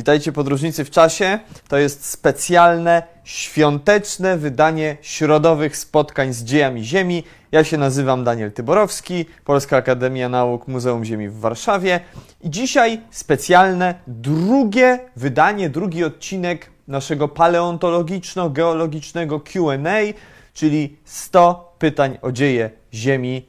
Witajcie podróżnicy w czasie. To jest specjalne, świąteczne wydanie środowych spotkań z dziejami Ziemi. Ja się nazywam Daniel Tyborowski, Polska Akademia Nauk Muzeum Ziemi w Warszawie. I dzisiaj specjalne drugie wydanie, drugi odcinek naszego paleontologiczno-geologicznego QA, czyli 100 pytań o dzieje Ziemi.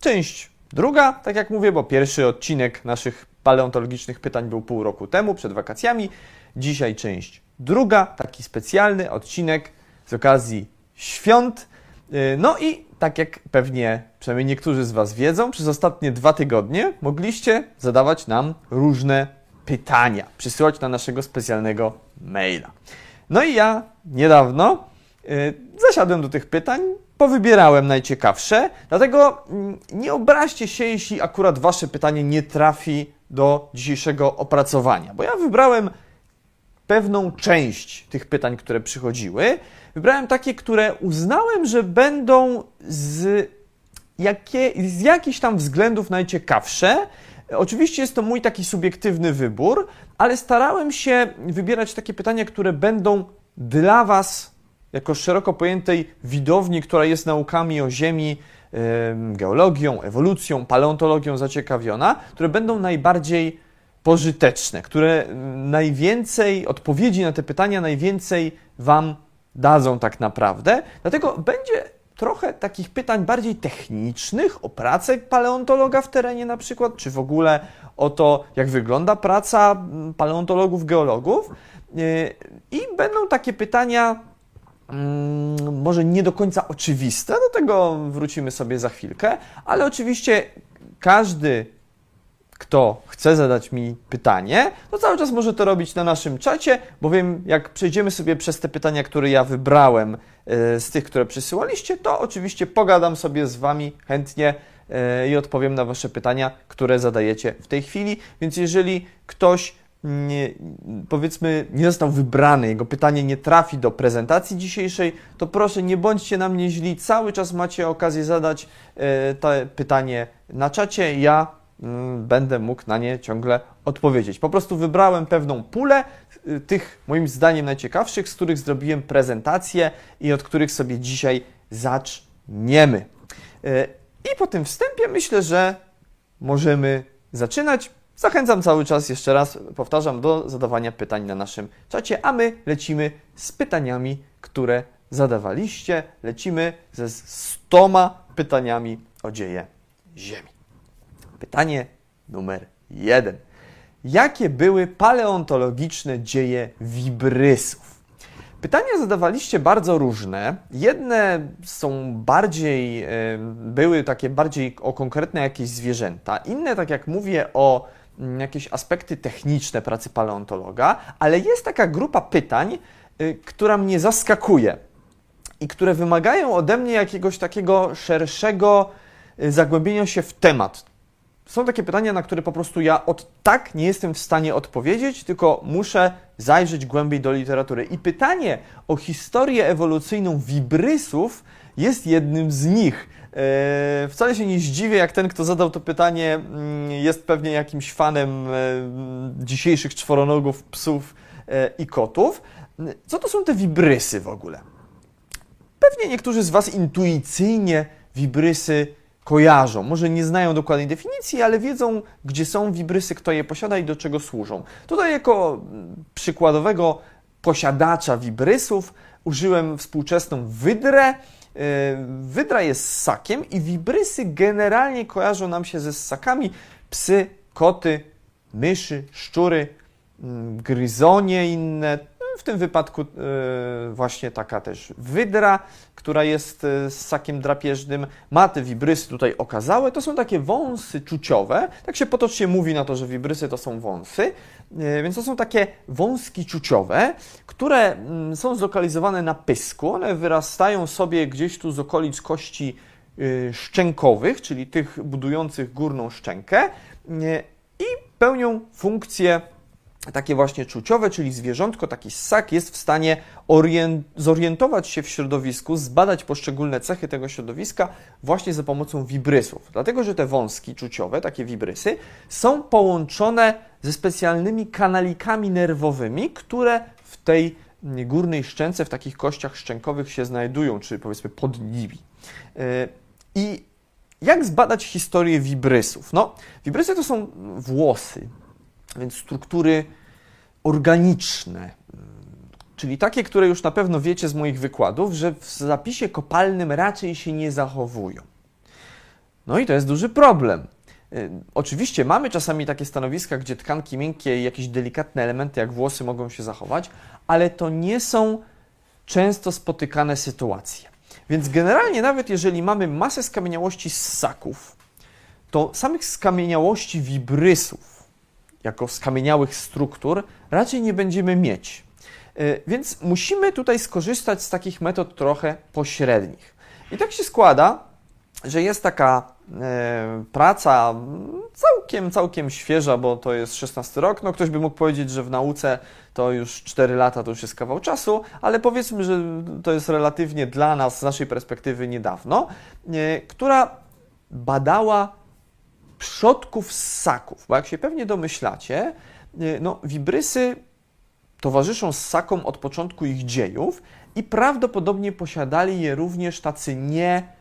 Część druga, tak jak mówię, bo pierwszy odcinek naszych paleontologicznych pytań był pół roku temu, przed wakacjami. Dzisiaj część druga, taki specjalny odcinek z okazji świąt. Y, no i tak jak pewnie przynajmniej niektórzy z Was wiedzą, przez ostatnie dwa tygodnie mogliście zadawać nam różne pytania, przysyłać na naszego specjalnego maila. No i ja niedawno y, zasiadłem do tych pytań, powybierałem najciekawsze, dlatego mm, nie obraźcie się, jeśli akurat Wasze pytanie nie trafi do dzisiejszego opracowania, bo ja wybrałem pewną część tych pytań, które przychodziły. Wybrałem takie, które uznałem, że będą z, jakie, z jakichś tam względów najciekawsze. Oczywiście jest to mój taki subiektywny wybór, ale starałem się wybierać takie pytania, które będą dla Was, jako szeroko pojętej widowni, która jest naukami o Ziemi, geologią, ewolucją, paleontologią zaciekawiona, które będą najbardziej pożyteczne, które najwięcej odpowiedzi na te pytania najwięcej Wam dadzą tak naprawdę. Dlatego będzie trochę takich pytań bardziej technicznych o pracę paleontologa w terenie na przykład, czy w ogóle o to, jak wygląda praca paleontologów, geologów. I będą takie pytania może nie do końca oczywiste, do tego wrócimy sobie za chwilkę, ale oczywiście każdy, kto chce zadać mi pytanie, to cały czas może to robić na naszym czacie, bowiem jak przejdziemy sobie przez te pytania, które ja wybrałem e, z tych, które przysyłaliście, to oczywiście pogadam sobie z Wami chętnie e, i odpowiem na Wasze pytania, które zadajecie w tej chwili. Więc jeżeli ktoś nie, powiedzmy, nie został wybrany, jego pytanie nie trafi do prezentacji dzisiejszej, to proszę nie bądźcie na mnie źli, cały czas macie okazję zadać e, to pytanie na czacie, ja mm, będę mógł na nie ciągle odpowiedzieć. Po prostu wybrałem pewną pulę e, tych moim zdaniem najciekawszych, z których zrobiłem prezentację i od których sobie dzisiaj zaczniemy. E, I po tym wstępie myślę, że możemy zaczynać. Zachęcam cały czas, jeszcze raz powtarzam, do zadawania pytań na naszym czacie, a my lecimy z pytaniami, które zadawaliście. Lecimy ze stoma pytaniami o dzieje Ziemi. Pytanie numer jeden. Jakie były paleontologiczne dzieje wibrysów? Pytania zadawaliście bardzo różne. Jedne są bardziej, były takie bardziej o konkretne jakieś zwierzęta, inne, tak jak mówię, o jakieś aspekty techniczne pracy paleontologa, ale jest taka grupa pytań, y, która mnie zaskakuje i które wymagają ode mnie jakiegoś takiego szerszego y, zagłębienia się w temat. Są takie pytania, na które po prostu ja od tak nie jestem w stanie odpowiedzieć, tylko muszę zajrzeć głębiej do literatury. I pytanie o historię ewolucyjną wibrysów jest jednym z nich. E, wcale się nie zdziwię, jak ten, kto zadał to pytanie, mm, jest pewnie jakimś fanem e, dzisiejszych czworonogów, psów e, i kotów. Co to są te wibrysy w ogóle? Pewnie niektórzy z Was intuicyjnie wibrysy kojarzą. Może nie znają dokładnej definicji, ale wiedzą, gdzie są wibrysy, kto je posiada i do czego służą. Tutaj jako mm, przykładowego posiadacza wibrysów użyłem współczesną wydrę, wydra jest ssakiem i wibrysy generalnie kojarzą nam się ze ssakami. Psy, koty, myszy, szczury, mm, gryzonie inne. W tym wypadku e, właśnie taka też wydra, która jest e, ssakiem drapieżnym. Ma te wibrysy tutaj okazałe. To są takie wąsy czuciowe. Tak się potocznie mówi na to, że wibrysy to są wąsy. E, więc to są takie wąski czuciowe, które mm, są zlokalizowane na pysku. One wyrastają sobie gdzieś tu z okolic kości szczękowych, czyli tych budujących górną szczękę i pełnią funkcję takie właśnie czuciowe, czyli zwierzątko, taki ssak jest w stanie zorientować się w środowisku, zbadać poszczególne cechy tego środowiska właśnie za pomocą wibrysów. Dlatego, że te wąski czuciowe, takie wibrysy, są połączone ze specjalnymi kanalikami nerwowymi, które w tej górnej szczęce, w takich kościach szczękowych się znajdują, czy powiedzmy pod nimi. E, I jak zbadać historię wibrysów? No, wibrysy to są włosy, więc struktury organiczne, czyli takie, które już na pewno wiecie z moich wykładów, że w zapisie kopalnym raczej się nie zachowują. No i to jest duży problem. Y, oczywiście mamy czasami takie stanowiska, gdzie tkanki miękkie i jakieś delikatne elementy jak włosy mogą się zachować, ale to nie są często spotykane sytuacje. Więc generalnie nawet jeżeli mamy masę skamieniałości ssaków, to samych skamieniałości wibrysów, jako skamieniałych struktur, raczej nie będziemy mieć. E, więc musimy tutaj skorzystać z takich metod trochę pośrednich. I tak się składa, że jest taka e, praca całkiem, całkiem świeża, bo to jest 16 rok. No ktoś by mógł powiedzieć, że w nauce to już 4 lata to już jest kawał czasu, ale powiedzmy, że to jest relatywnie dla nas, z naszej perspektywy niedawno, e, która badała przodków ssaków, bo jak się pewnie domyślacie, y, no, wibrysy towarzyszą ssakom od początku ich dziejów i prawdopodobnie posiadali je również tacy nie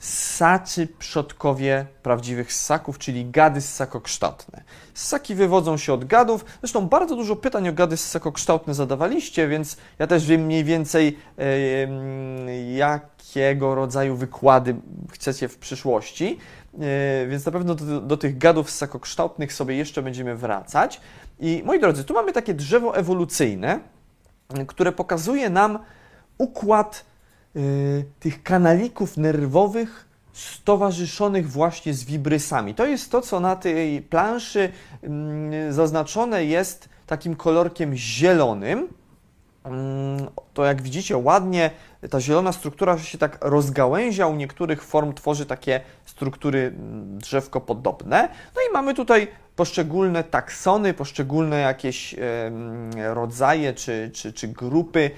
ssaczy przodkowie prawdziwych ssaków, czyli gady ssakokształtne. Ssaki wywodzą się od gadów. Zresztą bardzo dużo pytań o gady ssakokształtne zadawaliście, więc ja też wiem mniej więcej, yy, jakiego rodzaju wykłady chcecie w przyszłości. E, więc na pewno do, do tych gadów ssakokształtnych sobie jeszcze będziemy wracać. I moi drodzy, tu mamy takie drzewo ewolucyjne, które pokazuje nam układ y, tych kanalików nerwowych stowarzyszonych właśnie z wibrysami. To jest to, co na tej planszy y, zaznaczone jest takim kolorkiem zielonym. Mm, to jak widzicie ładnie ta zielona struktura się tak rozgałęzia, u niektórych form tworzy takie struktury mm, drzewko-podobne. No i mamy tutaj poszczególne taksony, poszczególne jakieś rodzaje czy, czy, czy grupy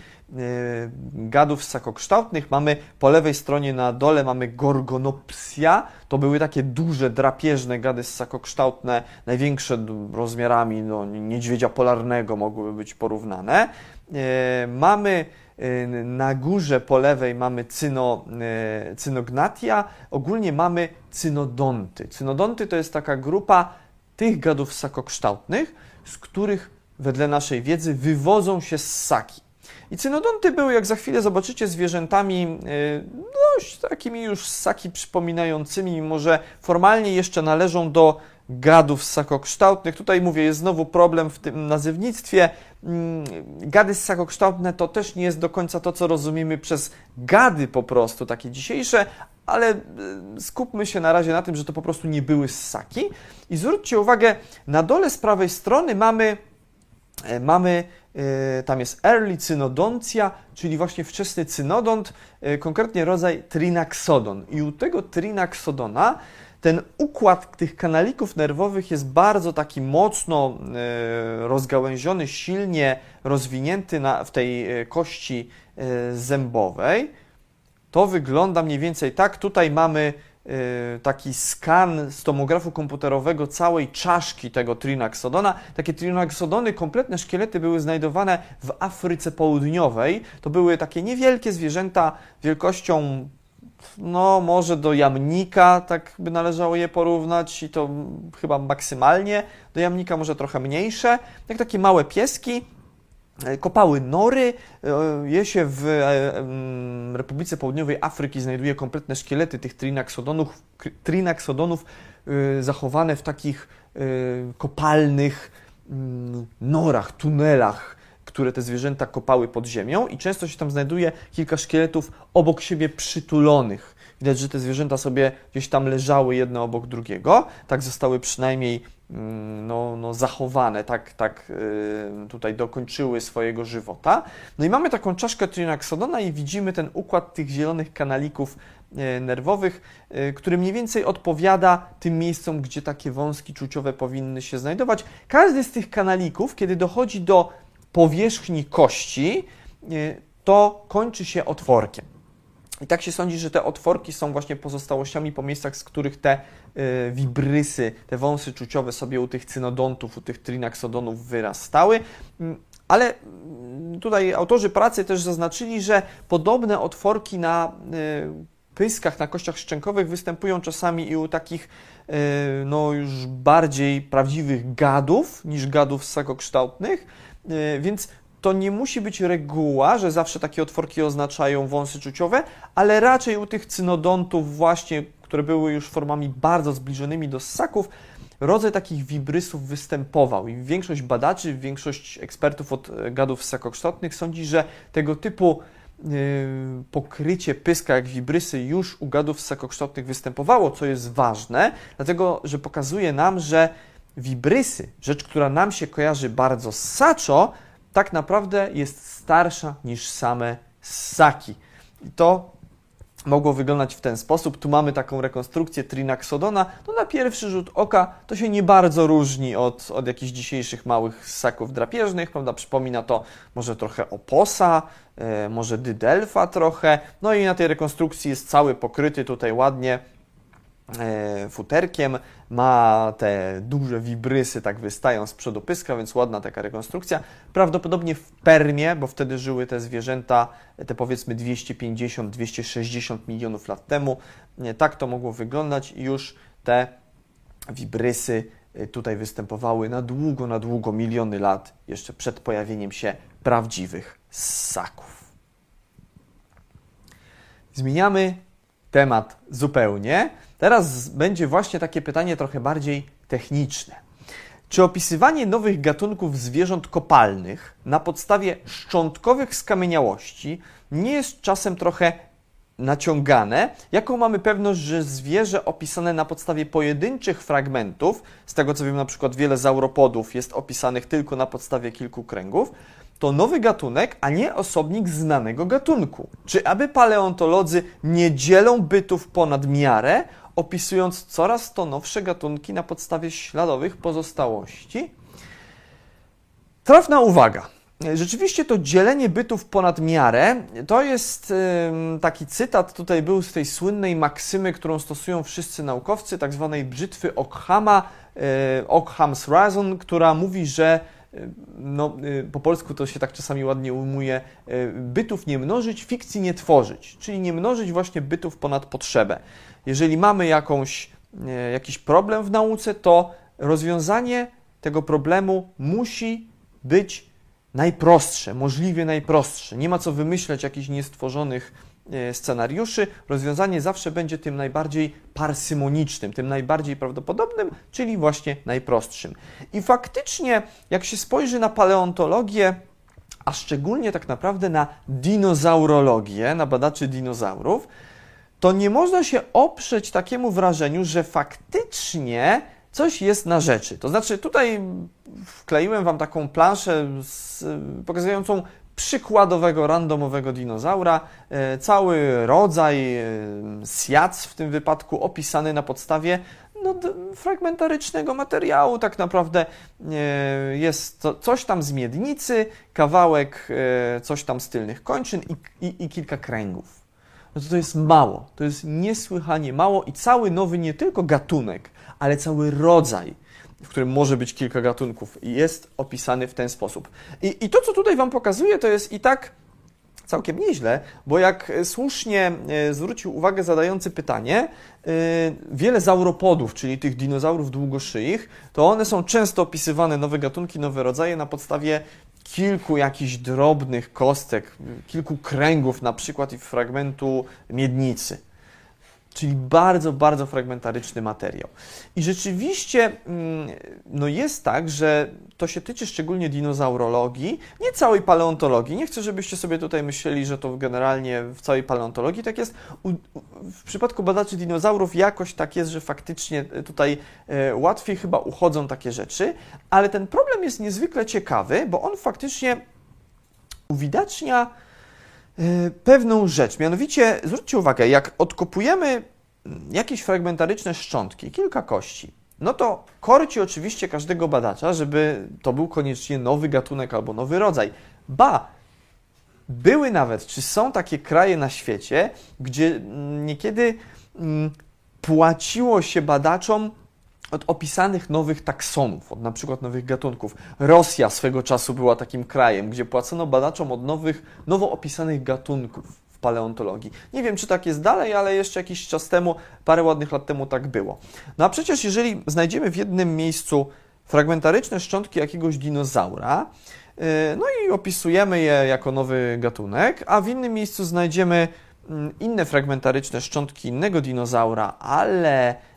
gadów ssakokształtnych. Mamy po lewej stronie na dole mamy gorgonopsia. To były takie duże, drapieżne gady ssakokształtne, największe rozmiarami no, niedźwiedzia polarnego mogłyby być porównane. E, mamy e, na górze po lewej mamy cyno, cynognatia, ogólnie mamy cynodonty. Cynodonty to jest taka grupa tych gadów ssakokształtnych, z których wedle naszej wiedzy wywodzą się ssaki. I cynodonty były, jak za chwilę zobaczycie, zwierzętami dość takimi już ssaki przypominającymi, mimo że formalnie jeszcze należą do gadów ssakokształtnych. Tutaj mówię, jest znowu problem w tym nazywnictwie. Mm, gady ssakokształtne to też nie jest do końca to, co rozumiemy przez gady po prostu, takie dzisiejsze, ale e, skupmy się na razie na tym, że to po prostu nie były ssaki. I zwróćcie uwagę, na dole z prawej strony mamy, mamy e, tam jest early cynodontia, czyli właśnie wczesny cynodont, konkretnie rodzaj trinaxodon. I u tego trinaxodona ten układ tych kanalików nerwowych jest bardzo taki mocno e, rozgałęziony, silnie rozwinięty na, w tej e, kości e, zębowej. To wygląda mniej więcej tak. Tutaj mamy taki skan z tomografu komputerowego całej czaszki tego trinaxodona. Takie trinaxodony, kompletne szkielety były znajdowane w Afryce Południowej. To były takie niewielkie zwierzęta wielkością no może do jamnika tak by należało je porównać i to chyba maksymalnie, do jamnika może trochę mniejsze, jak takie małe pieski, kopały nory, e, je się w e, Republice Południowej Afryki znajduje kompletne szkielety tych trinaxodonów, trinaxodonów zachowane w takich kopalnych mm, norach, tunelach, które te zwierzęta kopały pod ziemią i często się tam znajduje kilka szkieletów obok siebie przytulonych. Widać, że te zwierzęta sobie gdzieś tam leżały jedno obok drugiego, tak zostały przynajmniej mm, no, no, zachowane, tak, tak yy, tutaj dokończyły swojego żywota. No i mamy taką czaszkę Trinaxodona i widzimy ten układ tych zielonych kanalików yy, nerwowych, yy, który mniej więcej odpowiada tym miejscom, gdzie takie wąski czuciowe powinny się znajdować. Każdy z tych kanalików, kiedy dochodzi do powierzchni kości, yy, to kończy się otworkiem. I tak się sądzi, że te otworki są właśnie pozostałościami po miejscach, z których te y, wibrysy, te wąsy czuciowe sobie u tych cynodontów, u tych trinaksodonów wyrastały. Mm, ale mm, tutaj autorzy pracy też zaznaczyli, że podobne otworki na y, pyskach, na kościach szczękowych występują czasami i u takich y, no, już bardziej prawdziwych gadów niż gadów ssakokształtnych. Więc to nie musi być reguła, że zawsze takie otworki oznaczają wąsy czuciowe, ale raczej u tych cynodontów właśnie, które były już formami bardzo zbliżonymi do ssaków, rodzaj takich wibrysów występował. I większość badaczy, większość ekspertów od e, gadów ssakokształtnych sądzi, że tego typu yy, pokrycie pyska jak wibrysy już u gadów ssakokształtnych występowało, co jest ważne, dlatego że pokazuje nam, że wibrysy, rzecz, która nam się kojarzy bardzo ssaczo, tak naprawdę jest starsza niż same ssaki. I to mogło wyglądać w ten sposób. Tu mamy taką rekonstrukcję Trinaxodona. No na pierwszy rzut oka to się nie bardzo różni od, od jakichś dzisiejszych małych ssaków drapieżnych, prawda? Przypomina to może trochę oposa, e, może dydelfa trochę. No i na tej rekonstrukcji jest cały pokryty tutaj ładnie futerkiem, ma te duże wibrysy, tak wystają z przodu pyska, więc ładna taka rekonstrukcja. Prawdopodobnie w Permie, bo wtedy żyły te zwierzęta, te powiedzmy 250-260 milionów lat temu, tak to mogło wyglądać już te wibrysy e, tutaj występowały na długo, na długo, miliony lat, jeszcze przed pojawieniem się prawdziwych ssaków. Zmieniamy temat zupełnie. Teraz będzie właśnie takie pytanie trochę bardziej techniczne. Czy opisywanie nowych gatunków zwierząt kopalnych na podstawie szczątkowych skamieniałości nie jest czasem trochę naciągane? Jaką mamy pewność, że zwierzę opisane na podstawie pojedynczych fragmentów, z tego co wiem, na przykład wiele zauropodów jest opisanych tylko na podstawie kilku kręgów, to nowy gatunek, a nie osobnik znanego gatunku? Czy aby paleontolodzy nie dzielą bytów ponad miarę, opisując coraz to nowsze gatunki na podstawie śladowych pozostałości? Trafna uwaga. Rzeczywiście to dzielenie bytów ponad miarę to jest taki cytat, tutaj był z tej słynnej maksymy, którą stosują wszyscy naukowcy, tak zwanej brzytwy Ockhama, e, Ockham's Razon, która mówi, że no, y, po polsku to się tak czasami ładnie ujmuje, y, bytów nie mnożyć, fikcji nie tworzyć, czyli nie mnożyć właśnie bytów ponad potrzebę. Jeżeli mamy jakąś, y, jakiś problem w nauce, to rozwiązanie tego problemu musi być najprostsze, możliwie najprostsze. Nie ma co wymyślać jakichś niestworzonych scenariuszy, rozwiązanie zawsze będzie tym najbardziej parsymonicznym, tym najbardziej prawdopodobnym, czyli właśnie najprostszym. I faktycznie, jak się spojrzy na paleontologię, a szczególnie tak naprawdę na dinozaurologię, na badaczy dinozaurów, to nie można się oprzeć takiemu wrażeniu, że faktycznie coś jest na rzeczy. To znaczy, tutaj wkleiłem Wam taką planszę z, pokazującą przykładowego randomowego dinozaura. E, cały rodzaj e, sjac w tym wypadku opisany na podstawie no, fragmentarycznego materiału. Tak naprawdę e, jest to coś tam z miednicy, kawałek coś tam z tylnych kończyn i, i, i kilka kręgów. No to, to jest mało, to jest niesłychanie mało i cały nowy nie tylko gatunek, ale cały rodzaj w którym może być kilka gatunków jest opisany w ten sposób. I, I to, co tutaj Wam pokazuję, to jest i tak całkiem nieźle, bo jak słusznie e, zwrócił uwagę zadający pytanie, e, wiele zauropodów, czyli tych dinozaurów długoszyich, to one są często opisywane, nowe gatunki, nowe rodzaje na podstawie kilku jakichś drobnych kostek, kilku kręgów na przykład i fragmentu miednicy. Czyli bardzo, bardzo fragmentaryczny materiał. I rzeczywiście mm, no jest tak, że to się tyczy szczególnie dinozaurologii, nie całej paleontologii. Nie chcę, żebyście sobie tutaj myśleli, że to generalnie w całej paleontologii tak jest. W przypadku badaczy dinozaurów jakoś tak jest, że faktycznie tutaj e, łatwiej chyba uchodzą takie rzeczy, ale ten problem jest niezwykle ciekawy, bo on faktycznie uwidacznia E, pewną rzecz. Mianowicie, zwróćcie uwagę, jak odkopujemy jakieś fragmentaryczne szczątki, kilka kości, no to korci oczywiście każdego badacza, żeby to był koniecznie nowy gatunek albo nowy rodzaj. Ba, były nawet, czy są takie kraje na świecie, gdzie niekiedy mm, płaciło się badaczom od opisanych nowych taksonów, od na przykład nowych gatunków. Rosja swego czasu była takim krajem, gdzie płacono badaczom od nowych, nowo opisanych gatunków w paleontologii. Nie wiem, czy tak jest dalej, ale jeszcze jakiś czas temu, parę ładnych lat temu tak było. No a przecież jeżeli znajdziemy w jednym miejscu fragmentaryczne szczątki jakiegoś dinozaura, yy, no i opisujemy je jako nowy gatunek, a w innym miejscu znajdziemy mm, inne fragmentaryczne szczątki innego dinozaura, ale Y,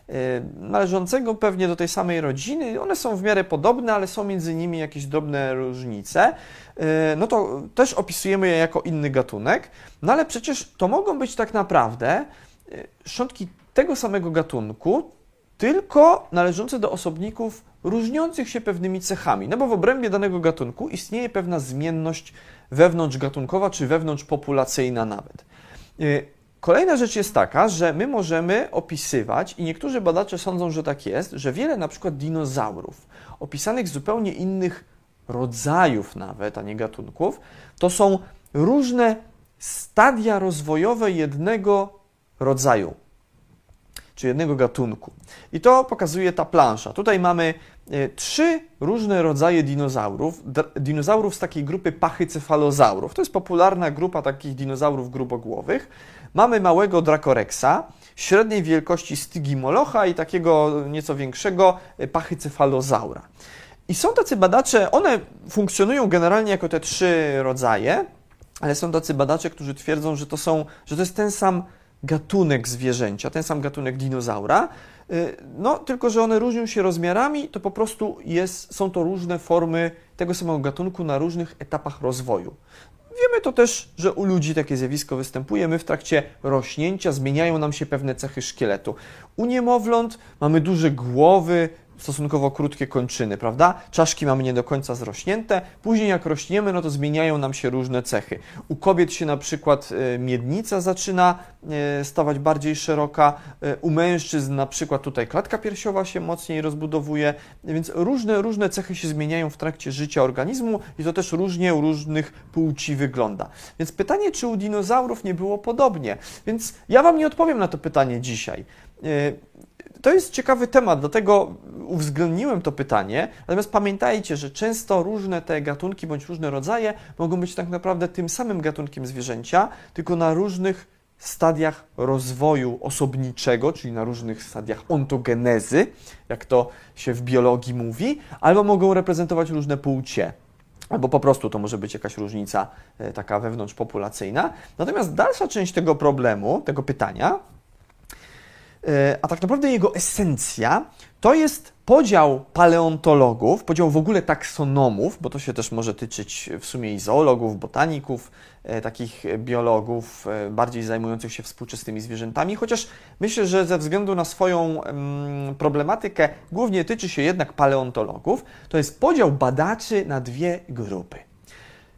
należącego pewnie do tej samej rodziny. One są w miarę podobne, ale są między nimi jakieś drobne różnice. Y, no to też opisujemy je jako inny gatunek. No ale przecież to mogą być tak naprawdę y, szczątki tego samego gatunku, tylko należące do osobników różniących się pewnymi cechami. No bo w obrębie danego gatunku istnieje pewna zmienność wewnątrzgatunkowa czy wewnątrzpopulacyjna nawet. Kolejna rzecz jest taka, że my możemy opisywać, i niektórzy badacze sądzą, że tak jest, że wiele na przykład dinozaurów, opisanych zupełnie innych rodzajów nawet, a nie gatunków, to są różne stadia rozwojowe jednego rodzaju, czy jednego gatunku. I to pokazuje ta plansza. Tutaj mamy trzy różne rodzaje dinozaurów, dinozaurów z takiej grupy pachycefalozaurów. To jest popularna grupa takich dinozaurów grubogłowych. Mamy małego Dracorexa, średniej wielkości Stygimolocha i takiego nieco większego e, pachycefalozaura. I są tacy badacze, one funkcjonują generalnie jako te trzy rodzaje, ale są tacy badacze, którzy twierdzą, że to, są, że to jest ten sam gatunek zwierzęcia, ten sam gatunek dinozaura, e, no, tylko że one różnią się rozmiarami, to po prostu jest, są to różne formy tego samego gatunku na różnych etapach rozwoju. Wiemy to też, że u ludzi takie zjawisko występuje. My w trakcie rośnięcia zmieniają nam się pewne cechy szkieletu. U niemowląt mamy duże głowy, stosunkowo krótkie kończyny, prawda? Czaszki mamy nie do końca zrośnięte, później jak rośniemy, no to zmieniają nam się różne cechy. U kobiet się na przykład e, miednica zaczyna e, stawać bardziej szeroka, e, u mężczyzn na przykład tutaj klatka piersiowa się mocniej rozbudowuje, więc różne, różne cechy się zmieniają w trakcie życia organizmu i to też różnie u różnych płci wygląda. Więc pytanie, czy u dinozaurów nie było podobnie? Więc ja Wam nie odpowiem na to pytanie dzisiaj to jest ciekawy temat, dlatego uwzględniłem to pytanie. Natomiast pamiętajcie, że często różne te gatunki bądź różne rodzaje mogą być tak naprawdę tym samym gatunkiem zwierzęcia, tylko na różnych stadiach rozwoju osobniczego, czyli na różnych stadiach ontogenezy, jak to się w biologii mówi, albo mogą reprezentować różne płcie albo po prostu to może być jakaś różnica e, taka wewnątrzpopulacyjna. Natomiast dalsza część tego problemu, tego pytania, a tak naprawdę jego esencja to jest podział paleontologów, podział w ogóle taksonomów, bo to się też może tyczyć w sumie i zoologów, botaników, e, takich biologów e, bardziej zajmujących się współczesnymi zwierzętami, chociaż myślę, że ze względu na swoją problematykę głównie tyczy się jednak paleontologów, to jest podział badaczy na dwie grupy.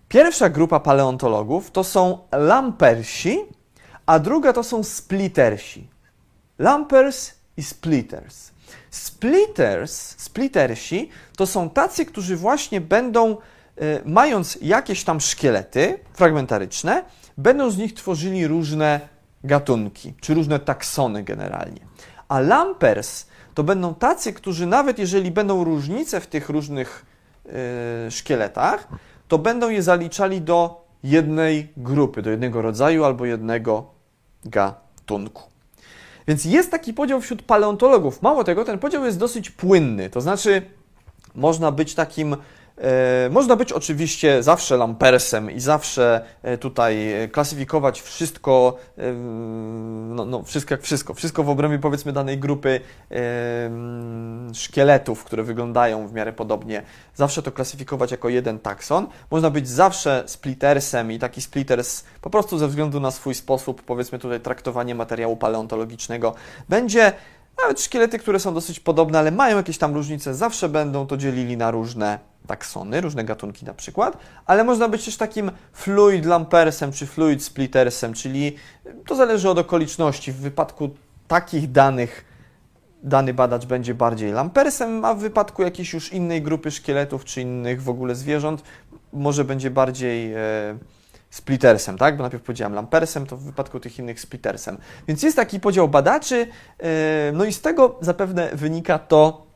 Pierwsza grupa paleontologów to są lampersi, a druga to są splittersi. Lumpers i splitters. Splitters, splittersi to są tacy, którzy właśnie będą, e, mając jakieś tam szkielety fragmentaryczne, będą z nich tworzyli różne gatunki, czy różne taksony generalnie. A lumpers to będą tacy, którzy nawet jeżeli będą różnice w tych różnych yy, szkieletach, to będą je zaliczali do jednej grupy, do jednego rodzaju albo jednego gatunku. Więc jest taki podział wśród paleontologów. Mało tego, ten podział jest dosyć płynny. To znaczy, można być takim można być oczywiście zawsze lampersem i zawsze e, tutaj klasyfikować wszystko, e, no, no, wszystko jak wszystko, wszystko w obrębie powiedzmy danej grupy szkieletów, które wyglądają w miarę podobnie, zawsze to klasyfikować jako jeden takson. Można być zawsze splittersem i taki splitters po prostu ze względu na swój sposób, powiedzmy tutaj traktowanie materiału paleontologicznego, będzie nawet szkielety, które są dosyć podobne, ale mają jakieś tam różnice, zawsze będą to dzielili na różne taksony, różne gatunki na przykład, ale można być też takim fluid lampersem czy fluid splittersem, czyli to zależy od okoliczności. W wypadku takich danych dany badacz będzie bardziej lampersem, a w wypadku jakiejś już innej grupy szkieletów czy innych w ogóle zwierząt może będzie bardziej e, splittersem, tak? Bo najpierw powiedziałem lampersem, to w wypadku tych innych splittersem. Więc jest taki podział badaczy, e, no i z tego zapewne wynika to,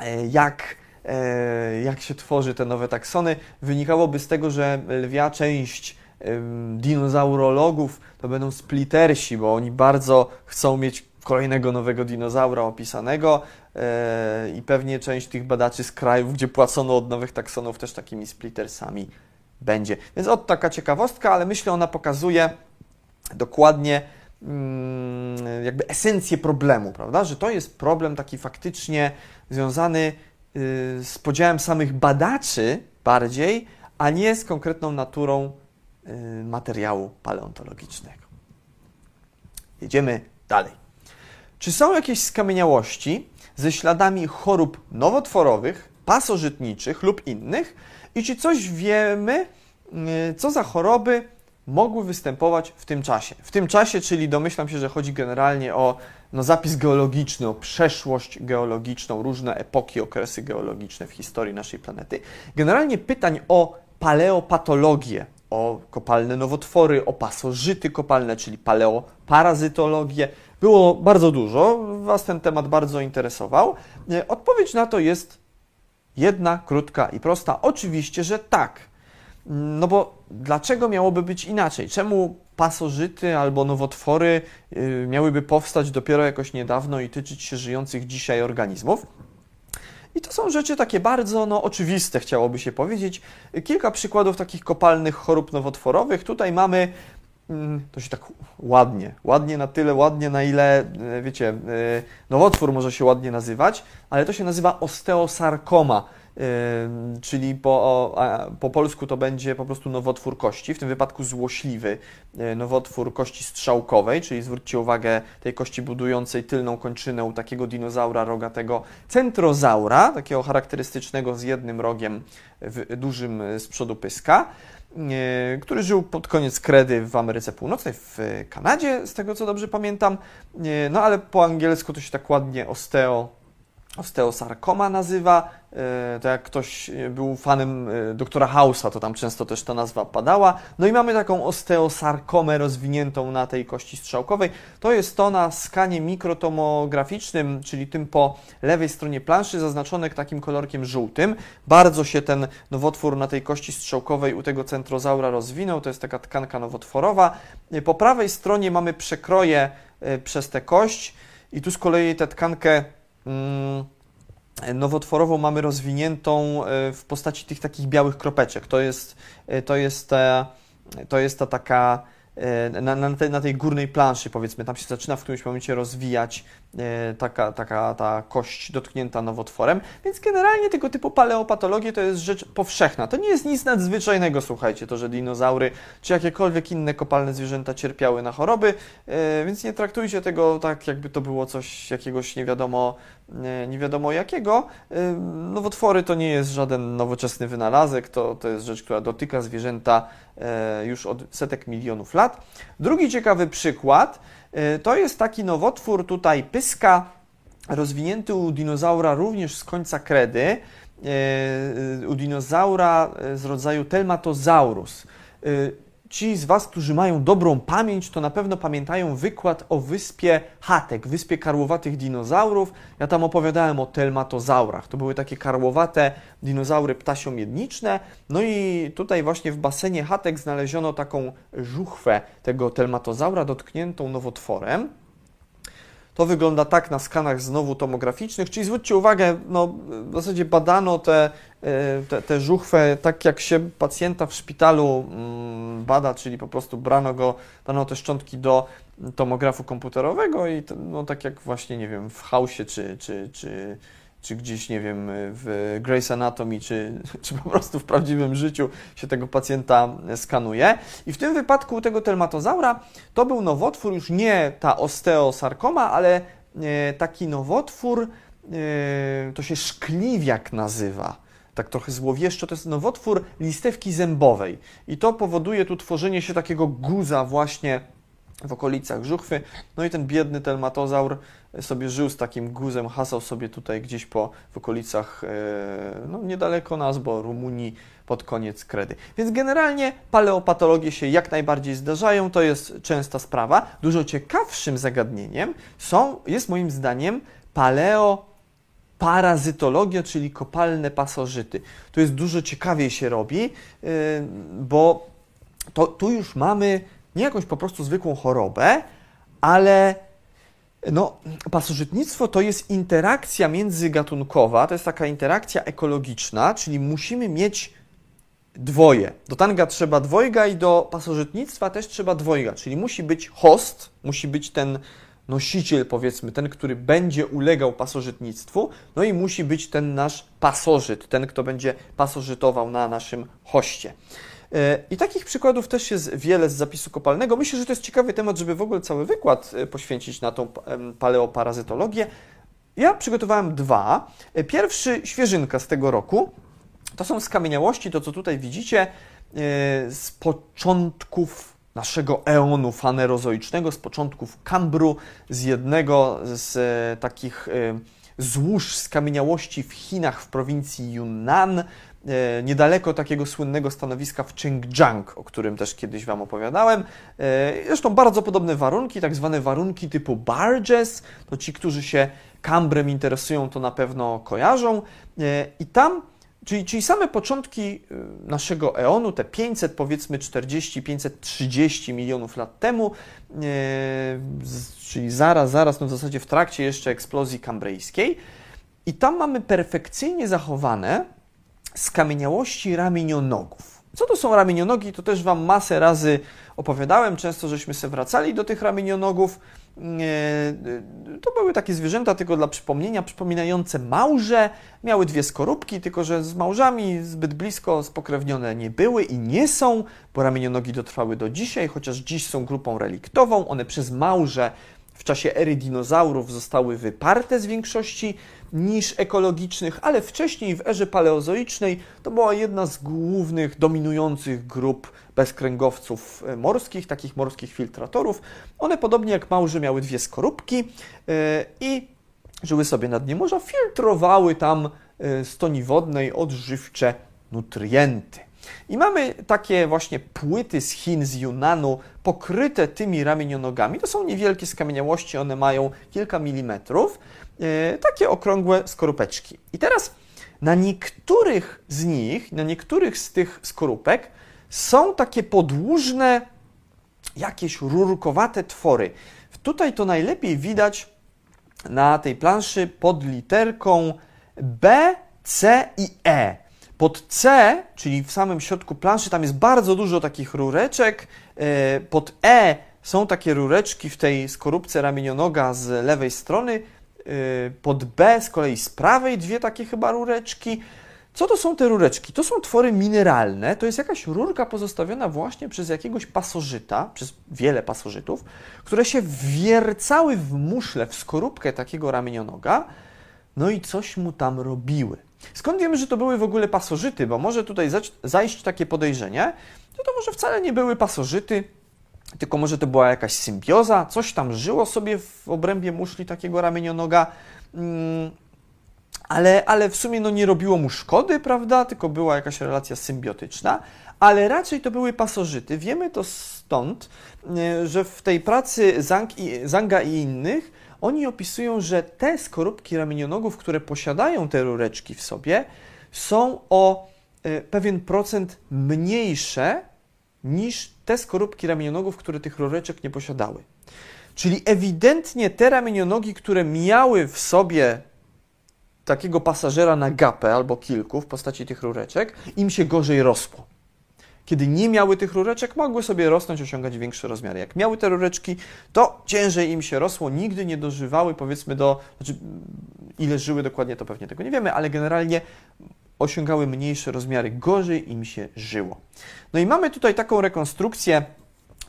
e, jak E, jak się tworzy te nowe taksony, wynikałoby z tego, że lwia część dinozaurologów to będą splittersi, bo oni bardzo chcą mieć kolejnego nowego dinozaura opisanego i pewnie część tych badaczy z krajów, gdzie płacono od nowych taksonów, też takimi splittersami będzie. Więc od taka ciekawostka, ale myślę, ona pokazuje dokładnie mm, jakby esencję problemu, prawda? Że to jest problem taki faktycznie związany Y, z podziałem samych badaczy bardziej, a nie z konkretną naturą y, materiału paleontologicznego. Jedziemy dalej. Czy są jakieś skamieniałości ze śladami chorób nowotworowych, pasożytniczych lub innych? I czy coś wiemy, y, co za choroby mogły występować w tym czasie? W tym czasie, czyli domyślam się, że chodzi generalnie o no, zapis geologiczny, o przeszłość geologiczną, różne epoki, okresy geologiczne w historii naszej planety. Generalnie pytań o paleopatologię, o kopalne nowotwory, o pasożyty kopalne, czyli paleoparazytologię, było bardzo dużo. Was ten temat bardzo interesował. E, odpowiedź na to jest jedna, krótka i prosta. Oczywiście, że tak. No bo dlaczego miałoby być inaczej? Czemu pasożyty albo nowotwory y, miałyby powstać dopiero jakoś niedawno i tyczyć się żyjących dzisiaj organizmów? I to są rzeczy takie bardzo no, oczywiste, chciałoby się powiedzieć. Kilka przykładów takich kopalnych chorób nowotworowych. Tutaj mamy, mm, to się tak ładnie, ładnie na tyle, ładnie na ile, y, wiecie, y, nowotwór może się ładnie nazywać, ale to się nazywa osteosarkoma. Czyli po, po polsku to będzie po prostu nowotwór kości, w tym wypadku złośliwy e, nowotwór kości strzałkowej, czyli zwróćcie uwagę tej kości budującej tylną kończynę u takiego dinozaura rogatego centrozaura, takiego charakterystycznego z jednym rogiem dużym z przodu pyska. e, który żył pod koniec kredy w Ameryce Północnej, w Kanadzie, z tego co dobrze pamiętam. E, no ale po angielsku to się tak ładnie osteo osteosarkoma nazywa. E, to jak ktoś był fanem e, doktora Hausa, to tam często też ta nazwa padała. No i mamy taką osteosarkomę rozwiniętą na tej kości strzałkowej. To jest to na skanie mikrotomograficznym, czyli tym po lewej stronie planszy, zaznaczone takim kolorkiem żółtym. Bardzo się ten nowotwór na tej kości strzałkowej u tego centrozaura rozwinął. To jest taka tkanka nowotworowa. E, po prawej stronie mamy przekroje przez tę kość i tu z kolei tę tkankę nowotworową mamy rozwiniętą e, w postaci tych takich białych kropeczek. To jest, e, to jest, ta, to jest ta taka E, na, na, tej, na, tej, górnej planszy, powiedzmy, tam się zaczyna w którymś momencie rozwijać e, taka, taka ta kość dotknięta nowotworem, więc generalnie tego typu paleopatologie to jest rzecz powszechna. To nie jest nic nadzwyczajnego, słuchajcie, to, że dinozaury czy jakiekolwiek inne kopalne zwierzęta cierpiały na choroby, e, więc nie traktujcie tego tak, jakby to było coś jakiegoś nie wiadomo, nie wiadomo jakiego. Nowotwory to nie jest żaden nowoczesny wynalazek, to, to jest rzecz, która dotyka zwierzęta już od setek milionów lat. Drugi ciekawy przykład to jest taki nowotwór tutaj pyska, rozwinięty u dinozaura również z końca kredy, y, y, u dinozaura z rodzaju Telmatosaurus. Ci z Was, którzy mają dobrą pamięć, to na pewno pamiętają wykład o wyspie Hatek, wyspie karłowatych dinozaurów. Ja tam opowiadałem o telmatozaurach. To były takie karłowate dinozaury ptasio-miedniczne. No i tutaj właśnie w basenie Hatek znaleziono taką żuchwę tego telmatozaura dotkniętą nowotworem. To wygląda tak na skanach znowu tomograficznych, czyli zwróćcie uwagę, no, w zasadzie badano te, e, te, te żuchwę tak, jak się pacjenta w szpitalu mm, bada, czyli po prostu brano go, dano te szczątki do tomografu komputerowego i no, tak jak właśnie, nie wiem, w Hausie czy, czy, czy czy gdzieś, nie wiem, w Grey's Anatomy, czy, czy po prostu w prawdziwym życiu się tego pacjenta skanuje. I w tym wypadku tego telmatozaura to był nowotwór, już nie ta osteosarkoma, ale e, taki nowotwór, e, to się szkliwiak nazywa tak trochę złowieszczo, to jest nowotwór listewki zębowej. I to powoduje tu tworzenie się takiego guza właśnie w okolicach żuchwy. No i ten biedny telmatozaur sobie żył z takim guzem, hasał sobie tutaj gdzieś po w okolicach, e, no niedaleko nas, bo Rumunii pod koniec kredy. Więc generalnie paleopatologie się jak najbardziej zdarzają, to jest częsta sprawa. Dużo ciekawszym zagadnieniem są, jest moim zdaniem paleo parazytologia, czyli kopalne pasożyty. To jest dużo ciekawiej się robi, e, bo to, tu już mamy nie jakąś po prostu zwykłą chorobę, ale no, pasożytnictwo to jest interakcja międzygatunkowa, to jest taka interakcja ekologiczna, czyli musimy mieć dwoje. Do tanga trzeba dwojga i do pasożytnictwa też trzeba dwojga, czyli musi być host, musi być ten nosiciel, powiedzmy, ten, który będzie ulegał pasożytnictwu, no i musi być ten nasz pasożyt, ten, kto będzie pasożytował na naszym hoście. E, I takich przykładów też jest wiele z zapisu kopalnego. Myślę, że to jest ciekawy temat, żeby w ogóle cały wykład e, poświęcić na tą paleoparazytologię. Ja przygotowałem dwa. E, pierwszy, świeżynka z tego roku. To są skamieniałości, to co tutaj widzicie, z początków naszego eonu fanerozoicznego, z początków Kambru, z jednego z takich złóż skamieniałości w Chinach w prowincji Yunnan. E, niedaleko takiego słynnego stanowiska w Chengjiang, o którym też kiedyś Wam opowiadałem. E, zresztą bardzo podobne warunki, tak zwane warunki typu barges, to ci, którzy się Cambrem interesują, to na pewno kojarzą. E, I tam, czyli, czyli same początki naszego eonu, te 500 powiedzmy 40, 530 milionów lat temu, czyli zaraz, zaraz, no w zasadzie w trakcie jeszcze eksplozji kambrejskiej. I tam mamy perfekcyjnie zachowane skamieniałości ramienionogów. Co to są ramienionogi? To też Wam masę razy opowiadałem, często żeśmy się wracali do tych ramienionogów. To były takie zwierzęta, tylko dla przypomnienia, przypominające małże. Miały dwie skorupki, tylko że z małżami zbyt blisko spokrewnione nie były i nie są, bo ramienionogi dotrwały do dzisiaj, chociaż dziś są grupą reliktową. One przez małże w czasie ery dinozaurów zostały wyparte z większości niż ekologicznych, ale wcześniej w erze paleozoicznej to była jedna z głównych, dominujących grup bezkręgowców e, morskich, takich morskich filtratorów. One podobnie jak małże miały dwie skorupki yy, i żyły sobie na dnie morza, filtrowały tam yy, stoni wodnej odżywcze nutrienty. I mamy takie właśnie płyty z Chin, z Yunanu, pokryte tymi ramienionogami. To są niewielkie skamieniałości, one mają kilka milimetrów, e, takie okrągłe skorupeczki. I teraz na niektórych z nich, na niektórych z tych skorupek są takie podłużne, jakieś rurkowate twory. Tutaj to najlepiej widać na tej planszy pod literką B, C i E. Pod C, czyli w samym środku planszy, tam jest bardzo dużo takich rureczek. E, pod E są takie rureczki w tej skorupce ramienionoga z lewej strony. E, pod B z kolei z prawej dwie takie chyba rureczki. Co to są te rureczki? To są twory mineralne. To jest jakaś rurka pozostawiona właśnie przez jakiegoś pasożyta, przez wiele pasożytów, które się wiercały w muszle, w skorupkę takiego ramienionoga, no i coś mu tam robiły. Skąd wiemy, że to były w ogóle pasożyty? Bo może tutaj zajść takie podejrzenie, że to może wcale nie były pasożyty, tylko może to była jakaś symbioza, coś tam żyło sobie w obrębie muszli takiego ramienionoga, mm, ale, ale w sumie no nie robiło mu szkody, prawda? Tylko była jakaś relacja symbiotyczna, ale raczej to były pasożyty. Wiemy to stąd, e, że w tej pracy Zang i, Zanga i innych oni opisują, że te skorupki ramienionogów, które posiadają te rureczki w sobie, są o e, pewien procent mniejsze niż te skorupki ramienionogów, które tych rureczek nie posiadały. Czyli ewidentnie te ramienionogi, które miały w sobie takiego pasażera na gapę albo kilku w postaci tych rureczek, im się gorzej rosło. Kiedy nie miały tych rureczek, mogły sobie rosnąć, osiągać większe rozmiary. Jak miały te rureczki, to ciężej im się rosło, nigdy nie dożywały, powiedzmy, do. Znaczy, ile żyły dokładnie, to pewnie tego nie wiemy, ale generalnie osiągały mniejsze rozmiary, gorzej im się żyło. No i mamy tutaj taką rekonstrukcję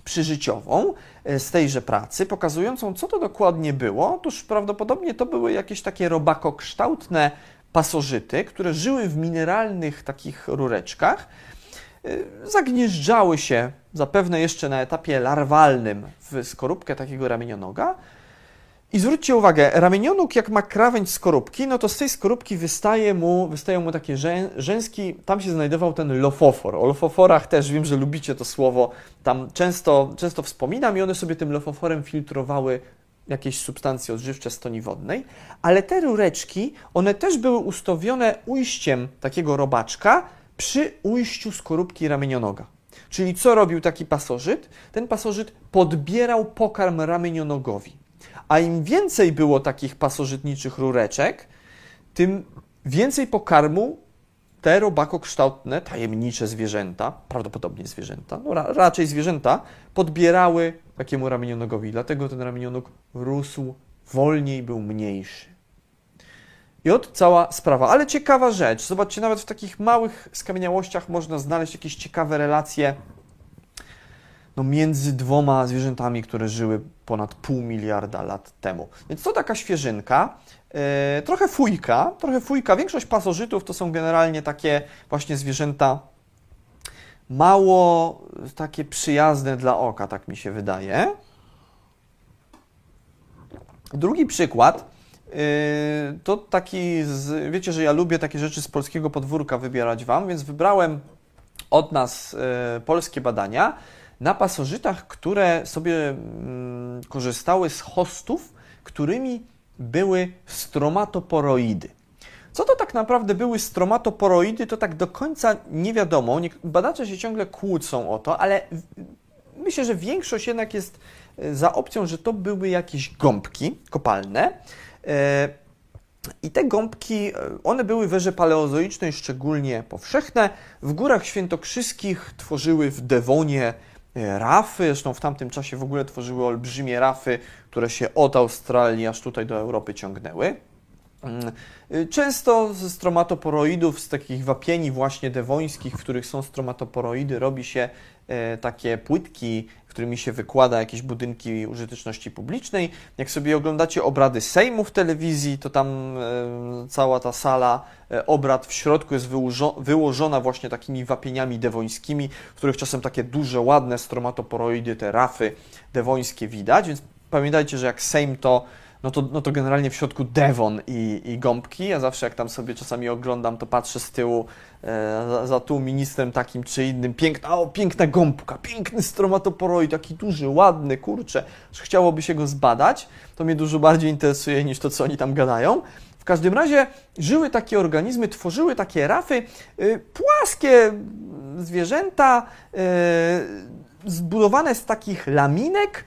przyżyciową e, z tejże pracy, pokazującą, co to dokładnie było. Otóż prawdopodobnie to były jakieś takie robakokształtne pasożyty, które żyły w mineralnych takich rureczkach, zagnieżdżały się zapewne jeszcze na etapie larwalnym w skorupkę takiego ramienionoga, i zwróćcie uwagę, ramienionóg jak ma krawędź skorupki, no to z tej skorupki wystaje mu, wystają mu takie rzę, rzęski, tam się znajdował ten lofofor. O lofoforach też wiem, że lubicie to słowo, tam często, często wspominam i one sobie tym lofoforem filtrowały jakieś substancje odżywcze stoni wodnej, ale te rureczki, one też były ustawione ujściem takiego robaczka przy ujściu skorupki ramienionoga. Czyli co robił taki pasożyt? Ten pasożyt podbierał pokarm ramienionogowi a im więcej było takich pasożytniczych rureczek, tym więcej pokarmu te robakokształtne, tajemnicze zwierzęta, prawdopodobnie zwierzęta, no ra, raczej zwierzęta, podbierały takiemu ramienionogowi. Dlatego ten ramienionóg rósł wolniej, był mniejszy. I od cała sprawa. Ale ciekawa rzecz. Zobaczcie, nawet w takich małych skamieniałościach można znaleźć jakieś ciekawe relacje no, między dwoma zwierzętami, które żyły ponad pół miliarda lat temu. Więc to taka świeżynka. Yy, trochę fujka, trochę fujka. Większość pasożytów to są generalnie takie właśnie zwierzęta mało takie przyjazne dla oka, tak mi się wydaje. Drugi przykład to taki, z, wiecie, że ja lubię takie rzeczy z polskiego podwórka wybierać Wam, więc wybrałem od nas yy, polskie badania na pasożytach, które sobie mm, korzystały z hostów, którymi były stromatoporoidy. Co to tak naprawdę były stromatoporoidy, to tak do końca nie wiadomo. Badacze się ciągle kłócą o to, ale myślę, że większość jednak jest e, za opcją, że to były jakieś gąbki kopalne. E, I te gąbki, e, one były w erze paleozoicznej szczególnie powszechne. W górach świętokrzyskich tworzyły w Dewonie E, rafy, zresztą w tamtym czasie w ogóle tworzyły olbrzymie rafy, które się od Australii aż tutaj do Europy ciągnęły. Mm, często ze stromatoporoidów, z takich wapieni właśnie dewońskich, w których są stromatoporoidy, robi się takie płytki którymi się wykłada jakieś budynki użyteczności publicznej. Jak sobie oglądacie obrady Sejmu w telewizji, to tam cała ta sala e, obrad w środku jest wyłożona właśnie takimi wapieniami dewońskimi, w których czasem takie duże, ładne stromatoporoidy, te rafy dewońskie widać, więc pamiętajcie, że jak Sejm to no to, no to generalnie w środku Devon i, i gąbki. Ja zawsze jak tam sobie czasami oglądam, to patrzę z tyłu e, za, za tu ministrem takim czy innym. Piękna, o, piękna gąbka, piękny stromatoporoid, taki duży, ładny, kurczę. Chciałoby się go zbadać. To mnie dużo bardziej interesuje niż to, co oni tam gadają. W każdym razie żyły takie organizmy, tworzyły takie rafy, y, płaskie zwierzęta, y, zbudowane z takich laminek,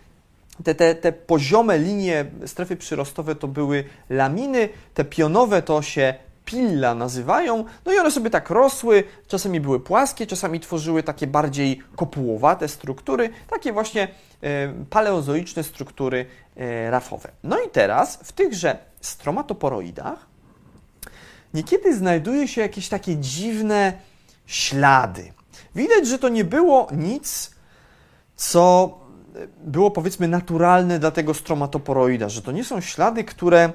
te, te, te poziome linie, strefy przyrostowe to były laminy, te pionowe to się pilla nazywają, no i one sobie tak rosły, czasami były płaskie, czasami tworzyły takie bardziej kopułowate struktury, takie właśnie e, paleozoiczne struktury e, rafowe. No i teraz w tychże stromatoporoidach niekiedy znajduje się jakieś takie dziwne ślady. Widać, że to nie było nic, co było powiedzmy naturalne dla tego stromatoporoida, że to nie są ślady, które,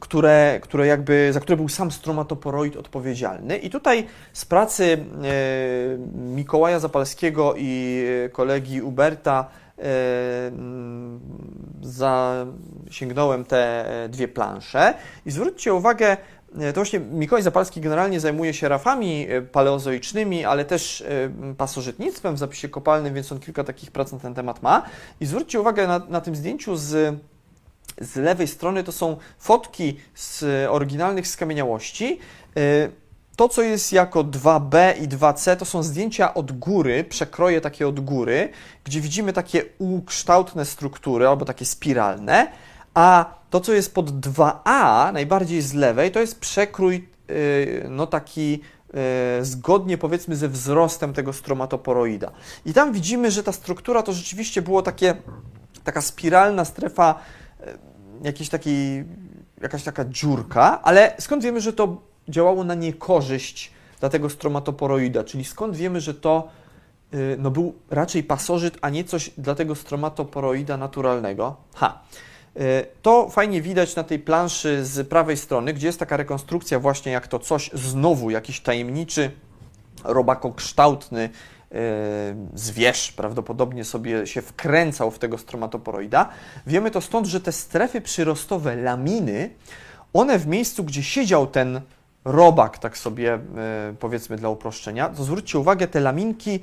które, które jakby, za które był sam stromatoporoid odpowiedzialny. I tutaj z pracy e, Mikołaja Zapalskiego i kolegi Uberta e, zasięgnąłem te dwie plansze i zwróćcie uwagę, E, to właśnie Mikołaj Zapalski generalnie zajmuje się rafami e, paleozoicznymi, ale też e, pasożytnictwem w zapisie kopalnym, więc on kilka takich prac na ten temat ma. I zwróćcie uwagę na, na tym zdjęciu z, z lewej strony, to są fotki z oryginalnych skamieniałości. to, co jest jako 2B i 2C, to są zdjęcia od góry, przekroje takie od góry, gdzie widzimy takie ukształtne struktury albo takie spiralne, a to, co jest pod 2A, najbardziej z lewej, to jest przekrój yy, no taki yy, zgodnie powiedzmy ze wzrostem tego stromatoporoida. I tam widzimy, że ta struktura to rzeczywiście było takie, taka spiralna strefa, yy, jakiejś takiej, jakaś taka dziurka, ale skąd wiemy, że to działało na niekorzyść dla tego stromatoporoida, czyli skąd wiemy, że to y, no, był raczej pasożyt, a nie coś dla tego stromatoporoida naturalnego? Ha. Y, to fajnie widać na tej planszy z prawej strony, gdzie jest taka rekonstrukcja właśnie jak to coś, znowu jakiś tajemniczy, robakokształtny y, zwierz prawdopodobnie sobie się wkręcał w tego stromatoporoida. Wiemy to stąd, że te strefy przyrostowe, laminy, one w miejscu, gdzie siedział ten robak, tak sobie e, powiedzmy dla uproszczenia, to zwróćcie uwagę, te laminki,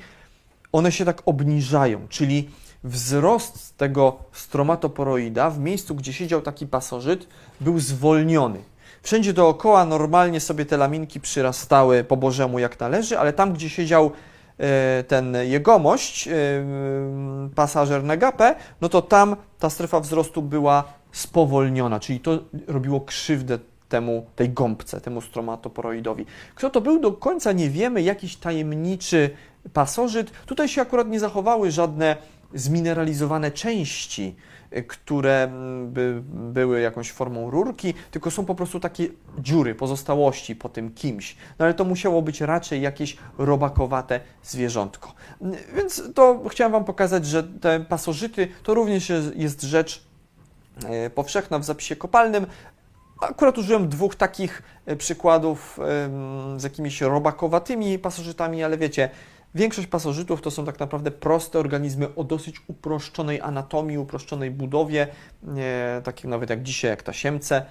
one się tak obniżają, czyli wzrost tego stromatoporoida w miejscu, gdzie siedział taki pasożyt, był zwolniony. Wszędzie dookoła normalnie sobie te laminki przyrastały po bożemu jak należy, ale tam, gdzie siedział e, ten jegomość, e, pasażer Negapę, no to tam ta strefa wzrostu była spowolniona, czyli to robiło krzywdę temu, tej gąbce, temu stromatoporoidowi. Kto to był, do końca nie wiemy, jakiś tajemniczy pasożyt. Tutaj się akurat nie zachowały żadne zmineralizowane części, które mm, by były jakąś formą rurki, tylko są po prostu takie dziury, pozostałości po tym kimś. No ale to musiało być raczej jakieś robakowate zwierzątko. Więc to chciałem Wam pokazać, że te pasożyty to również jest rzecz e, powszechna w zapisie kopalnym, Akurat użyłem dwóch takich e, przykładów z jakimiś robakowatymi pasożytami, ale wiecie, większość pasożytów to są tak naprawdę proste organizmy o dosyć uproszczonej anatomii, uproszczonej budowie, takie nawet jak dzisiaj, jak tasiemce,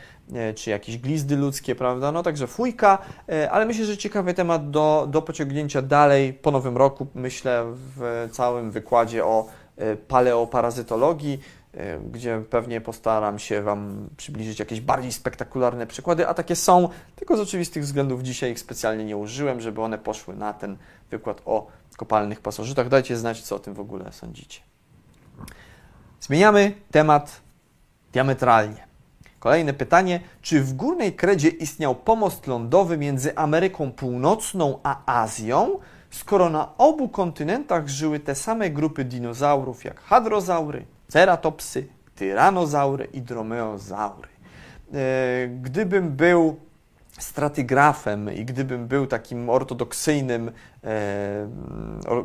czy jakieś glizdy ludzkie, prawda? No także fujka, e, ale myślę, że ciekawy temat do, do pociągnięcia dalej po nowym roku, myślę, w całym wykładzie o e, paleoparazytologii. E, gdzie pewnie postaram się Wam przybliżyć jakieś bardziej spektakularne przykłady, a takie są, tylko z oczywistych względów dzisiaj ich specjalnie nie użyłem, żeby one poszły na ten wykład o kopalnych pasożytach. Dajcie znać, co o tym w ogóle sądzicie. Zmieniamy temat diametralnie. Kolejne pytanie. Czy w Górnej Kredzie istniał pomost lądowy między Ameryką Północną a Azją, skoro na obu kontynentach żyły te same grupy dinozaurów jak hadrozaury, ceratopsy, tyranozaury i dromeozaury. E, gdybym był stratygrafem i gdybym był takim ortodoksyjnym, e,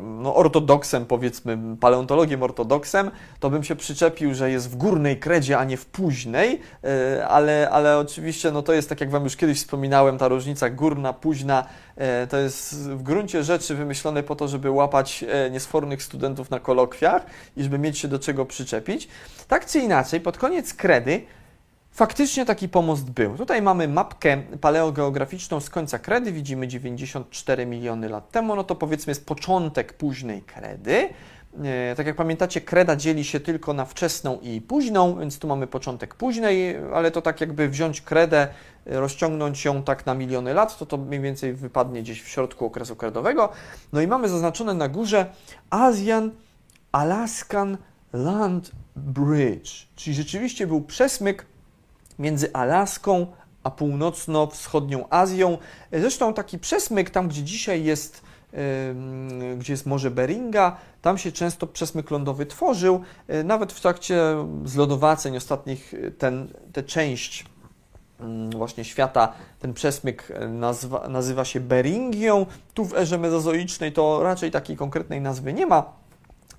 no ortodoksem, powiedzmy, paleontologiem ortodoksem, to bym się przyczepił, że jest w górnej kredzie, a nie w późnej, e, ale, ale oczywiście no to jest, tak jak Wam już kiedyś wspominałem, ta różnica górna, późna, e, to jest w gruncie rzeczy wymyślone po to, żeby łapać niesfornych studentów na kolokwiach i żeby mieć się do czego przyczepić. Tak czy inaczej, pod koniec kredy Faktycznie taki pomost był. Tutaj mamy mapkę paleogeograficzną z końca kredy, widzimy 94 miliony lat temu, no to powiedzmy jest początek późnej kredy. E, tak jak pamiętacie, kreda dzieli się tylko na wczesną i późną, więc tu mamy początek późnej, ale to tak jakby wziąć kredę, e, rozciągnąć ją tak na miliony lat, to to mniej więcej wypadnie gdzieś w środku okresu kredowego. No i mamy zaznaczone na górze Asian Alaskan Land Bridge, czyli rzeczywiście był przesmyk między Alaską a północno-wschodnią Azją. Zresztą taki przesmyk tam, gdzie dzisiaj jest, gdzie jest Morze Beringa, tam się często przesmyk lądowy tworzył. Yy, nawet w trakcie zlodowaceń ostatnich ten, tę część yy, właśnie świata, ten przesmyk nazwa, nazywa się Beringią. Tu w erze mezozoicznej to raczej takiej konkretnej nazwy nie ma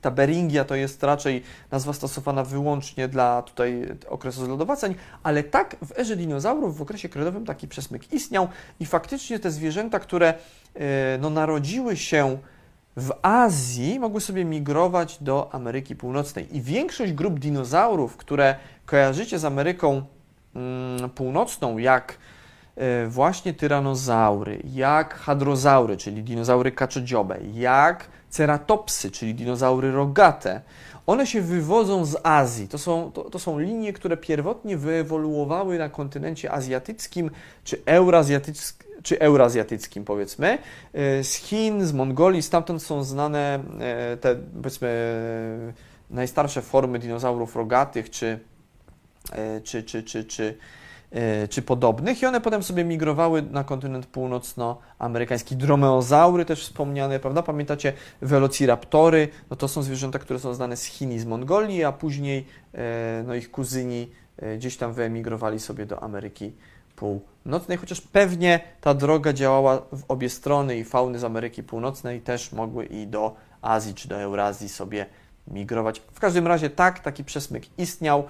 ta Beringia to jest raczej nazwa stosowana wyłącznie dla tutaj okresu zlodowaceń, ale tak w erze dinozaurów w okresie kredowym taki przesmyk istniał i faktycznie te zwierzęta, które e, no, narodziły się w Azji, mogły sobie migrować do Ameryki Północnej. I większość grup dinozaurów, które kojarzycie z Ameryką mm, Północną, jak e, właśnie tyranozaury, jak hadrozaury, czyli dinozaury kaczodziobe, jak ceratopsy, czyli dinozaury rogate, one się wywodzą z Azji. To są, to, to są linie, które pierwotnie wyewoluowały na kontynencie azjatyckim czy, eurazjatyckim, czy eurazjatyckim powiedzmy. Z Chin, z Mongolii, stamtąd są znane te powiedzmy najstarsze formy dinozaurów rogatych, czy, czy, czy, czy, czy E, czy podobnych i one potem sobie migrowały na kontynent północnoamerykański. Dromeozaury też wspomniane, prawda? Pamiętacie velociraptory? No to są zwierzęta, które są znane z Chin i z Mongolii, a później e, no ich kuzyni e, gdzieś tam wyemigrowali sobie do Ameryki Północnej, chociaż pewnie ta droga działała w obie strony i fauny z Ameryki Północnej też mogły i do Azji czy do Eurazji sobie migrować. W każdym razie tak, taki przesmyk istniał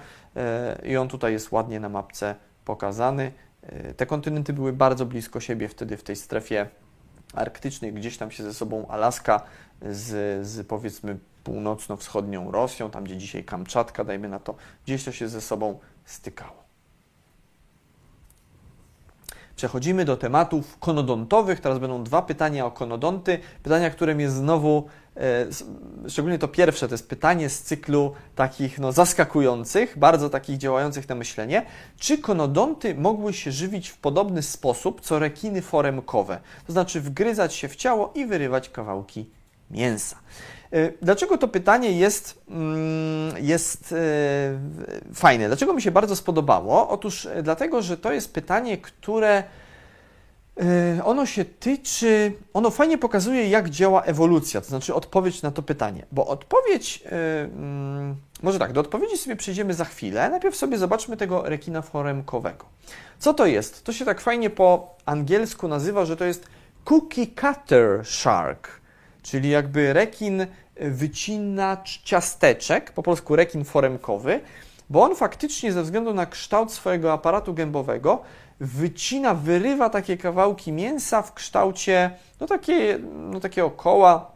i on tutaj jest ładnie na mapce pokazany. E, te kontynenty były bardzo blisko siebie wtedy w tej strefie arktycznej, gdzieś tam się ze sobą Alaska z, z powiedzmy północno-wschodnią Rosją, tam gdzie dzisiaj Kamczatka, dajmy na to, gdzieś to się ze sobą stykało. Przechodzimy do tematów konodontowych. Teraz będą dwa pytania o konodonty. Pytania, które mnie znowu, szczególnie to pierwsze, to jest pytanie z cyklu takich no, zaskakujących, bardzo takich działających na myślenie. Czy konodonty mogły się żywić w podobny sposób co rekiny foremkowe? To znaczy wgryzać się w ciało i wyrywać kawałki mięsa. E, dlaczego to pytanie jest, mm, jest e, fajne? Dlaczego mi się bardzo spodobało? Otóż e, dlatego, że to jest pytanie, które ono się tyczy, ono fajnie pokazuje, jak działa ewolucja, to znaczy odpowiedź na to pytanie. Bo odpowiedź, mm, może tak, do odpowiedzi sobie przejdziemy za chwilę. Najpierw sobie zobaczmy tego rekina foremkowego. Co to jest? To się tak fajnie po angielsku nazywa, że to jest cookie cutter shark czyli jakby rekin wycinacz ciasteczek, po polsku rekin foremkowy, bo on faktycznie ze względu na kształt swojego aparatu gębowego wycina, wyrywa takie kawałki mięsa w kształcie no, takie, no, takiego koła,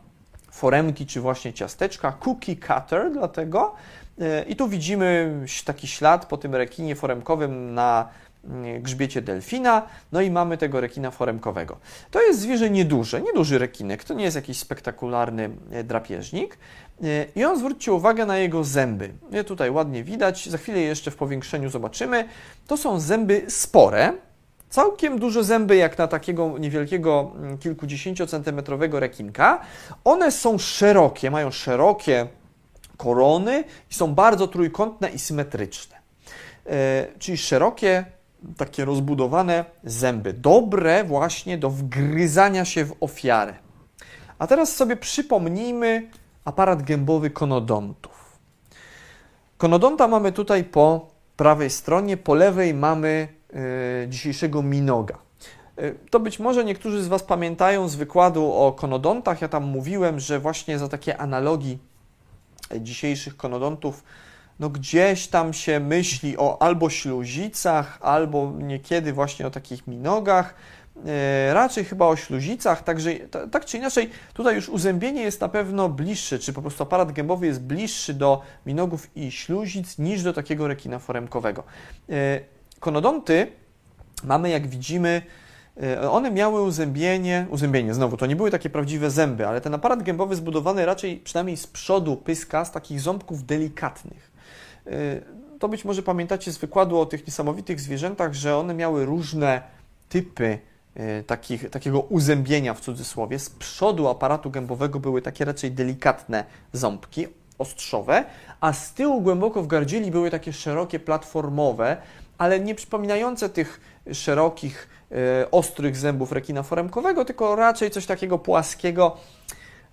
foremki czy właśnie ciasteczka, cookie cutter dlatego. E, I tu widzimy taki ślad po tym rekinie foremkowym na grzbiecie delfina, no i mamy tego rekina foremkowego. To jest zwierzę nieduże, nieduży rekinek, to nie jest jakiś spektakularny e, drapieżnik. E, I on zwróćcie uwagę na jego zęby. Je tutaj ładnie widać, za chwilę jeszcze w powiększeniu zobaczymy. To są zęby spore, całkiem duże zęby jak na takiego niewielkiego, mm, kilkudziesięciocentymetrowego rekinka. One są szerokie, mają szerokie korony i są bardzo trójkątne i symetryczne. Czyli szerokie, takie rozbudowane zęby, dobre właśnie do wgryzania się w ofiarę. A teraz sobie przypomnijmy aparat gębowy konodontów. Konodonta mamy tutaj po prawej stronie, po lewej mamy y, dzisiejszego minoga. Y, to być może niektórzy z Was pamiętają z wykładu o konodontach. Ja tam mówiłem, że właśnie za takie analogii dzisiejszych konodontów no gdzieś tam się myśli o albo śluzicach, albo niekiedy właśnie o takich minogach, e, raczej chyba o śluzicach, także tak czy inaczej tutaj już uzębienie jest na pewno bliższe, czy po prostu aparat gębowy jest bliższy do minogów i śluzic niż do takiego rekina foremkowego. E, konodonty mamy, jak widzimy, e, one miały uzębienie, uzębienie znowu, to nie były takie prawdziwe zęby, ale ten aparat gębowy zbudowany raczej przynajmniej z przodu pyska z takich ząbków delikatnych. Y, to być może pamiętacie z wykładu o tych niesamowitych zwierzętach, że one miały różne typy y, takich, takiego uzębienia w cudzysłowie. Z przodu aparatu gębowego były takie raczej delikatne ząbki, ostrzowe, a z tyłu głęboko w gardzieli były takie szerokie, platformowe, ale nie przypominające tych szerokich, y, ostrych zębów rekina foremkowego, tylko raczej coś takiego płaskiego,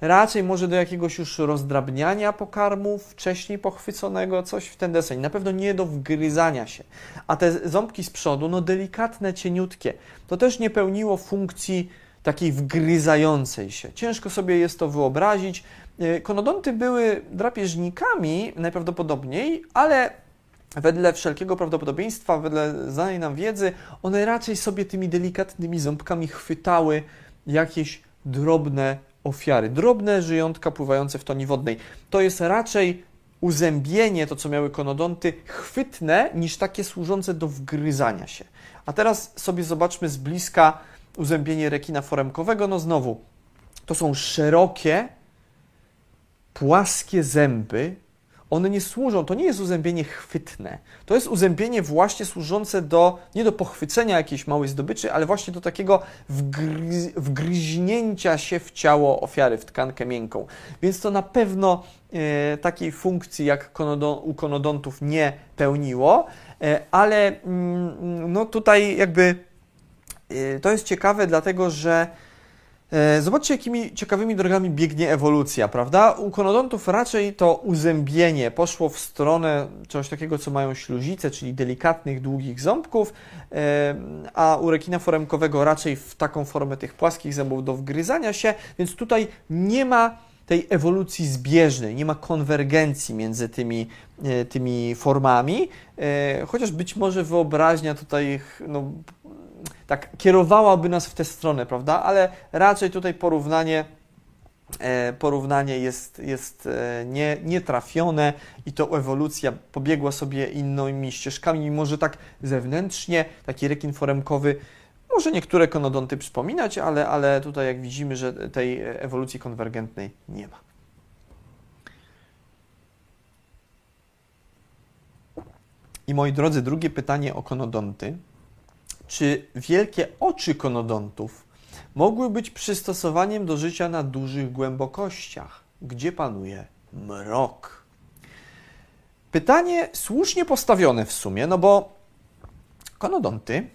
raczej może do jakiegoś już rozdrabniania pokarmu wcześniej pochwyconego, coś w ten deseń. Na pewno nie do wgryzania się. A te ząbki z przodu, no delikatne, cieniutkie, to też nie pełniło funkcji takiej wgryzającej się. Ciężko sobie jest to wyobrazić. Y, konodonty były drapieżnikami najprawdopodobniej, ale wedle wszelkiego prawdopodobieństwa, wedle znanej nam wiedzy, one raczej sobie tymi delikatnymi ząbkami chwytały jakieś drobne ofiary. Drobne żyjątka pływające w toni wodnej. To jest raczej uzębienie, to co miały konodonty, chwytne niż takie służące do wgryzania się. A teraz sobie zobaczmy z bliska uzębienie rekina foremkowego. No znowu, to są szerokie, płaskie zęby one nie służą, to nie jest uzębienie chwytne. To jest uzębienie właśnie służące do, nie do pochwycenia jakiejś małej zdobyczy, ale właśnie do takiego wgryz, wgryźnięcia się w ciało ofiary, w tkankę miękką. Więc to na pewno e, takiej funkcji jak konodon, u konodontów nie pełniło, e, ale mm, no tutaj jakby e, to jest ciekawe, dlatego że zobaczcie, jakimi ciekawymi drogami biegnie ewolucja, prawda? U konodontów raczej to uzębienie poszło w stronę czegoś takiego, co mają śluzice, czyli delikatnych, długich ząbków, e, a u rekina foremkowego raczej w taką formę tych płaskich zębów do wgryzania się, więc tutaj nie ma tej ewolucji zbieżnej, nie ma konwergencji między tymi, e, tymi formami, chociaż być może wyobraźnia tutaj no, tak kierowałaby nas w tę stronę, prawda? Ale raczej tutaj porównanie e, porównanie jest, jest e, nie, nietrafione i to ewolucja pobiegła sobie innymi ścieżkami, mimo że tak zewnętrznie taki rekin foremkowy może niektóre konodonty przypominać, ale, ale tutaj jak widzimy, że tej ewolucji konwergentnej nie ma. I moi drodzy, drugie pytanie o konodonty czy wielkie oczy konodontów mogły być przystosowaniem do życia na dużych głębokościach, gdzie panuje mrok? Pytanie słusznie postawione w sumie, no bo konodonty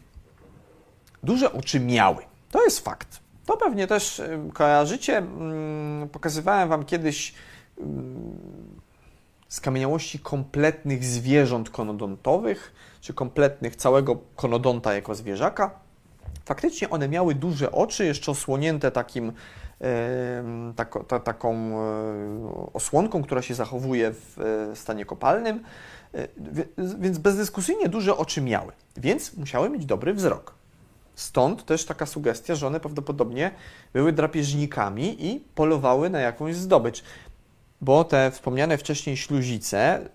duże oczy miały. To jest fakt. To pewnie też kojarzycie. Mm, pokazywałem Wam kiedyś mm, skamieniałości kompletnych zwierząt konodontowych czy kompletnych całego konodonta jako zwierzaka. Faktycznie one miały duże oczy, jeszcze osłonięte takim, tak, ta, taką e, osłonką, która się zachowuje w e, stanie kopalnym, e, więc bezdyskusyjnie duże oczy miały, więc musiały mieć dobry wzrok. Stąd też taka sugestia, że one prawdopodobnie były drapieżnikami i polowały na jakąś zdobycz, bo te wspomniane wcześniej śluzice,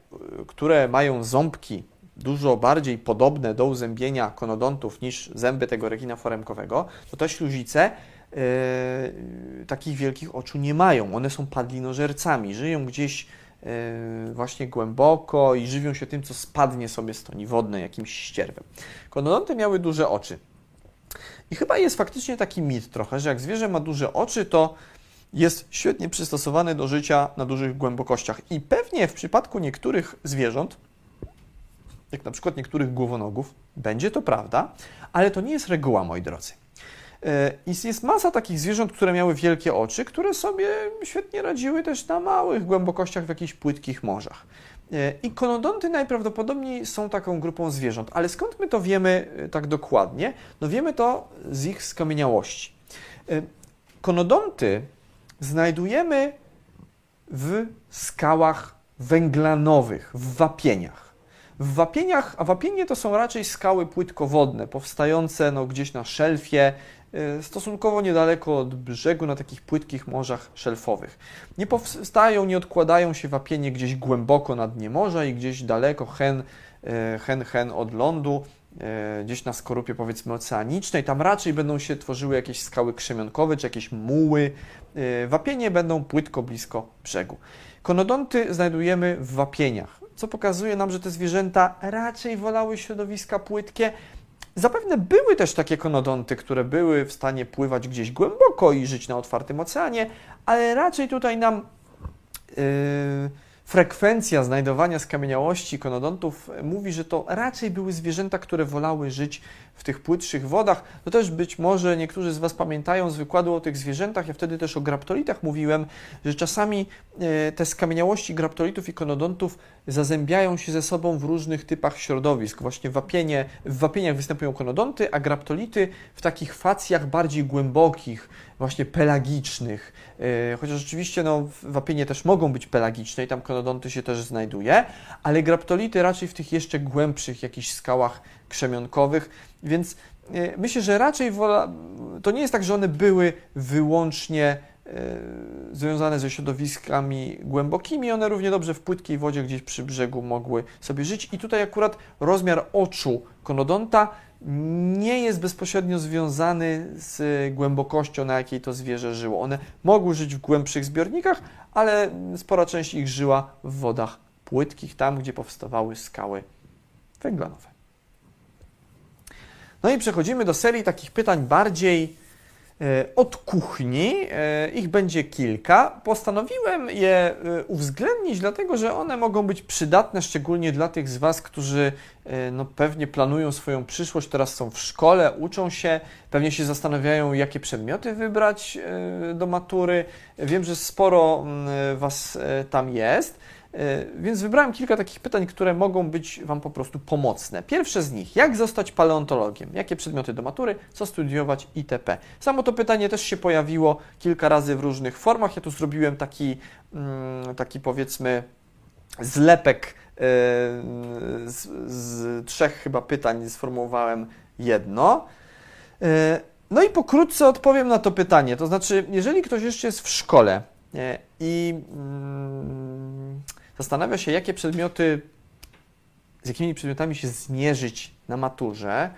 które mają ząbki dużo bardziej podobne do uzębienia konodontów niż zęby tego rekina foremkowego, to te śluzice yy, takich wielkich oczu nie mają. One są padlinożercami, żyją gdzieś yy, właśnie głęboko i żywią się tym, co spadnie sobie z toni wodnej, jakimś ścierwem. Konodonty miały duże oczy. I chyba jest faktycznie taki mit trochę, że jak zwierzę ma duże oczy, to jest świetnie przystosowany do życia na dużych głębokościach. I pewnie w przypadku niektórych zwierząt jak na przykład niektórych głowonogów, będzie to prawda, ale to nie jest reguła, moi drodzy. E, jest masa takich zwierząt, które miały wielkie oczy, które sobie świetnie radziły też na małych głębokościach w jakichś płytkich morzach. E, I konodonty najprawdopodobniej są taką grupą zwierząt, ale skąd my to wiemy e, tak dokładnie? No wiemy to z ich skamieniałości. Konodonty znajdujemy w skałach węglanowych, w wapieniach. W wapieniach, a wapienie to są raczej skały płytkowodne, powstające no, gdzieś na szelfie, y, stosunkowo niedaleko od brzegu, na takich płytkich morzach szelfowych. Nie powstają, nie odkładają się wapienie gdzieś głęboko na dnie morza i gdzieś daleko, hen, y, hen, hen od lądu, y, gdzieś na skorupie powiedzmy oceanicznej. Tam raczej będą się tworzyły jakieś skały krzemionkowe czy jakieś muły. Wapienie będą płytko blisko brzegu. Konodonty znajdujemy w wapieniach co pokazuje nam, że te zwierzęta raczej wolały środowiska płytkie. Zapewne były też takie konodonty, które były w stanie pływać gdzieś głęboko i żyć na otwartym oceanie, ale raczej tutaj nam yy, frekwencja znajdowania skamieniałości konodontów mówi, że to raczej były zwierzęta, które wolały żyć w tych płytszych wodach. To też być może niektórzy z Was pamiętają z wykładu o tych zwierzętach, ja wtedy też o graptolitach mówiłem, że czasami e, te skamieniałości graptolitów i konodontów zazębiają się ze sobą w różnych typach środowisk. Właśnie wapienie, w wapieniach występują konodonty, a graptolity w takich facjach bardziej głębokich, właśnie pelagicznych. E, chociaż rzeczywiście no, wapienie też mogą być pelagiczne i tam konodonty się też znajduje, ale graptolity raczej w tych jeszcze głębszych jakichś skałach krzemionkowych, więc e, myślę, że raczej wola, to nie jest tak, że one były wyłącznie e, związane ze środowiskami głębokimi, one równie dobrze w płytkiej wodzie gdzieś przy brzegu mogły sobie żyć. I tutaj akurat rozmiar oczu konodonta nie jest bezpośrednio związany z głębokością, na jakiej to zwierzę żyło. One mogły żyć w głębszych zbiornikach, ale spora część ich żyła w wodach płytkich, tam gdzie powstawały skały węglanowe. No i przechodzimy do serii takich pytań bardziej e, od kuchni. E, ich będzie kilka. Postanowiłem je e, uwzględnić, dlatego że one mogą być przydatne, szczególnie dla tych z Was, którzy no, pewnie planują swoją przyszłość, teraz są w szkole, uczą się, pewnie się zastanawiają, jakie przedmioty wybrać do matury. Wiem, że sporo mm, Was tam jest. E, więc wybrałem kilka takich pytań, które mogą być Wam po prostu pomocne. Pierwsze z nich, jak zostać paleontologiem? Jakie przedmioty do matury? Co studiować? itp. Samo to pytanie też się pojawiło kilka razy w różnych formach. Ja tu zrobiłem taki, mm, taki powiedzmy zlepek e, z, z trzech chyba pytań, sformułowałem jedno. E, no i pokrótce odpowiem na to pytanie. To znaczy, jeżeli ktoś jeszcze jest w szkole i mm, zastanawia się, jakie przedmioty, z jakimi przedmiotami się zmierzyć na maturze,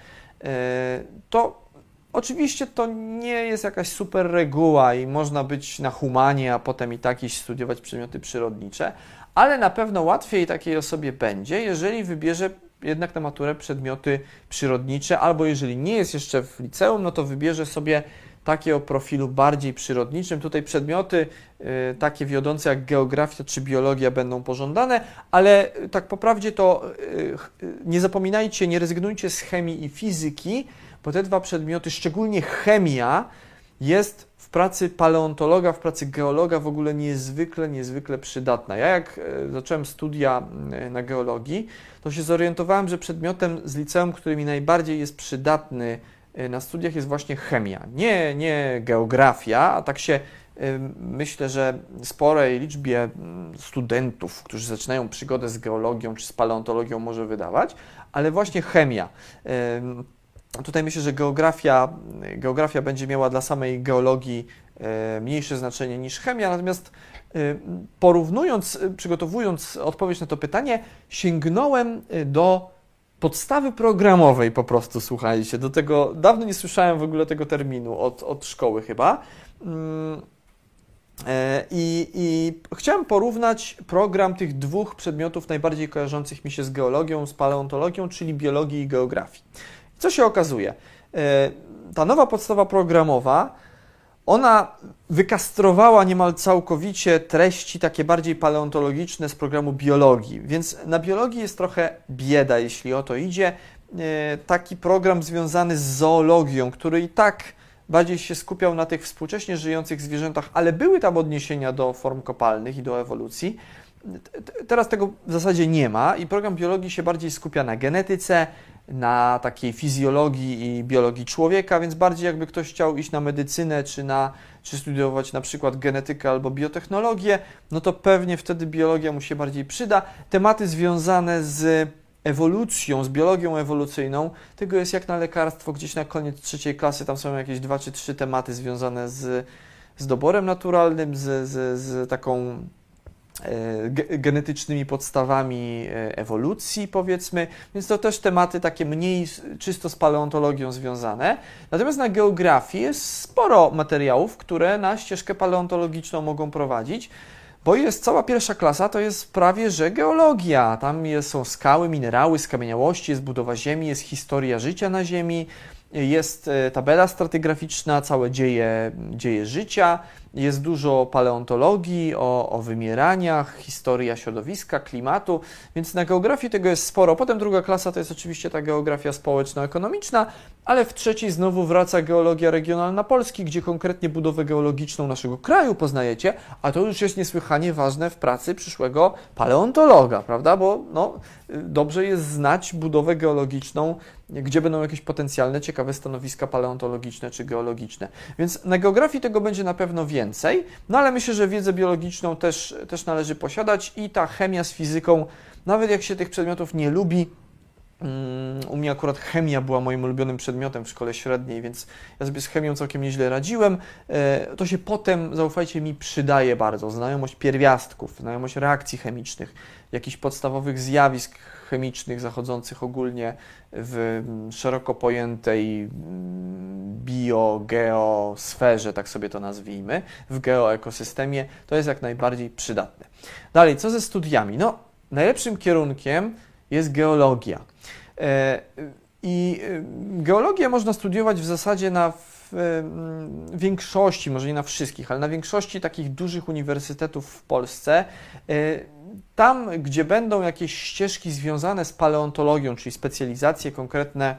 e, to oczywiście to nie jest jakaś super reguła i można być na humanie, a potem i tak iść studiować przedmioty przyrodnicze, ale na pewno łatwiej takiej osobie będzie, jeżeli wybierze jednak na maturę przedmioty przyrodnicze, albo jeżeli nie jest jeszcze w liceum, no to wybierze sobie takie o profilu bardziej przyrodniczym. Tutaj przedmioty y, takie wiodące jak geografia czy biologia będą pożądane, ale y, tak po prawdzie to y, nie zapominajcie, nie rezygnujcie z chemii i fizyki, bo te dwa przedmioty, szczególnie chemia, jest w pracy paleontologa, w pracy geologa w ogóle niezwykle, niezwykle przydatna. Ja jak zacząłem studia na geologii, to się zorientowałem, że przedmiotem z liceum, który mi najbardziej jest przydatny Y, na studiach jest właśnie chemia, nie, nie geografia, a tak się y, myślę, że sporej liczbie mm, studentów, którzy zaczynają przygodę z geologią czy z paleontologią może wydawać, ale właśnie chemia. Y, tutaj myślę, że geografia, geografia będzie miała dla samej geologii mniejsze znaczenie niż chemia, natomiast porównując, przygotowując odpowiedź na to pytanie, sięgnąłem do podstawy programowej po prostu, słuchajcie. Do tego dawno nie słyszałem w ogóle tego terminu od, od szkoły chyba. Mm, e, I, I chciałem porównać program tych dwóch przedmiotów najbardziej kojarzących mi się z geologią, z paleontologią, czyli biologii i geografii. Co się okazuje? E, ta nowa podstawa programowa ona wykastrowała niemal całkowicie treści takie bardziej paleontologiczne z programu biologii, więc na biologii jest trochę bieda, jeśli o to idzie. E, taki program związany z zoologią, który i tak bardziej się skupiał na tych współcześnie żyjących zwierzętach, ale były tam odniesienia do form kopalnych i do ewolucji. Teraz tego w zasadzie nie ma i program biologii się bardziej skupia na genetyce, na takiej fizjologii i biologii człowieka, więc bardziej jakby ktoś chciał iść na medycynę czy, na, czy studiować na przykład genetykę albo biotechnologię, no to pewnie wtedy biologia mu się bardziej przyda. Tematy związane z ewolucją, z biologią ewolucyjną, tego jest jak na lekarstwo, gdzieś na koniec trzeciej klasy, tam są jakieś dwa czy trzy tematy związane z, z doborem naturalnym, z, z, z taką genetycznymi podstawami e, ewolucji, powiedzmy, więc to też tematy takie mniej czysto z paleontologią związane. Natomiast na geografii jest sporo materiałów, które na ścieżkę paleontologiczną mogą prowadzić, bo jest cała pierwsza klasa, to jest prawie że geologia. Tam są skały, minerały, skamieniałości, jest budowa Ziemi, jest historia życia na Ziemi, jest e, tabela stratygraficzna, całe dzieje, dzieje życia, jest dużo paleontologii, o, o wymieraniach, historia środowiska, klimatu, więc na geografii tego jest sporo. Potem druga klasa to jest oczywiście ta geografia społeczno-ekonomiczna, ale w trzeciej znowu wraca geologia regionalna Polski, gdzie konkretnie budowę geologiczną naszego kraju poznajecie, a to już jest niesłychanie ważne w pracy przyszłego paleontologa, prawda? Bo no, dobrze jest znać budowę geologiczną, gdzie będą jakieś potencjalne ciekawe stanowiska paleontologiczne czy geologiczne. Więc na geografii tego będzie na pewno więcej, no ale myślę, że wiedzę biologiczną też, też należy posiadać i ta chemia z fizyką, nawet jak się tych przedmiotów nie lubi, Mm, u mnie akurat chemia była moim ulubionym przedmiotem w szkole średniej, więc ja sobie z chemią całkiem nieźle radziłem. E, to się potem, zaufajcie mi, przydaje bardzo. Znajomość pierwiastków, znajomość reakcji chemicznych, jakichś podstawowych zjawisk chemicznych zachodzących ogólnie w mm, szeroko pojętej mm, biogeosferze, tak sobie to nazwijmy, w geoekosystemie, to jest jak najbardziej przydatne. Dalej, co ze studiami? No, najlepszym kierunkiem jest geologia. I geologię można studiować w zasadzie na w większości, może nie na wszystkich, ale na większości takich dużych uniwersytetów w Polsce. Tam, gdzie będą jakieś ścieżki związane z paleontologią, czyli specjalizacje konkretne,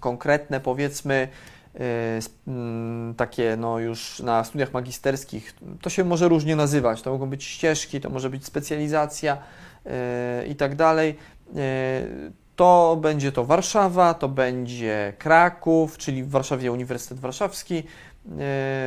konkretne powiedzmy, e, mm, takie no już na studiach magisterskich, to się może różnie nazywać. To mogą być ścieżki, to może być specjalizacja e, i tak dalej. E, to będzie to Warszawa, to będzie Kraków, czyli w Warszawie Uniwersytet Warszawski,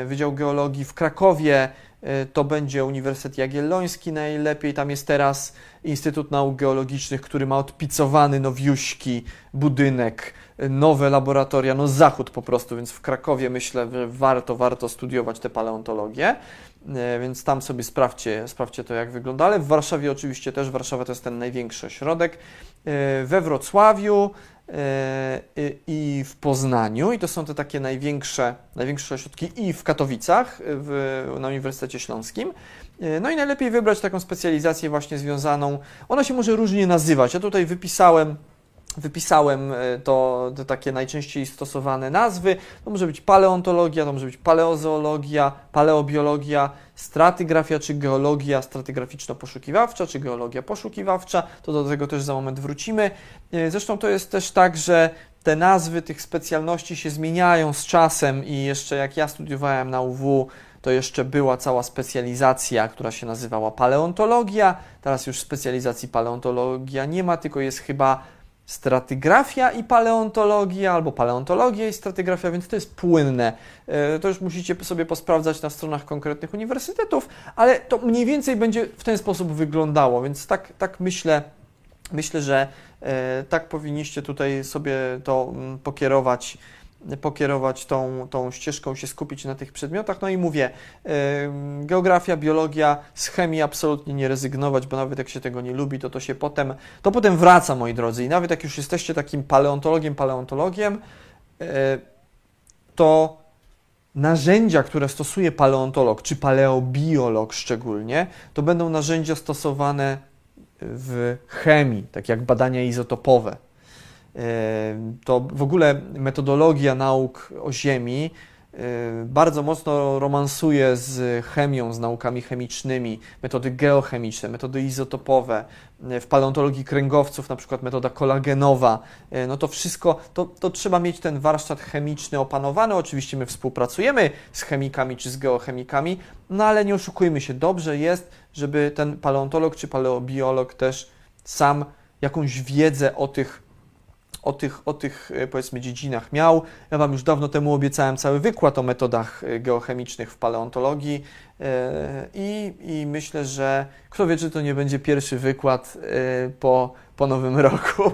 Wydział Geologii w Krakowie, E, to będzie Uniwersytet Jagielloński najlepiej. Tam jest teraz Instytut Nauk Geologicznych, który ma odpicowany nowiuśki budynek, e, nowe laboratoria, no zachód po prostu, więc w Krakowie myślę, że warto, warto studiować tę paleontologię, e, więc tam sobie sprawdźcie, sprawdźcie to, jak wygląda, ale w Warszawie oczywiście też, Warszawa to jest ten największy ośrodek, we Wrocławiu, E, i w Poznaniu, i to są te takie największe, największe ośrodki, i w Katowicach, w, na Uniwersytecie Śląskim. E, no i najlepiej wybrać taką specjalizację właśnie związaną, ona się może różnie nazywać. Ja tutaj wypisałem wypisałem e, to, takie najczęściej stosowane nazwy. To może być paleontologia, to może być paleozoologia, paleobiologia, stratygrafia czy geologia stratygraficzno-poszukiwawcza, czy geologia poszukiwawcza. To do tego też za moment wrócimy. E, zresztą to jest też tak, że te nazwy tych specjalności się zmieniają z czasem i jeszcze jak ja studiowałem na UW, to jeszcze była cała specjalizacja, która się nazywała paleontologia. Teraz już specjalizacji paleontologia nie ma, tylko jest chyba stratygrafia i paleontologia, albo paleontologia i stratygrafia, więc to jest płynne. E, to już musicie sobie posprawdzać na stronach konkretnych uniwersytetów, ale to mniej więcej będzie w ten sposób wyglądało, więc tak, tak myślę, myślę, że e, tak powinniście tutaj sobie to mm, pokierować pokierować tą, tą ścieżką, się skupić na tych przedmiotach. No i mówię, geografia, biologia, z chemii absolutnie nie rezygnować, bo nawet jak się tego nie lubi, to to się potem, to potem wraca, moi drodzy. I nawet jak już jesteście takim paleontologiem, paleontologiem, e, to narzędzia, które stosuje paleontolog, czy paleobiolog szczególnie, to będą narzędzia stosowane w chemii, tak jak badania izotopowe to w ogóle metodologia nauk o Ziemi bardzo mocno romansuje z chemią, z naukami chemicznymi, metody geochemiczne, metody izotopowe, w paleontologii kręgowców na przykład metoda kolagenowa, no to wszystko, to, to trzeba mieć ten warsztat chemiczny opanowany, oczywiście my współpracujemy z chemikami czy z geochemikami, no ale nie oszukujmy się, dobrze jest, żeby ten paleontolog czy paleobiolog też sam jakąś wiedzę o tych o tych, o tych e, powiedzmy dziedzinach miał. Ja Wam już dawno temu obiecałem cały wykład o metodach e, geochemicznych w paleontologii e, i, i myślę, że kto wie, czy to nie będzie pierwszy wykład po, po nowym roku,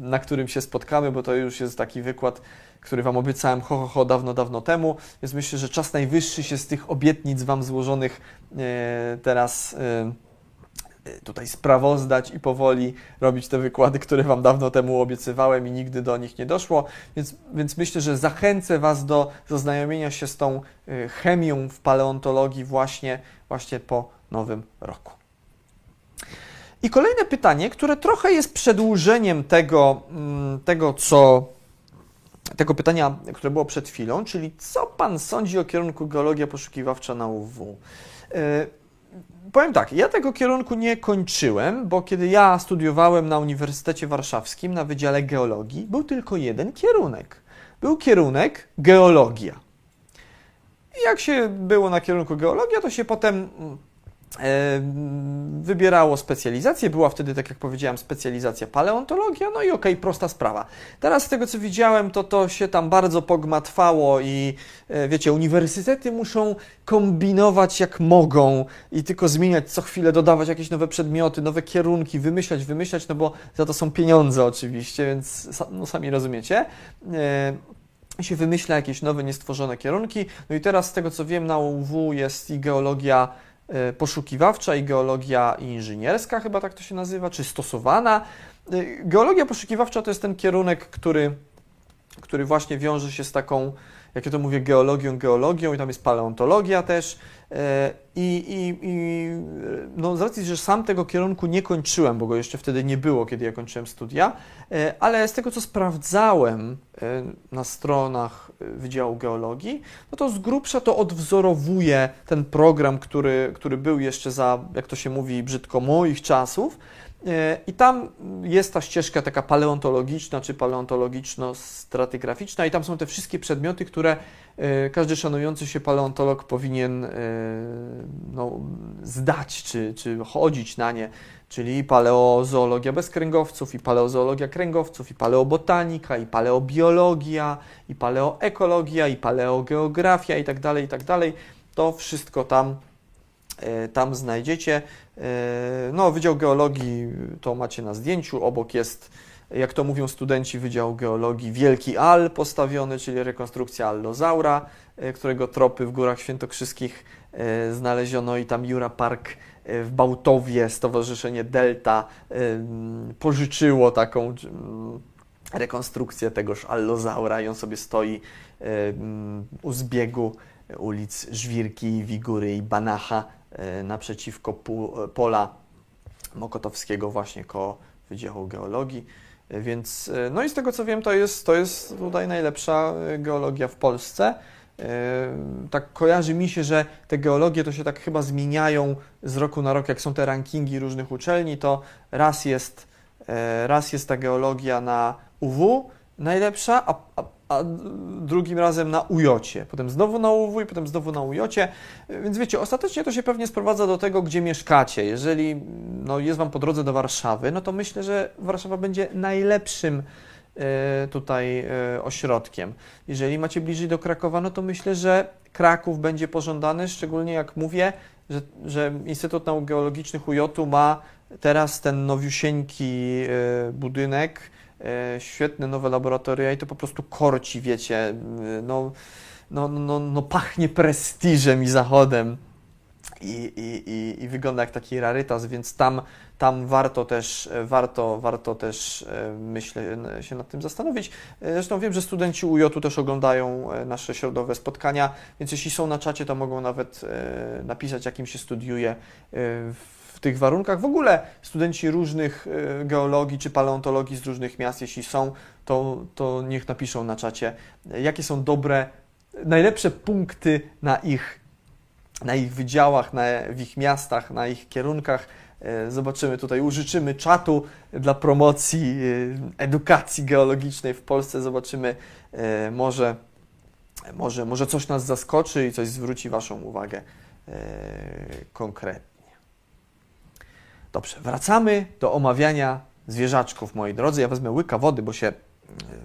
na którym się spotkamy, bo to już jest taki wykład, który Wam obiecałem ho, ho, ho dawno, dawno temu, więc myślę, że czas najwyższy się z tych obietnic Wam złożonych teraz tutaj sprawozdać i powoli robić te wykłady, które Wam dawno temu obiecywałem i nigdy do nich nie doszło. Więc, więc myślę, że zachęcę Was do zaznajomienia się z tą y, chemią w paleontologii właśnie, właśnie po nowym roku. I kolejne pytanie, które trochę jest przedłużeniem tego, mm, tego co tego pytania, które było przed chwilą, czyli co Pan sądzi o kierunku geologia poszukiwawcza na UW? Powiem tak, ja tego kierunku nie kończyłem, bo kiedy ja studiowałem na Uniwersytecie Warszawskim na Wydziale Geologii, był tylko jeden kierunek. Był kierunek geologia. I jak się było na kierunku geologia, to się potem wybierało specjalizację. Była wtedy, tak jak powiedziałem, specjalizacja paleontologia, no i okej, okay, prosta sprawa. Teraz z tego, co widziałem, to to się tam bardzo pogmatwało i e, wiecie, uniwersytety muszą kombinować jak mogą i tylko zmieniać co chwilę, dodawać jakieś nowe przedmioty, nowe kierunki, wymyślać, wymyślać, no bo za to są pieniądze oczywiście, więc no, sami rozumiecie e, się wymyśla jakieś nowe, niestworzone kierunki. No i teraz z tego co wiem na UW jest i geologia poszukiwawcza i geologia inżynierska, chyba tak to się nazywa, czy stosowana. E, geologia poszukiwawcza to jest ten kierunek, który, który właśnie wiąże się z taką jak ja to mówię, geologią, geologią i tam jest paleontologia też. E, I, i, i no, z racji, że sam tego kierunku nie kończyłem, bo go jeszcze wtedy nie było, kiedy ja kończyłem studia, e, ale z tego, co sprawdzałem e, na stronach Wydziału Geologii, no to z grubsza to odwzorowuje ten program, który, który był jeszcze za, jak to się mówi brzydko, moich czasów. I tam jest ta ścieżka taka paleontologiczna czy paleontologiczno-stratygraficzna, i tam są te wszystkie przedmioty, które E, każdy szanujący się paleontolog powinien e, no, zdać czy, czy chodzić na nie, czyli paleozoologia bez kręgowców, i paleozoologia kręgowców, i paleobotanika, i paleobiologia, i paleoekologia, i paleogeografia i tak dalej, i tak dalej. To wszystko tam, e, tam znajdziecie. No, Wydział Geologii to macie na zdjęciu, obok jest jak to mówią studenci Wydziału Geologii, wielki al postawiony, czyli rekonstrukcja allozaura, e, którego tropy w Górach Świętokrzyskich e, znaleziono i tam Jura Park e, w Bałtowie, Stowarzyszenie Delta pożyczyło taką rekonstrukcję tegoż allozaura i on sobie stoi u zbiegu ulic Żwirki, Wigury i Banacha naprzeciwko pola Mokotowskiego właśnie koło Wydziału Geologii. Więc, e, no i z tego co wiem, to jest, to jest tutaj najlepsza e, geologia w Polsce. E, tak kojarzy mi się, że te geologie to się tak chyba zmieniają z roku na rok, jak są te rankingi różnych uczelni, to raz jest, raz jest ta geologia na UW najlepsza, a, a a drugim razem na ujocie, potem znowu na UW i potem znowu na ujocie. Więc wiecie, ostatecznie to się pewnie sprowadza do tego, gdzie mieszkacie. Jeżeli no, jest Wam po drodze do Warszawy, no to myślę, że Warszawa będzie najlepszym e, tutaj e, ośrodkiem. Jeżeli macie bliżej do Krakowa, no to myślę, że Kraków będzie pożądany, szczególnie jak mówię, że, że Instytut Nauk Geologicznych UJ ma teraz ten nowiusieńki e, budynek, świetne nowe laboratoria i to po prostu korci, wiecie, no, no, no, no pachnie prestiżem i zachodem. I, i, i, wygląda jak taki rarytas, więc tam, tam warto też, warto, warto też e, myślę, się nad tym zastanowić. E, zresztą wiem, że studenci UJ też oglądają nasze środowe spotkania, więc jeśli są na czacie, to mogą nawet napisać, jakim się studiuje w tych warunkach. W ogóle studenci różnych e, geologii czy paleontologii z różnych miast, jeśli są, to, to niech napiszą na czacie, jakie są dobre, najlepsze punkty na ich, na ich wydziałach, na, w ich miastach, na ich kierunkach. E, zobaczymy tutaj, użyczymy czatu dla promocji e, edukacji geologicznej w Polsce. Zobaczymy, może, może, może coś nas zaskoczy i coś zwróci Waszą uwagę konkretnie. Dobrze, wracamy do omawiania zwierzaczków, moi drodzy. Ja wezmę łyka wody, bo się e,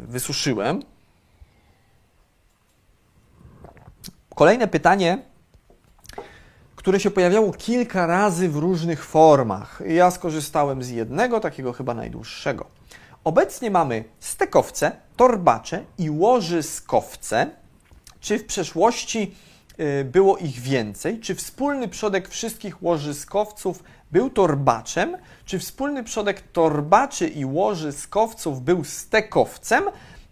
wysuszyłem. Kolejne pytanie, które się pojawiało kilka razy w różnych formach. Ja skorzystałem z jednego, takiego chyba najdłuższego. Obecnie mamy stekowce, torbacze i łożyskowce. Czy w przeszłości e, było ich więcej? Czy wspólny przodek wszystkich łożyskowców był torbaczem, czy wspólny przodek torbaczy i łożyskowców był stekowcem,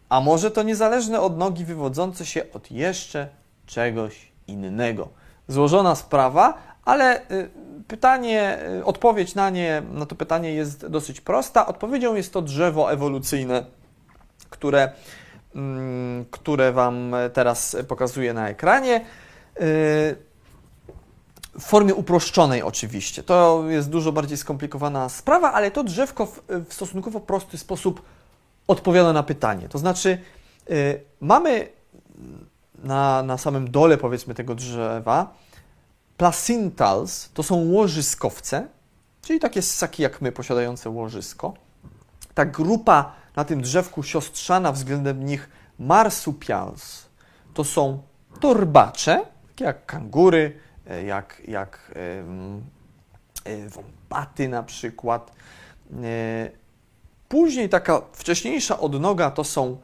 a może to niezależne od nogi wywodzące się od jeszcze czegoś innego. Złożona sprawa, ale y, pytanie, y, odpowiedź na nie, na to pytanie jest dosyć prosta. Odpowiedzią jest to drzewo ewolucyjne, które, mm, które Wam teraz pokazuję na ekranie. Y, w formie uproszczonej oczywiście. To jest dużo bardziej skomplikowana sprawa, ale to drzewko w, w stosunkowo prosty sposób odpowiada na pytanie. To znaczy, yy, mamy na, na samym dole, powiedzmy, tego drzewa placentals, to są łożyskowce, czyli takie ssaki jak my, posiadające łożysko. Ta grupa na tym drzewku siostrzana względem nich marsupials, to są torbacze, takie jak kangury, jak, jak e, wąpaty na przykład. E, później taka wcześniejsza odnoga to są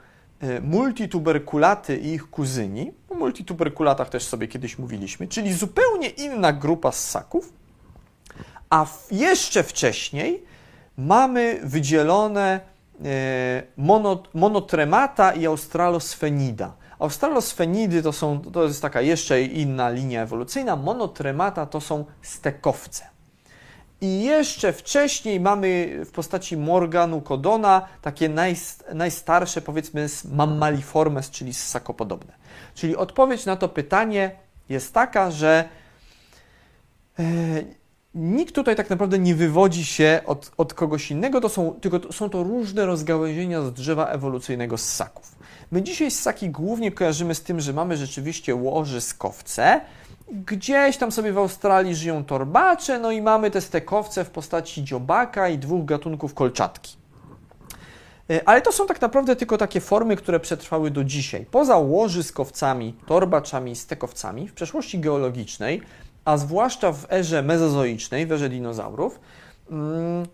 multituberkulaty i ich kuzyni. O multituberkulatach też sobie kiedyś mówiliśmy, czyli zupełnie inna grupa ssaków. A jeszcze wcześniej mamy wydzielone monotremata i australosfenida. Australosfenidy to, są, to jest taka jeszcze inna linia ewolucyjna. Monotremata to są stekowce. I jeszcze wcześniej mamy w postaci Morganu Kodona takie najstarsze, powiedzmy, mammaliformes, czyli ssakopodobne. Czyli odpowiedź na to pytanie jest taka, że e, nikt tutaj tak naprawdę nie wywodzi się od, od kogoś innego, to są, tylko to, są to różne rozgałęzienia z drzewa ewolucyjnego ssaków. My dzisiaj ssaki głównie kojarzymy z tym, że mamy rzeczywiście łożyskowce, Gdzieś tam sobie w Australii żyją torbacze, no i mamy te stekowce w postaci dziobaka i dwóch gatunków kolczatki. E, ale to są tak naprawdę tylko takie formy, które przetrwały do dzisiaj. Poza łożyskowcami, torbaczami, stekowcami w przeszłości geologicznej, a zwłaszcza w erze mezozoicznej, w erze dinozaurów, mm,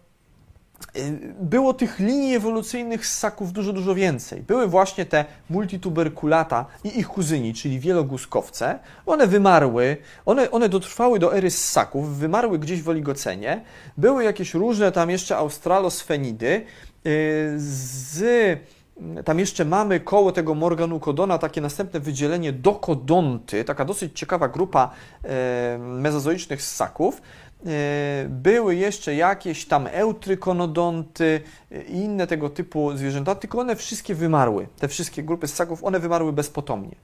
było tych linii ewolucyjnych ssaków dużo, dużo więcej. Były właśnie te multituberkulata i ich kuzyni, czyli wieloguskowce. One wymarły, one, one dotrwały do ery ssaków, wymarły gdzieś w oligocenie. Były jakieś różne tam jeszcze australosfenidy y, z tam jeszcze mamy koło tego Morganucodona takie następne wydzielenie dokodonty, taka dosyć ciekawa grupa e, mezozoicznych ssaków. E, były jeszcze jakieś tam eutrykonodonty i inne tego typu zwierzęta, tylko one wszystkie wymarły. Te wszystkie grupy ssaków, one wymarły bezpotomnie.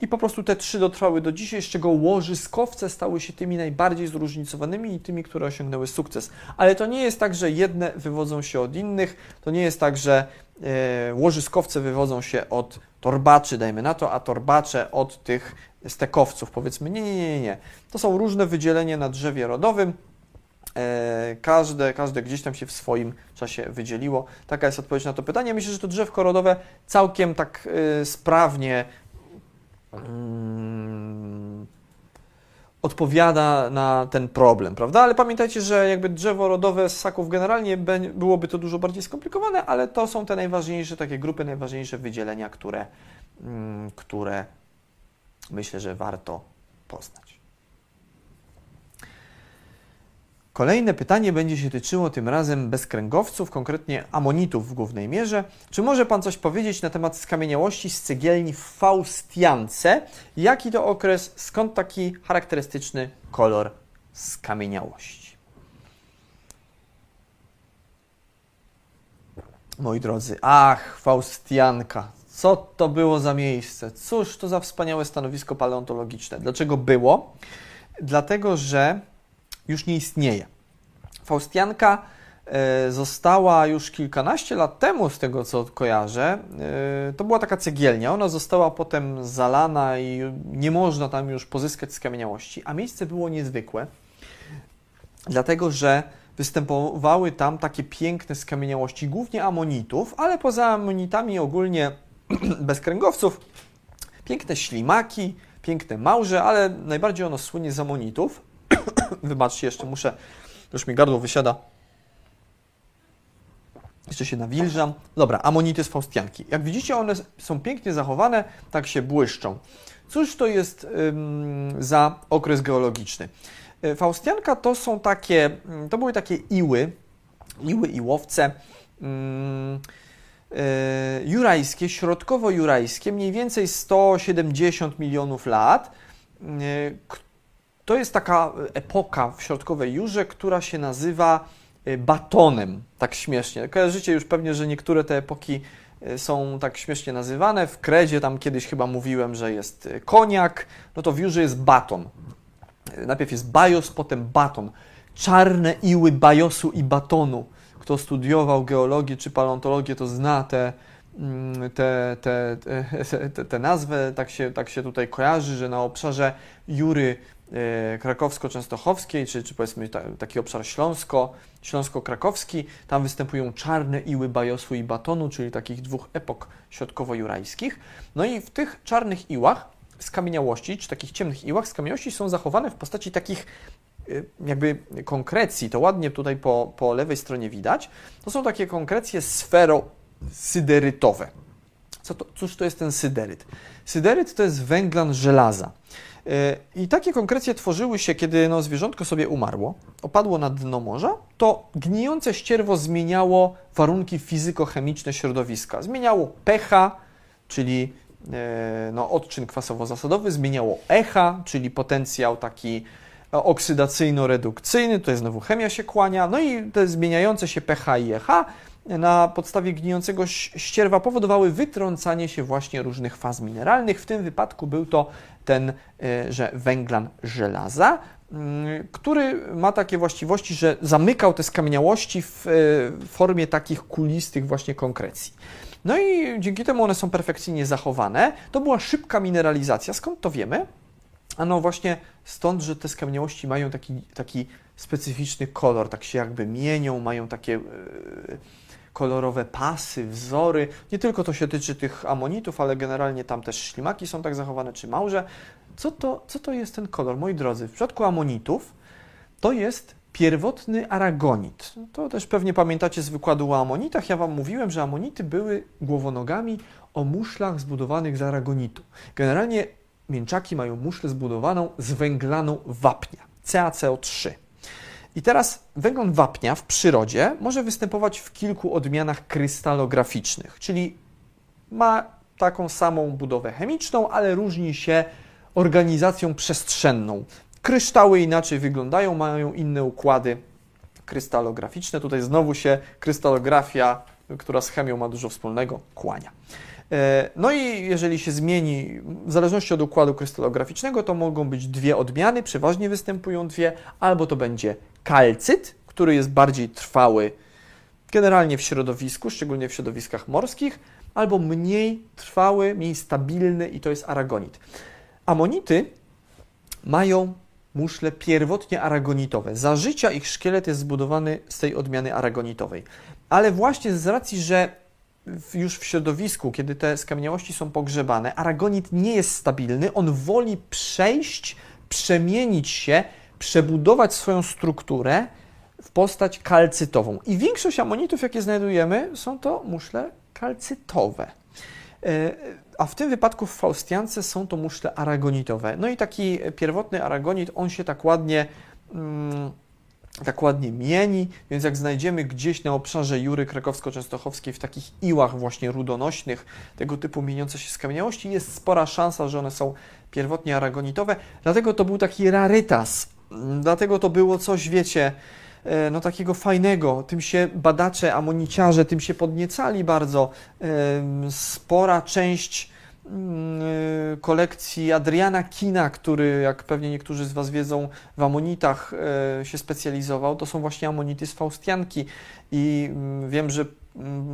I po prostu te trzy dotrwały do dzisiaj, z czego łożyskowce stały się tymi najbardziej zróżnicowanymi i tymi, które osiągnęły sukces. Ale to nie jest tak, że jedne wywodzą się od innych, to nie jest tak, że e, łożyskowce wywodzą się od torbaczy, dajmy na to, a torbacze od tych stekowców, powiedzmy. Nie, nie, nie, nie. To są różne wydzielenia na drzewie rodowym. E, każde, każde gdzieś tam się w swoim czasie wydzieliło. Taka jest odpowiedź na to pytanie. Myślę, że to drzewko rodowe całkiem tak e, sprawnie Mm, odpowiada na ten problem, prawda? Ale pamiętajcie, że jakby drzewo rodowe ssaków generalnie byłoby to dużo bardziej skomplikowane, ale to są te najważniejsze takie grupy, najważniejsze wydzielenia, które, mm, które myślę, że warto poznać. Kolejne pytanie będzie się tyczyło tym razem bezkręgowców, konkretnie amonitów w głównej mierze. Czy może Pan coś powiedzieć na temat skamieniałości z cegielni w Faustiance? Jaki to okres, skąd taki charakterystyczny kolor skamieniałości? Moi drodzy, ach, Faustianka, co to było za miejsce? Cóż to za wspaniałe stanowisko paleontologiczne? Dlaczego było? Dlatego, że już nie istnieje. Faustianka e, została już kilkanaście lat temu, z tego co kojarzę. E, to była taka cegielnia. Ona została potem zalana i nie można tam już pozyskać skamieniałości, a miejsce było niezwykłe, dlatego że występowały tam takie piękne skamieniałości, głównie amonitów, ale poza amonitami ogólnie bezkręgowców, piękne ślimaki, piękne małże, ale najbardziej ono słynie z amonitów. Wybaczcie, jeszcze muszę, już mi gardło wysiada. Jeszcze się nawilżam. Dobra, amonity z faustianki. Jak widzicie, one są pięknie zachowane, tak się błyszczą. Cóż to jest ym, za okres geologiczny? E, faustianka to są takie, mm, to były takie iły, iły i łowce yy, jurajskie, środkowo-jurajskie, mniej więcej 170 milionów lat, yy, to jest taka epoka w środkowej Jurze, która się nazywa y, batonem, tak śmiesznie. Kojarzycie już pewnie, że niektóre te epoki y, są tak śmiesznie nazywane. W Kredzie tam kiedyś chyba mówiłem, że jest y, koniak, no to w Jurze jest baton. Najpierw jest bajos, potem baton. Czarne iły bajosu i batonu. Kto studiował geologię czy paleontologię, to zna te, mm, te, te, te, te, nazwę, tak się, tak się tutaj kojarzy, że na obszarze Jury krakowsko-częstochowskiej, czy, czy powiedzmy taki obszar śląsko, śląsko-krakowski. Tam występują czarne iły bajosu i batonu, czyli takich dwóch epok środkowo-jurajskich. No i w tych czarnych iłach skamieniałości, czy takich ciemnych iłach skamieniałości są zachowane w postaci takich e, jakby konkrecji, to ładnie tutaj po, po lewej stronie widać, to są takie konkrecje sfero-syderytowe. Co to, cóż to jest ten syderyt? Syderyt to jest węglan żelaza. E, I takie konkrecje tworzyły się, kiedy no, zwierzątko sobie umarło, opadło na dno morza, to gnijące ścierwo zmieniało warunki fizykochemiczne środowiska. Zmieniało pH, czyli e, no, odczyn kwasowo-zasadowy, zmieniało echa, czyli potencjał taki oksydacyjno-redukcyjny, to znowu chemia się kłania, no i te zmieniające się pH i EH na podstawie gnijącego ścierwa powodowały wytrącanie się właśnie różnych faz mineralnych. W tym wypadku był to ten, e, że węglan żelaza, mm, który ma takie właściwości, że zamykał te skamieniałości w e, formie takich kulistych właśnie konkrecji. No i dzięki temu one są perfekcyjnie zachowane. To była szybka mineralizacja. Skąd to wiemy? Ano właśnie stąd, że te skamieniałości mają taki, taki specyficzny kolor, tak się jakby mienią, mają takie yy, kolorowe pasy, wzory. Nie tylko to się tyczy tych amonitów, ale generalnie tam też ślimaki są tak zachowane, czy małże. Co to, co to jest ten kolor? Moi drodzy, w przypadku amonitów to jest pierwotny aragonit. To też pewnie pamiętacie z wykładu o amonitach. Ja Wam mówiłem, że amonity były głowonogami o muszlach zbudowanych z aragonitu. Generalnie mięczaki mają muszlę zbudowaną z węglaną wapnia, CaCO3. I teraz węglan wapnia w przyrodzie może występować w kilku odmianach krystalograficznych, czyli ma taką samą budowę chemiczną, ale różni się organizacją przestrzenną. Kryształy inaczej wyglądają, mają inne układy krystalograficzne. Tutaj znowu się krystalografia, która z chemią ma dużo wspólnego, kłania. E, no i jeżeli się zmieni, w zależności od układu krystalograficznego, to mogą być dwie odmiany, przeważnie występują dwie, albo to będzie kalcyt, który jest bardziej trwały generalnie w środowisku, szczególnie w środowiskach morskich, albo mniej trwały, mniej stabilny i to jest aragonit. Amonity mają muszle pierwotnie aragonitowe. Za życia ich szkielet jest zbudowany z tej odmiany aragonitowej. Ale właśnie z racji, że już w środowisku, kiedy te skamieniałości są pogrzebane, aragonit nie jest stabilny, on woli przejść, przemienić się, przebudować swoją strukturę w postać kalcytową. I większość amonitów, jakie znajdujemy, są to muszle kalcytowe. E, a w tym wypadku w faustiance są to muszle aragonitowe. No i taki pierwotny aragonit, on się tak ładnie. Mm, tak ładnie mieni, więc jak znajdziemy gdzieś na obszarze Jury krakowsko-częstochowskiej w takich iłach właśnie rudonośnych, tego typu mieniące się skamieniałości, jest spora szansa, że one są pierwotnie aragonitowe, dlatego to był taki rarytas, dlatego to było coś, wiecie, e, no takiego fajnego, tym się badacze, amoniciarze, tym się podniecali bardzo. Spora część Mm, y, kolekcji Adriana Kina, który, jak pewnie niektórzy z Was wiedzą, w amonitach się specjalizował. To są właśnie amonity z Faustianki i mm, wiem, że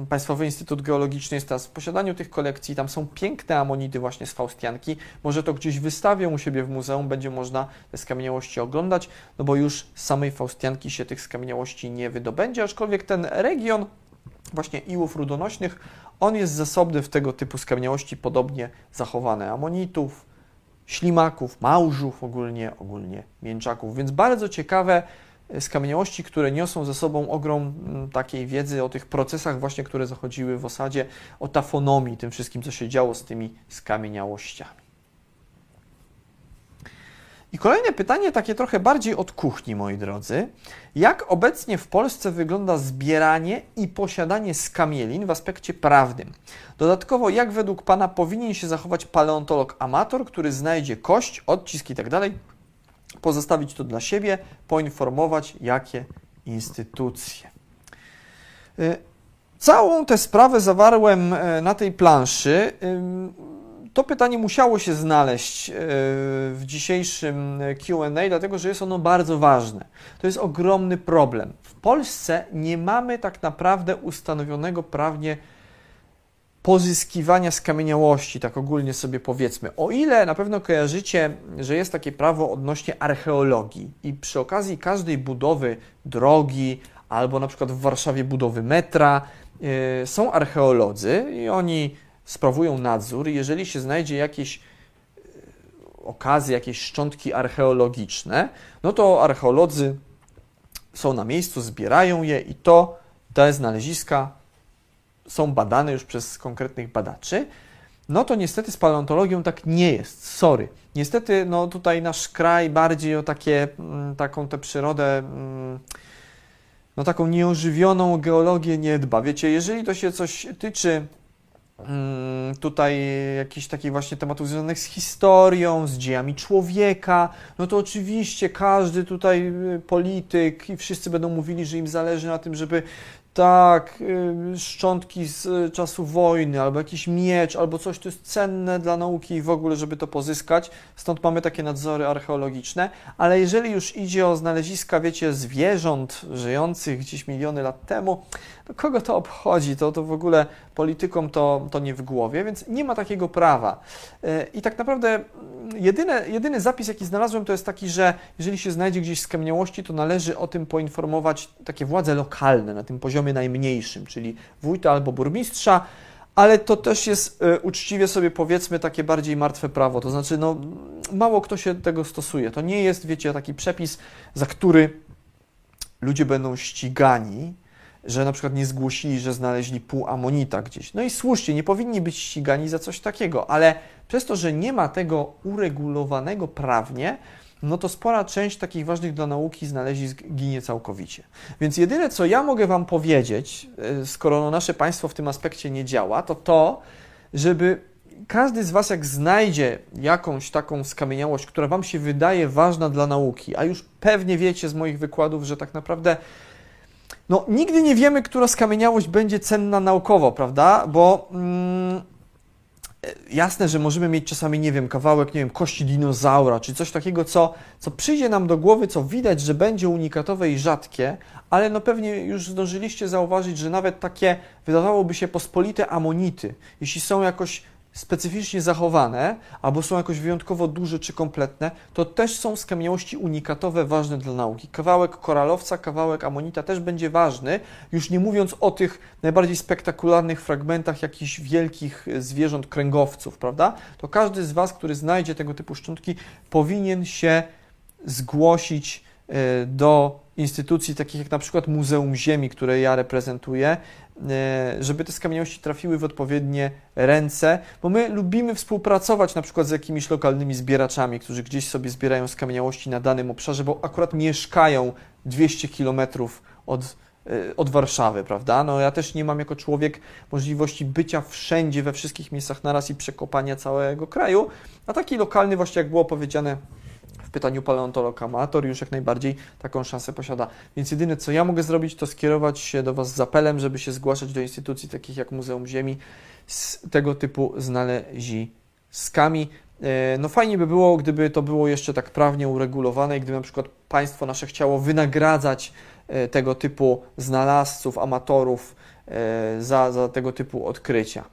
Państwowy Instytut Geologiczny jest teraz w posiadaniu tych kolekcji. Tam są piękne amonity właśnie z Faustianki. Może to gdzieś wystawią u siebie w muzeum, będzie można te skamieniałości oglądać, no bo już z samej Faustianki się tych skamieniałości nie wydobędzie, aczkolwiek ten region właśnie iłów rudonośnych, on jest zasobny w tego typu skamieniałości podobnie zachowane amonitów, ślimaków, małżów ogólnie, ogólnie mięczaków, więc bardzo ciekawe skamieniałości, które niosą ze sobą ogrom mm, takiej wiedzy o tych procesach właśnie, które zachodziły w osadzie, o tafonomii, tym wszystkim, co się działo z tymi skamieniałościami. I kolejne pytanie, takie trochę bardziej od kuchni, moi drodzy. Jak obecnie w Polsce wygląda zbieranie i posiadanie skamielin w aspekcie prawnym? Dodatkowo, jak według Pana powinien się zachować paleontolog amator, który znajdzie kość, odcisk i tak pozostawić to dla siebie, poinformować, jakie instytucje. Y, całą tę sprawę zawarłem y, na tej planszy to pytanie musiało się znaleźć e, w dzisiejszym QA, dlatego że jest ono bardzo ważne. To jest ogromny problem. W Polsce nie mamy tak naprawdę ustanowionego prawnie pozyskiwania skamieniałości, tak ogólnie sobie powiedzmy. O ile na pewno kojarzycie, że jest takie prawo odnośnie archeologii i przy okazji każdej budowy drogi albo na przykład w Warszawie budowy metra yy, są archeolodzy i oni sprawują nadzór i jeżeli się znajdzie jakieś e, okazy, jakieś szczątki archeologiczne, no to archeolodzy są na miejscu, zbierają je i to te znaleziska są badane już przez konkretnych badaczy. No to niestety z paleontologią tak nie jest. Sorry. Niestety, no tutaj nasz kraj bardziej o takie, mm, taką tę przyrodę, mm, no taką nieożywioną geologię nie dba. Wiecie, jeżeli to się coś tyczy Mm, tutaj jakichś takich właśnie tematów związanych z historią, z dziejami człowieka, no to oczywiście każdy tutaj y, polityk i wszyscy będą mówili, że im zależy na tym, żeby tak, y, szczątki z czasu wojny, albo jakiś miecz, albo coś, to jest cenne dla nauki i w ogóle, żeby to pozyskać. Stąd mamy takie nadzory archeologiczne. Ale jeżeli już idzie o znaleziska, wiecie, zwierząt żyjących gdzieś miliony lat temu, kogo to obchodzi? To, to w ogóle politykom to, to nie w głowie, więc nie ma takiego prawa. Y, I tak naprawdę jedyny, jedyny zapis, jaki znalazłem, to jest taki, że jeżeli się znajdzie gdzieś skamieniałości, to należy o tym poinformować takie władze lokalne na tym poziomie najmniejszym, czyli wójta albo burmistrza, ale to też jest y, uczciwie sobie powiedzmy takie bardziej martwe prawo, to znaczy no, mało kto się tego stosuje. To nie jest, wiecie, taki przepis, za który ludzie będą ścigani, że na przykład nie zgłosili, że znaleźli pół amonita gdzieś. No i słusznie, nie powinni być ścigani za coś takiego, ale przez to, że nie ma tego uregulowanego prawnie, no to spora część takich ważnych dla nauki znalezisk ginie całkowicie. Więc jedyne, co ja mogę Wam powiedzieć, e, skoro no nasze państwo w tym aspekcie nie działa, to to, żeby każdy z Was, jak znajdzie jakąś taką skamieniałość, która Wam się wydaje ważna dla nauki, a już pewnie wiecie z moich wykładów, że tak naprawdę no, nigdy nie wiemy, która skamieniałość będzie cenna naukowo, prawda? Bo mm, jasne, że możemy mieć czasami, nie wiem, kawałek, nie wiem, kości dinozaura, czy coś takiego, co, co przyjdzie nam do głowy, co widać, że będzie unikatowe i rzadkie, ale no pewnie już zdążyliście zauważyć, że nawet takie, wydawałoby się, pospolite amonity, jeśli są jakoś specyficznie zachowane, albo są jakoś wyjątkowo duże czy kompletne, to też są skamieniałości unikatowe ważne dla nauki. Kawałek koralowca, kawałek amonita też będzie ważny, już nie mówiąc o tych najbardziej spektakularnych fragmentach jakichś wielkich zwierząt kręgowców, prawda? To każdy z Was, który znajdzie tego typu szczątki, powinien się zgłosić do instytucji takich jak na przykład Muzeum Ziemi, które ja reprezentuję, E, żeby te skamieniałości trafiły w odpowiednie ręce, bo my lubimy współpracować na przykład z jakimiś lokalnymi zbieraczami, którzy gdzieś sobie zbierają skamieniałości na danym obszarze, bo akurat mieszkają 200 kilometrów od, e, od Warszawy, prawda? No ja też nie mam jako człowiek możliwości bycia wszędzie, we wszystkich miejscach naraz i przekopania całego kraju, a taki lokalny właśnie, jak było powiedziane, w pytaniu paleontolog amator już jak najbardziej taką szansę posiada. Więc jedyne, co ja mogę zrobić, to skierować się do Was z apelem, żeby się zgłaszać do instytucji takich jak Muzeum Ziemi z tego typu znaleziskami. E, no fajnie by było, gdyby to było jeszcze tak prawnie uregulowane i gdyby na przykład państwo nasze chciało wynagradzać e, tego typu znalazców, amatorów e, za, za tego typu odkrycia.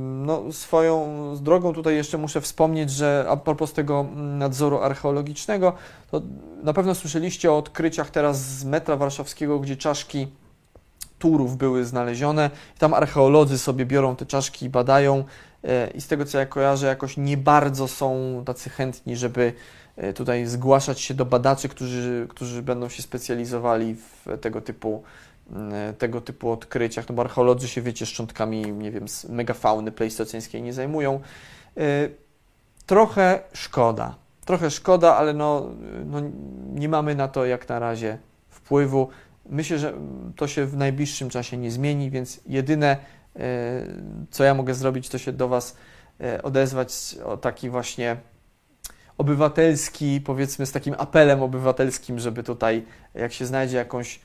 No, swoją drogą tutaj jeszcze muszę wspomnieć, że a propos tego nadzoru archeologicznego, to na pewno słyszeliście o odkryciach teraz z metra warszawskiego, gdzie czaszki turów były znalezione. Tam archeolodzy sobie biorą te czaszki i badają e, i z tego co ja kojarzę, jakoś nie bardzo są tacy chętni, żeby e, tutaj zgłaszać się do badaczy, którzy, którzy będą się specjalizowali w tego typu tego typu odkryciach, no bo archeolodzy się, wiecie, szczątkami, nie wiem, z megafauny pleistoceńskiej nie zajmują. E, trochę szkoda, trochę szkoda, ale no, no nie mamy na to jak na razie wpływu. Myślę, że to się w najbliższym czasie nie zmieni, więc jedyne, e, co ja mogę zrobić, to się do Was odezwać o taki właśnie obywatelski, powiedzmy z takim apelem obywatelskim, żeby tutaj, jak się znajdzie jakąś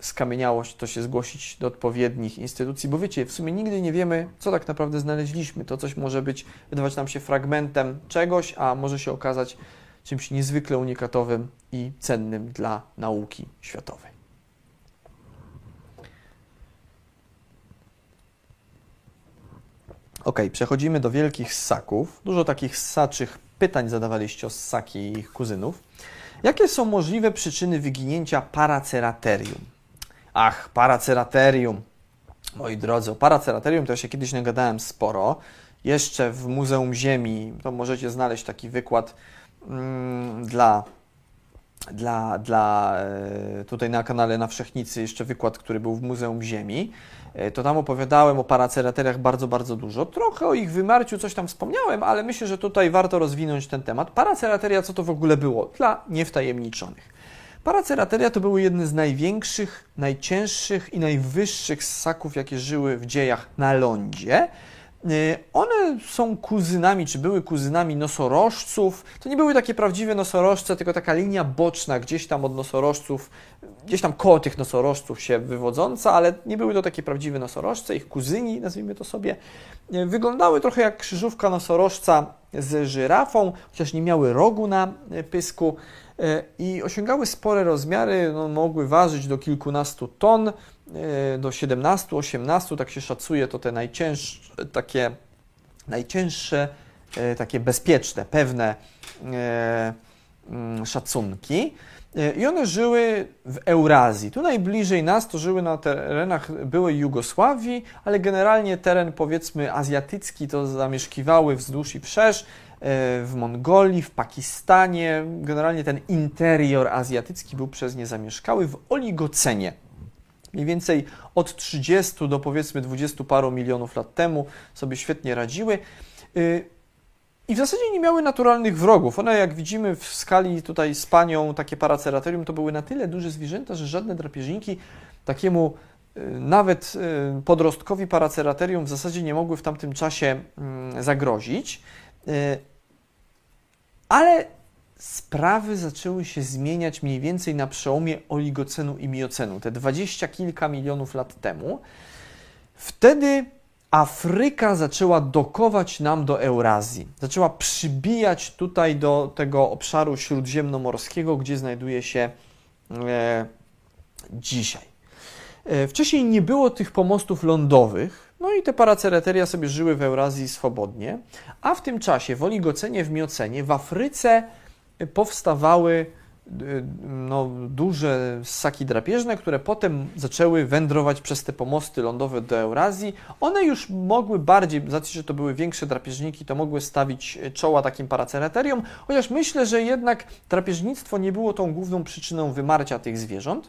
skamieniałość, to się zgłosić do odpowiednich instytucji, bo wiecie, w sumie nigdy nie wiemy, co tak naprawdę znaleźliśmy. To coś może być, wydawać nam się fragmentem czegoś, a może się okazać czymś niezwykle unikatowym i cennym dla nauki światowej. Ok, przechodzimy do wielkich ssaków. Dużo takich ssaczych pytań zadawaliście o ssaki i ich kuzynów. Jakie są możliwe przyczyny wyginięcia Paraceraterium? Ach, paraceraterium. Moi drodzy, o paraceraterium to ja się kiedyś nagadałem sporo. Jeszcze w Muzeum Ziemi to możecie znaleźć taki wykład mm, dla, dla, dla e, tutaj na kanale na Wszechnicy jeszcze wykład, który był w Muzeum Ziemi. E, to tam opowiadałem o paracerateriach bardzo, bardzo dużo. Trochę o ich wymarciu coś tam wspomniałem, ale myślę, że tutaj warto rozwinąć ten temat. Paracerateria, co to w ogóle było? Dla niewtajemniczonych. Paracerateria to były jedne z największych, najcięższych i najwyższych ssaków, jakie żyły w dziejach na lądzie. Y, one są kuzynami, czy były kuzynami nosorożców. To nie były takie prawdziwe nosorożce, tylko taka linia boczna gdzieś tam od nosorożców, gdzieś tam koło tych nosorożców się wywodząca, ale nie były to takie prawdziwe nosorożce. Ich kuzyni, nazwijmy to sobie, y, wyglądały trochę jak krzyżówka nosorożca z żyrafą, chociaż nie miały rogu na pysku i osiągały spore rozmiary, no, mogły ważyć do kilkunastu ton. E, do 17-18, tak się szacuje, to te najcięższe, takie najcięższe, e, takie bezpieczne, pewne e, mm, szacunki. I one żyły w Eurazji. Tu najbliżej nas to żyły na terenach byłej Jugosławii, ale generalnie teren powiedzmy azjatycki to zamieszkiwały wzdłuż i wszerz w Mongolii, w Pakistanie. Generalnie ten interior azjatycki był przez nie zamieszkały w oligocenie mniej więcej od 30 do powiedzmy 20 paru milionów lat temu sobie świetnie radziły. Y, I w zasadzie nie miały naturalnych wrogów. One, jak widzimy w skali tutaj z panią, takie paraceratorium, to były na tyle duże zwierzęta, że żadne drapieżniki takiemu y, nawet y, podrostkowi paraceratorium w zasadzie nie mogły w tamtym czasie mm, zagrozić. Ale sprawy zaczęły się zmieniać mniej więcej na przełomie oligocenu i miocenu, te dwadzieścia kilka milionów lat temu. Wtedy Afryka zaczęła dokować nam do Eurazji. Zaczęła przybijać tutaj do tego obszaru śródziemnomorskiego, gdzie znajduje się e, dzisiaj. E, wcześniej nie było tych pomostów lądowych, no i te paracereteria sobie żyły w Eurazji swobodnie, a w tym czasie w oligocenie, w miocenie, w Afryce powstawały y, no, duże ssaki drapieżne, które potem zaczęły wędrować przez te pomosty lądowe do Eurazji. One już mogły bardziej, z racji, że to były większe drapieżniki, to mogły stawić czoła takim paraceraterium, chociaż myślę, że jednak drapieżnictwo nie było tą główną przyczyną wymarcia tych zwierząt,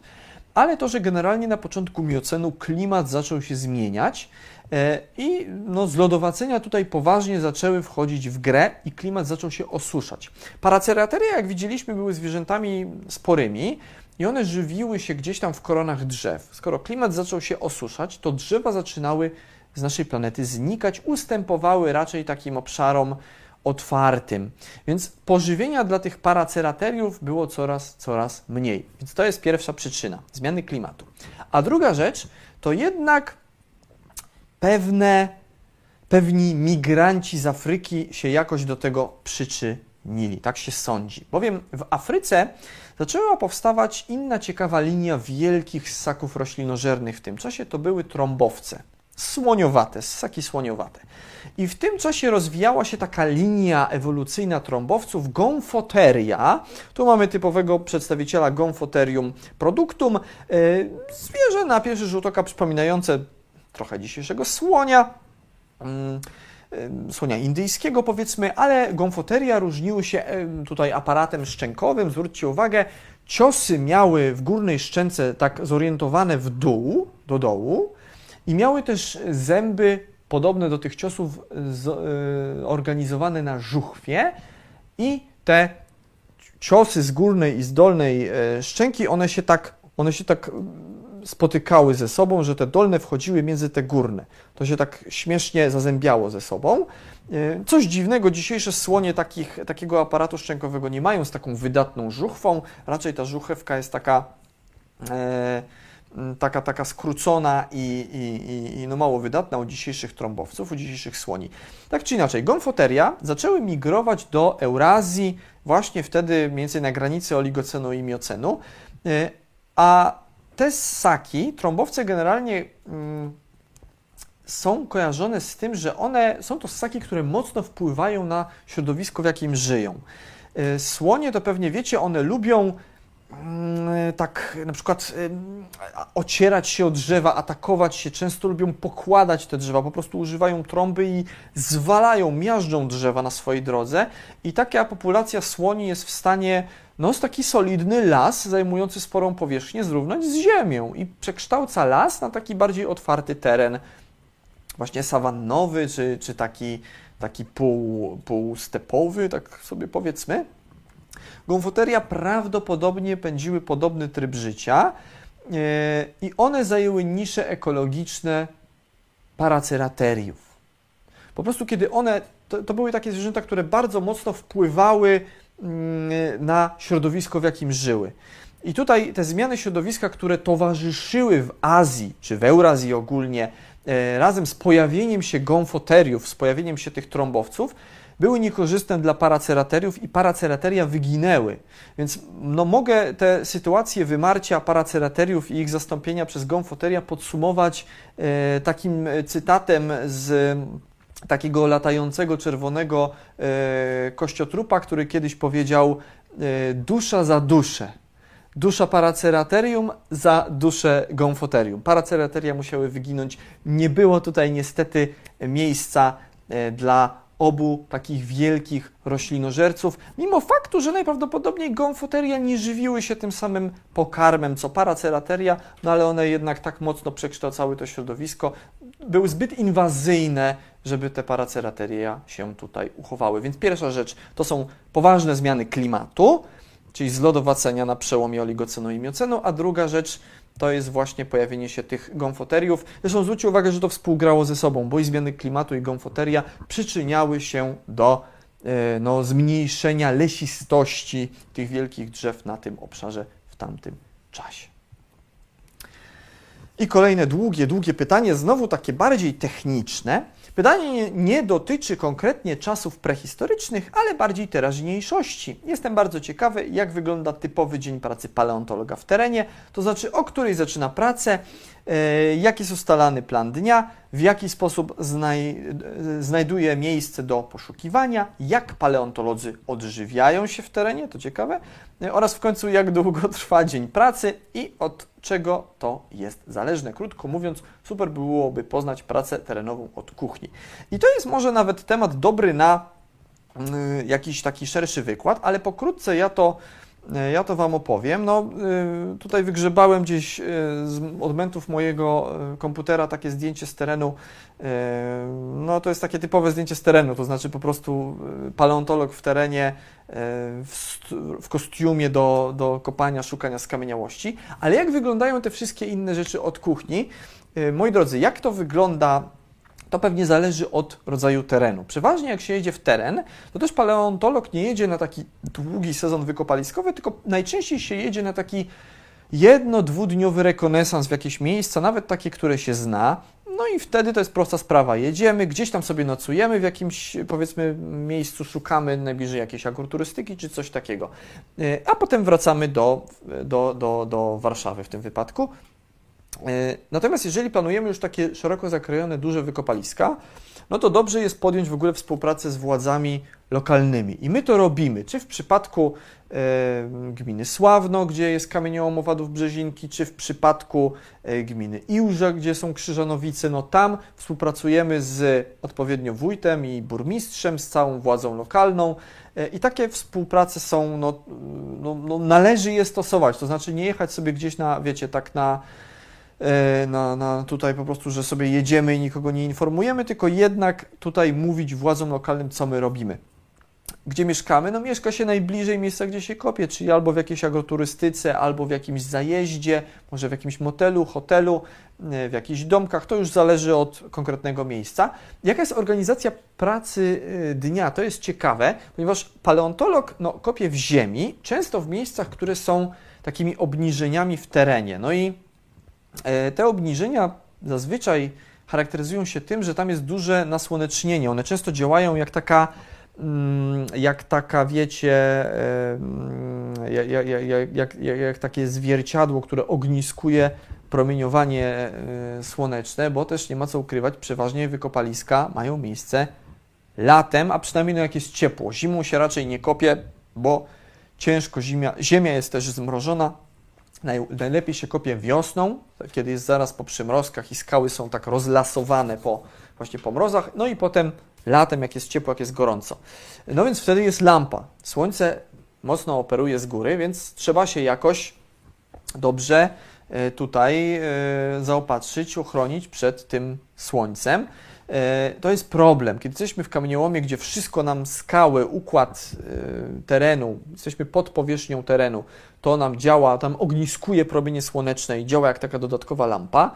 ale to, że generalnie na początku miocenu klimat zaczął się zmieniać, E, I no, zlodowacenia tutaj poważnie zaczęły wchodzić w grę i klimat zaczął się osuszać. Paracerateria, jak widzieliśmy, były zwierzętami sporymi i one żywiły się gdzieś tam w koronach drzew. Skoro klimat zaczął się osuszać, to drzewa zaczynały z naszej planety znikać, ustępowały raczej takim obszarom otwartym. Więc pożywienia dla tych paracerateriów było coraz, coraz mniej. Więc to jest pierwsza przyczyna zmiany klimatu. A druga rzecz to jednak pewne, pewni migranci z Afryki się jakoś do tego przyczynili. Tak się sądzi. Bowiem w Afryce zaczęła powstawać inna ciekawa linia wielkich ssaków roślinożernych w tym czasie. To były trąbowce, słoniowate, ssaki słoniowate. I w tym czasie rozwijała się taka linia ewolucyjna trąbowców Gonfoteria. Tu mamy typowego przedstawiciela Gonfoterium productum. E, zwierzę na pierwszy rzut oka przypominające trochę dzisiejszego słonia, mm, słonia indyjskiego powiedzmy, ale gonfoteria różniły się tutaj aparatem szczękowym. Zwróćcie uwagę, ciosy miały w górnej szczęce tak zorientowane w dół, do dołu i miały też zęby podobne do tych ciosów zorganizowane na żuchwie i te ciosy z górnej i z dolnej e, szczęki, one się tak, one się tak spotykały ze sobą, że te dolne wchodziły między te górne. To się tak śmiesznie zazębiało ze sobą. E, coś dziwnego, dzisiejsze słonie takich, takiego aparatu szczękowego nie mają z taką wydatną żuchwą. Raczej ta żuchewka jest taka, e, taka, taka skrócona i, i, i, no mało wydatna u dzisiejszych trąbowców, u dzisiejszych słoni. Tak czy inaczej, gonfoteria zaczęły migrować do Eurazji właśnie wtedy, mniej więcej na granicy oligocenu i miocenu, e, a te ssaki, trąbowce generalnie mm, są kojarzone z tym, że one są to ssaki, które mocno wpływają na środowisko, w jakim żyją. Y, słonie to pewnie wiecie, one lubią mm, tak na przykład y, ocierać się o drzewa, atakować się, często lubią pokładać te drzewa, po prostu używają trąby i zwalają, miażdżą drzewa na swojej drodze. I taka populacja słoni jest w stanie no, taki solidny las zajmujący sporą powierzchnię zrównać z ziemią i przekształca las na taki bardziej otwarty teren, właśnie sawannowy, czy, czy taki, taki pół, półstepowy, tak sobie powiedzmy. Gonfoteria prawdopodobnie pędziły podobny tryb życia e, i one zajęły nisze ekologiczne paracerateriów. Po prostu kiedy one, to, to były takie zwierzęta, które bardzo mocno wpływały mm, na środowisko, w jakim żyły. I tutaj te zmiany środowiska, które towarzyszyły w Azji, czy w Eurazji ogólnie, e, razem z pojawieniem się gonfoteriów, z pojawieniem się tych trąbowców, były niekorzystne dla paracerateriów i paracerateria wyginęły. Więc no, mogę te sytuacje wymarcia paracerateriów i ich zastąpienia przez gonfoteria podsumować e, takim cytatem z takiego latającego czerwonego e, kościotrupa, który kiedyś powiedział e, dusza za duszę. Dusza paraceraterium za duszę gonfoterium. Paracerateria musiały wyginąć. Nie było tutaj niestety miejsca e, dla obu takich wielkich roślinożerców, mimo faktu, że najprawdopodobniej gonfoteria nie żywiły się tym samym pokarmem co paracerateria, no ale one jednak tak mocno przekształcały to środowisko, były zbyt inwazyjne, żeby te paracerateria się tutaj uchowały. Więc pierwsza rzecz to są poważne zmiany klimatu, czyli zlodowacenia na przełomie oligocenu i miocenu, a druga rzecz to jest właśnie pojawienie się tych gonfoteriów. Zresztą zwróćcie uwagę, że to współgrało ze sobą, bo i zmiany klimatu i gonfoteria przyczyniały się do e, no, zmniejszenia lesistości tych wielkich drzew na tym obszarze w tamtym czasie. I kolejne długie, długie pytanie, znowu takie bardziej techniczne. Pytanie nie dotyczy konkretnie czasów prehistorycznych, ale bardziej teraźniejszości. Jestem bardzo ciekawy, jak wygląda typowy dzień pracy paleontologa w terenie, to znaczy o której zaczyna pracę, jaki jest ustalany plan dnia, w jaki sposób znaj e, znajduje miejsce do poszukiwania, jak paleontolodzy odżywiają się w terenie, to ciekawe, e, oraz w końcu jak długo trwa dzień pracy i od czego to jest zależne. Krótko mówiąc, super byłoby poznać pracę terenową od kuchni. I to jest może nawet temat dobry na y, jakiś taki szerszy wykład, ale pokrótce ja to ja to Wam opowiem. No, y, tutaj wygrzebałem gdzieś z odmentów mojego komputera takie zdjęcie z terenu. No, to jest takie typowe zdjęcie z terenu, to znaczy po prostu paleontolog w terenie w, w kostiumie do, do kopania, szukania skamieniałości. Ale jak wyglądają te wszystkie inne rzeczy od kuchni? Y, moi drodzy, jak to wygląda to pewnie zależy od rodzaju terenu. Przeważnie jak się jedzie w teren, to też paleontolog nie jedzie na taki długi sezon wykopaliskowy, tylko najczęściej się jedzie na taki jedno, dwudniowy rekonesans w jakieś miejsca, nawet takie, które się zna. No i wtedy to jest prosta sprawa. Jedziemy, gdzieś tam sobie nocujemy w jakimś, powiedzmy, miejscu, szukamy najbliżej jakiejś agroturystyki czy coś takiego. Y, a potem wracamy do, do, do, do Warszawy w tym wypadku. E, natomiast jeżeli planujemy już takie szeroko zakrojone, duże wykopaliska, no to dobrze jest podjąć w ogóle współpracę z władzami lokalnymi. I my to robimy, czy w przypadku e, gminy Sławno, gdzie jest kamieniołom owadów Brzezinki, czy w przypadku e, gminy Iłża, gdzie są Krzyżanowice, no tam współpracujemy z odpowiednio wójtem i burmistrzem, z całą władzą lokalną. I takie współprace są, no, no, no należy je stosować, to znaczy nie jechać sobie gdzieś na, wiecie, tak na na, na tutaj po prostu, że sobie jedziemy i nikogo nie informujemy, tylko jednak tutaj mówić władzom lokalnym, co my robimy. Gdzie mieszkamy? No mieszka się najbliżej miejsca, gdzie się kopie, czyli albo w jakiejś agroturystyce, albo w jakimś zajeździe, może w jakimś motelu, hotelu, e, w jakichś domkach, to już zależy od konkretnego miejsca. Jaka jest organizacja pracy e, dnia? To jest ciekawe, ponieważ paleontolog no, kopie w ziemi, często w miejscach, które są takimi obniżeniami w terenie. No i E, te obniżenia zazwyczaj charakteryzują się tym, że tam jest duże nasłonecznienie. One często działają jak taka, mm, jak taka wiecie, jak, jak, jak, jak takie zwierciadło, które ogniskuje promieniowanie e, słoneczne, bo też nie ma co ukrywać, przeważnie wykopaliska mają miejsce latem, a przynajmniej no jak jest ciepło. Zimą się raczej nie kopie, bo ciężko zimia, ziemia jest też zmrożona, Najlepiej się kopie wiosną, kiedy jest zaraz po przymrozkach i skały są tak rozlasowane po, właśnie po mrozach, no i potem latem, jak jest ciepło, jak jest gorąco. No więc wtedy jest lampa. Słońce mocno operuje z góry, więc trzeba się jakoś dobrze e, tutaj e, zaopatrzyć, ochronić przed tym słońcem. E, to jest problem. Kiedy jesteśmy w kamieniołomie, gdzie wszystko nam skały, układ e, terenu, jesteśmy pod powierzchnią terenu, to nam działa, tam ogniskuje promienie słoneczne i działa jak taka dodatkowa lampa,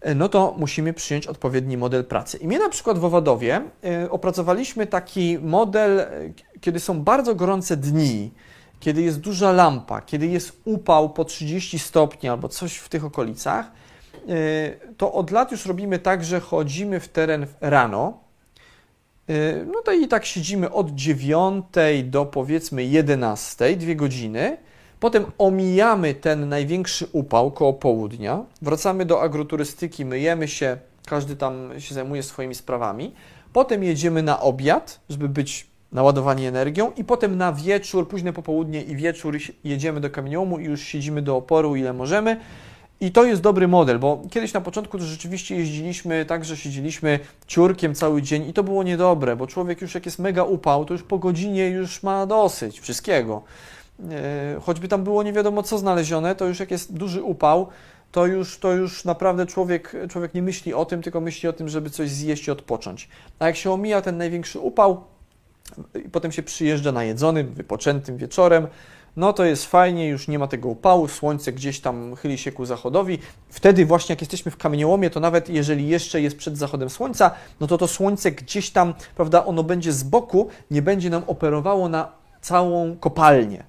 e, no to musimy przyjąć odpowiedni model pracy. I my na przykład w Owadowie opracowaliśmy taki model, kiedy są bardzo gorące dni, kiedy jest duża lampa, kiedy jest upał po 30 stopni albo coś w tych okolicach, to od lat już robimy tak, że chodzimy w teren rano. Y, no to i tak siedzimy od 9 do powiedzmy 11, dwie godziny. Potem omijamy ten największy upał koło południa. Wracamy do agroturystyki, myjemy się, każdy tam się zajmuje swoimi sprawami. Potem jedziemy na obiad, żeby być naładowani energią i potem na wieczór, późne popołudnie i wieczór jedziemy do kamieniołomu i już siedzimy do oporu ile możemy i to jest dobry model, bo kiedyś na początku to rzeczywiście jeździliśmy tak, że siedzieliśmy ciurkiem cały dzień i to było niedobre, bo człowiek już jak jest mega upał, to już po godzinie już ma dosyć wszystkiego. E, choćby tam było nie wiadomo co znalezione, to już jak jest duży upał, to już, to już naprawdę człowiek, człowiek nie myśli o tym, tylko myśli o tym, żeby coś zjeść i odpocząć. A jak się omija ten największy upał, i potem się przyjeżdża najedzonym, wypoczętym wieczorem, no to jest fajnie, już nie ma tego upału, słońce gdzieś tam chyli się ku zachodowi. Wtedy właśnie jak jesteśmy w kamieniołomie, to nawet jeżeli jeszcze jest przed zachodem słońca, no to to słońce gdzieś tam, prawda, ono będzie z boku, nie będzie nam operowało na całą kopalnię.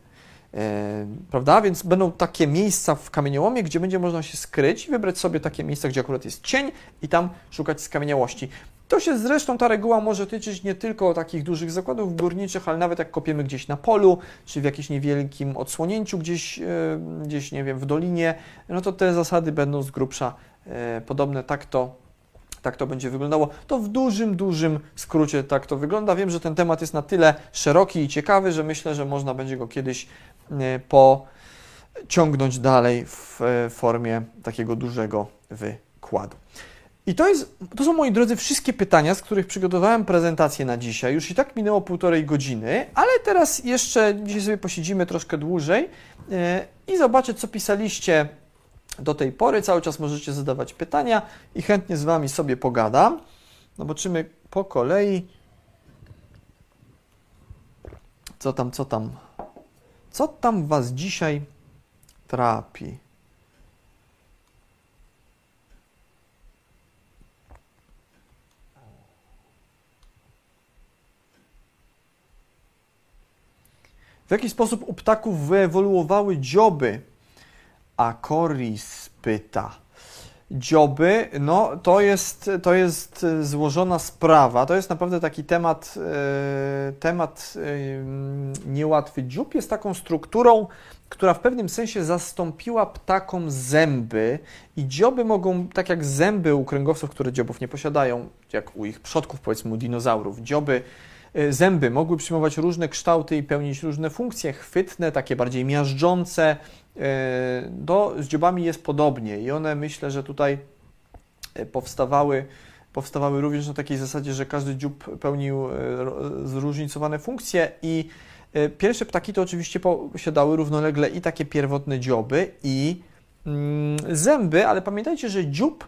E, prawda? Więc będą takie miejsca w kamieniołomie, gdzie będzie można się skryć i wybrać sobie takie miejsca, gdzie akurat jest cień i tam szukać skamieniałości. To się zresztą ta reguła może tyczyć nie tylko takich dużych zakładów górniczych, ale nawet jak kopiemy gdzieś na polu, czy w jakimś niewielkim odsłonięciu gdzieś, e, gdzieś nie wiem, w dolinie, no to te zasady będą z grubsza e, podobne. Tak to, tak to będzie wyglądało. To w dużym, dużym skrócie tak to wygląda. Wiem, że ten temat jest na tyle szeroki i ciekawy, że myślę, że można będzie go kiedyś e, pociągnąć dalej w formie takiego dużego wykładu. I to, jest, to są, moi drodzy, wszystkie pytania, z których przygotowałem prezentację na dzisiaj. Już i tak minęło półtorej godziny, ale teraz jeszcze dzisiaj sobie posiedzimy troszkę dłużej e, i zobaczę, co pisaliście do tej pory. Cały czas możecie zadawać pytania i chętnie z Wami sobie pogadam. Zobaczymy po kolei. Co tam, co tam? Co tam Was dzisiaj trapi? W jaki sposób u ptaków wyewoluowały dzioby? A Coris pyta. Dzioby, no to jest, to jest złożona sprawa. To jest naprawdę taki temat, e, temat e, niełatwy. Dziób jest taką strukturą, która w pewnym sensie zastąpiła ptakom zęby i dzioby mogą, tak jak zęby u kręgowców, które dziobów nie posiadają, jak u ich przodków, powiedzmy u dinozaurów, dzioby E, zęby mogły przyjmować różne kształty i pełnić różne funkcje, chwytne, takie bardziej miażdżące. E, do, z dziobami jest podobnie i one myślę, że tutaj e, powstawały, powstawały również na takiej zasadzie, że każdy dziób pełnił zróżnicowane funkcje i pierwsze ptaki to oczywiście posiadały równolegle i takie pierwotne dzioby i mm, zęby, ale pamiętajcie, że dziób E,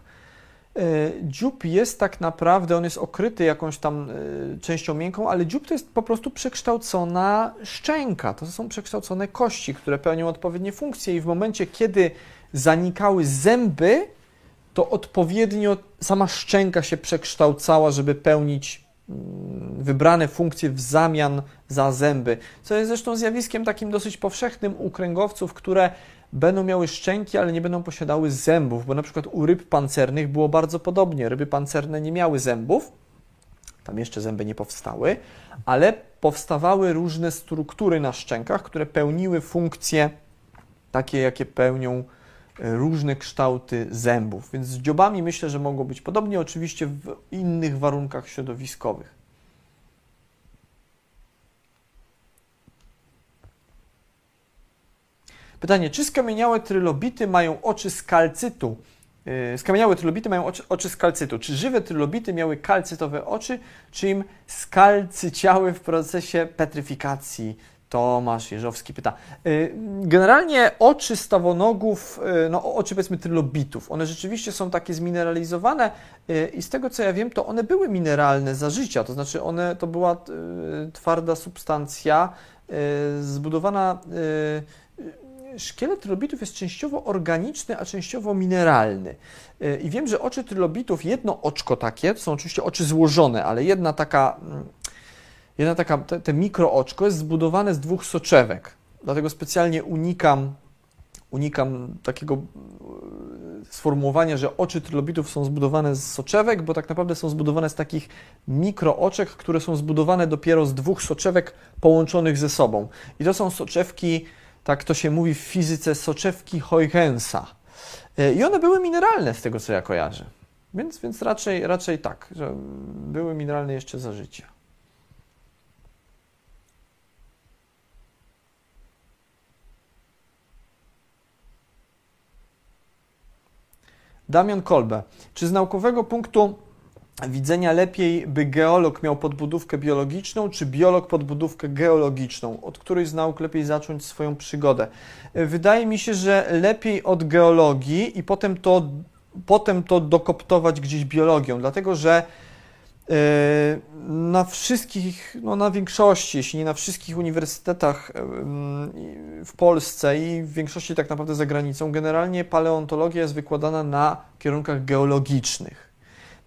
dziób jest tak naprawdę, on jest okryty jakąś tam e, częścią miękką, ale dziób to jest po prostu przekształcona szczęka. To są przekształcone kości, które pełnią odpowiednie funkcje i w momencie, kiedy zanikały zęby, to odpowiednio sama szczęka się przekształcała, żeby pełnić mm, wybrane funkcje w zamian za zęby, co jest zresztą zjawiskiem takim dosyć powszechnym u kręgowców, które będą miały szczęki, ale nie będą posiadały zębów, bo na przykład u ryb pancernych było bardzo podobnie. Ryby pancerne nie miały zębów, tam jeszcze zęby nie powstały, ale powstawały różne struktury na szczękach, które pełniły funkcje takie, jakie pełnią e, różne kształty zębów. Więc z dziobami myślę, że mogło być podobnie, oczywiście w innych warunkach środowiskowych. Pytanie, czy skamieniałe trylobity mają oczy z kalcytu? Yy, skamieniałe trylobity mają oczy, z kalcytu. Czy żywe trylobity miały kalcytowe oczy, czy im skalcyciały w procesie petryfikacji? Tomasz Jeżowski pyta. Y, generalnie oczy stawonogów, y, no oczy powiedzmy trylobitów, one rzeczywiście są takie zmineralizowane y, i z tego co ja wiem, to one były mineralne za życia, to znaczy one, to była twarda substancja zbudowana szkielet trylobitów jest częściowo organiczny, a częściowo mineralny. I wiem, że oczy trylobitów, jedno oczko takie, to są oczywiście oczy złożone, ale jedna taka mm, jedna taka, te, te mikrooczko jest zbudowane z dwóch soczewek. Dlatego specjalnie unikam, unikam takiego e, sformułowania, że oczy trylobitów są zbudowane z soczewek, bo tak naprawdę są zbudowane z takich mikrooczek, które są zbudowane dopiero z dwóch soczewek połączonych ze sobą. I to są soczewki, tak to się mówi w fizyce, soczewki Huygensa. E, I one były mineralne z tego, co ja kojarzę. Więc, więc raczej, raczej tak, że były mineralne jeszcze za życia. Damian Kolbe. Czy z naukowego punktu widzenia lepiej by geolog miał podbudówkę biologiczną, czy biolog podbudówkę geologiczną? Od której z nauk lepiej zacząć swoją przygodę? Wydaje mi się, że lepiej od geologii i potem to, potem to dokoptować gdzieś biologią, dlatego że na wszystkich, no na większości, jeśli nie na wszystkich uniwersytetach w Polsce i w większości tak naprawdę za granicą, generalnie paleontologia jest wykładana na kierunkach geologicznych.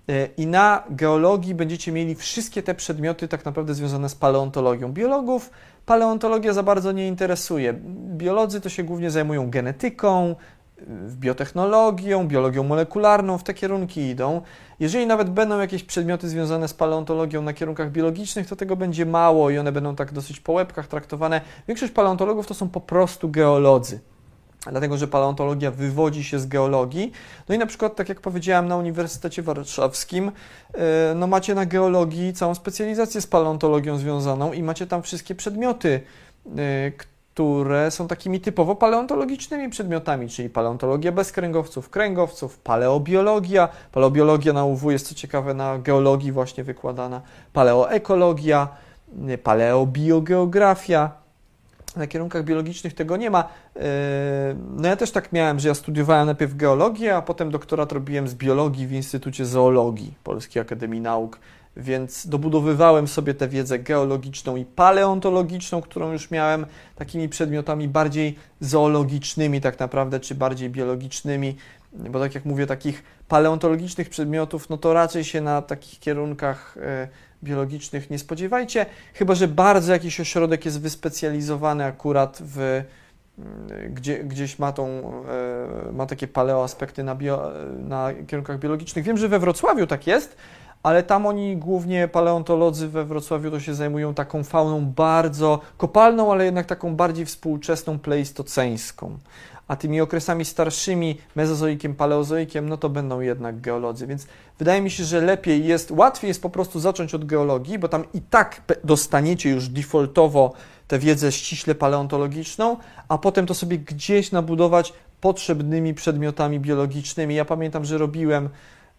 E, I na geologii będziecie mieli wszystkie te przedmioty tak naprawdę związane z paleontologią. Biologów paleontologia za bardzo nie interesuje. Biolodzy to się głównie zajmują genetyką, biotechnologią, biologią molekularną, w te kierunki idą. Jeżeli nawet będą jakieś przedmioty związane z paleontologią na kierunkach biologicznych, to tego będzie mało i one będą tak dosyć po łebkach traktowane. Większość paleontologów to są po prostu geolodzy dlatego że paleontologia wywodzi się z geologii. No i na przykład, tak jak powiedziałem, na Uniwersytecie Warszawskim, e, no macie na geologii całą specjalizację z paleontologią związaną i macie tam wszystkie przedmioty, e, które są takimi typowo paleontologicznymi przedmiotami, czyli paleontologia bez kręgowców, kręgowców, paleobiologia. Paleobiologia na UW jest co ciekawe na geologii właśnie wykładana, paleoekologia, paleobiogeografia. Na kierunkach biologicznych tego nie ma. Yy, no ja też tak miałem, że ja studiowałem najpierw geologię, a potem doktorat robiłem z biologii w Instytucie Zoologii Polskiej Akademii Nauk więc dobudowywałem sobie tę wiedzę geologiczną i paleontologiczną, którą już miałem, takimi przedmiotami bardziej zoologicznymi tak naprawdę, czy bardziej biologicznymi, bo tak jak mówię, takich paleontologicznych przedmiotów, no to raczej się na takich kierunkach e, biologicznych nie spodziewajcie, chyba że bardzo jakiś ośrodek jest wyspecjalizowany akurat w mm, gdzie, gdzieś ma, tą, e, ma takie paleoaspekty na, bio, na kierunkach biologicznych. Wiem, że we Wrocławiu tak jest, ale tam oni głównie paleontolodzy we Wrocławiu to się zajmują taką fauną bardzo kopalną, ale jednak taką bardziej współczesną, pleistoceńską. A tymi okresami starszymi, mezozoikiem, paleozoikiem, no to będą jednak geolodzy. Więc wydaje mi się, że lepiej jest, łatwiej jest po prostu zacząć od geologii, bo tam i tak dostaniecie już defaultowo tę wiedzę ściśle paleontologiczną, a potem to sobie gdzieś nabudować potrzebnymi przedmiotami biologicznymi. Ja pamiętam, że robiłem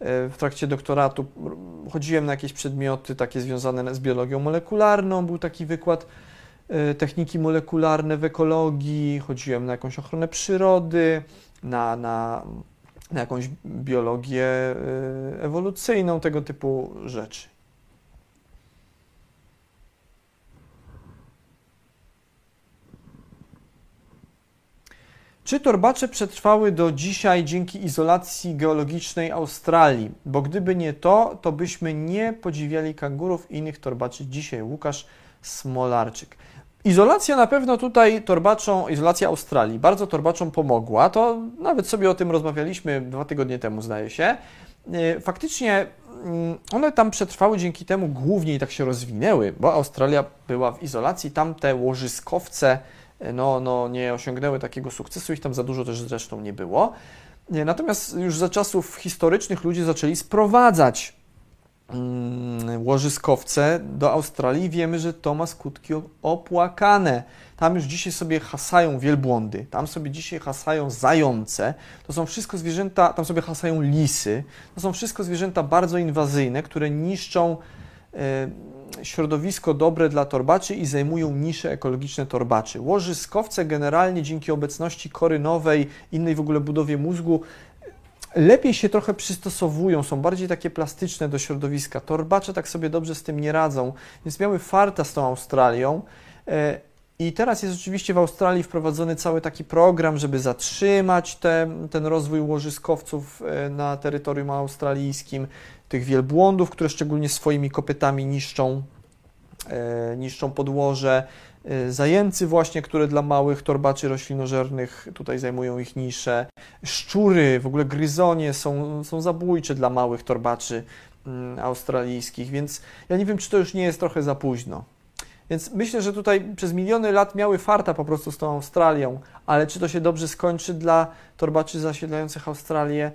E, w trakcie doktoratu chodziłem na jakieś przedmioty takie związane z biologią molekularną, był taki wykład techniki molekularne w ekologii, chodziłem na jakąś ochronę przyrody, na, na, na jakąś biologię e, ewolucyjną, tego typu rzeczy. Czy torbacze przetrwały do dzisiaj dzięki izolacji geologicznej Australii? Bo gdyby nie to, to byśmy nie podziwiali kangurów i innych torbaczy dzisiaj. Łukasz Smolarczyk. Izolacja na pewno tutaj torbaczą, izolacja Australii bardzo torbaczom pomogła. To nawet sobie o tym rozmawialiśmy dwa tygodnie temu, zdaje się. E, faktycznie mm, one tam przetrwały dzięki temu głównie i tak się rozwinęły, bo Australia była w izolacji, tam te łożyskowce no, no, nie osiągnęły takiego sukcesu, ich tam za dużo też zresztą nie było. Natomiast już za czasów historycznych ludzie zaczęli sprowadzać łożyskowce do Australii. Wiemy, że to ma skutki opłakane. Tam już dzisiaj sobie hasają wielbłądy, tam sobie dzisiaj hasają zające. To są wszystko zwierzęta, tam sobie hasają lisy. To są wszystko zwierzęta bardzo inwazyjne, które niszczą środowisko dobre dla torbaczy i zajmują nisze ekologiczne torbaczy. Łożyskowce generalnie dzięki obecności kory nowej, innej w ogóle budowie mózgu, lepiej się trochę przystosowują, są bardziej takie plastyczne do środowiska. Torbacze tak sobie dobrze z tym nie radzą, więc miały farta z tą Australią. E, I teraz jest oczywiście w Australii wprowadzony cały taki program, żeby zatrzymać te, ten rozwój łożyskowców e, na terytorium australijskim, tych wielbłądów, które szczególnie swoimi kopytami niszczą, e, niszczą podłoże. Y, zajęcy właśnie, które dla małych torbaczy roślinożernych tutaj zajmują ich nisze. Szczury, w ogóle gryzonie są, są zabójcze dla małych torbaczy mm, australijskich, więc ja nie wiem, czy to już nie jest trochę za późno. Więc myślę, że tutaj przez miliony lat miały farta po prostu z tą Australią, ale czy to się dobrze skończy dla torbaczy zasiedlających Australię?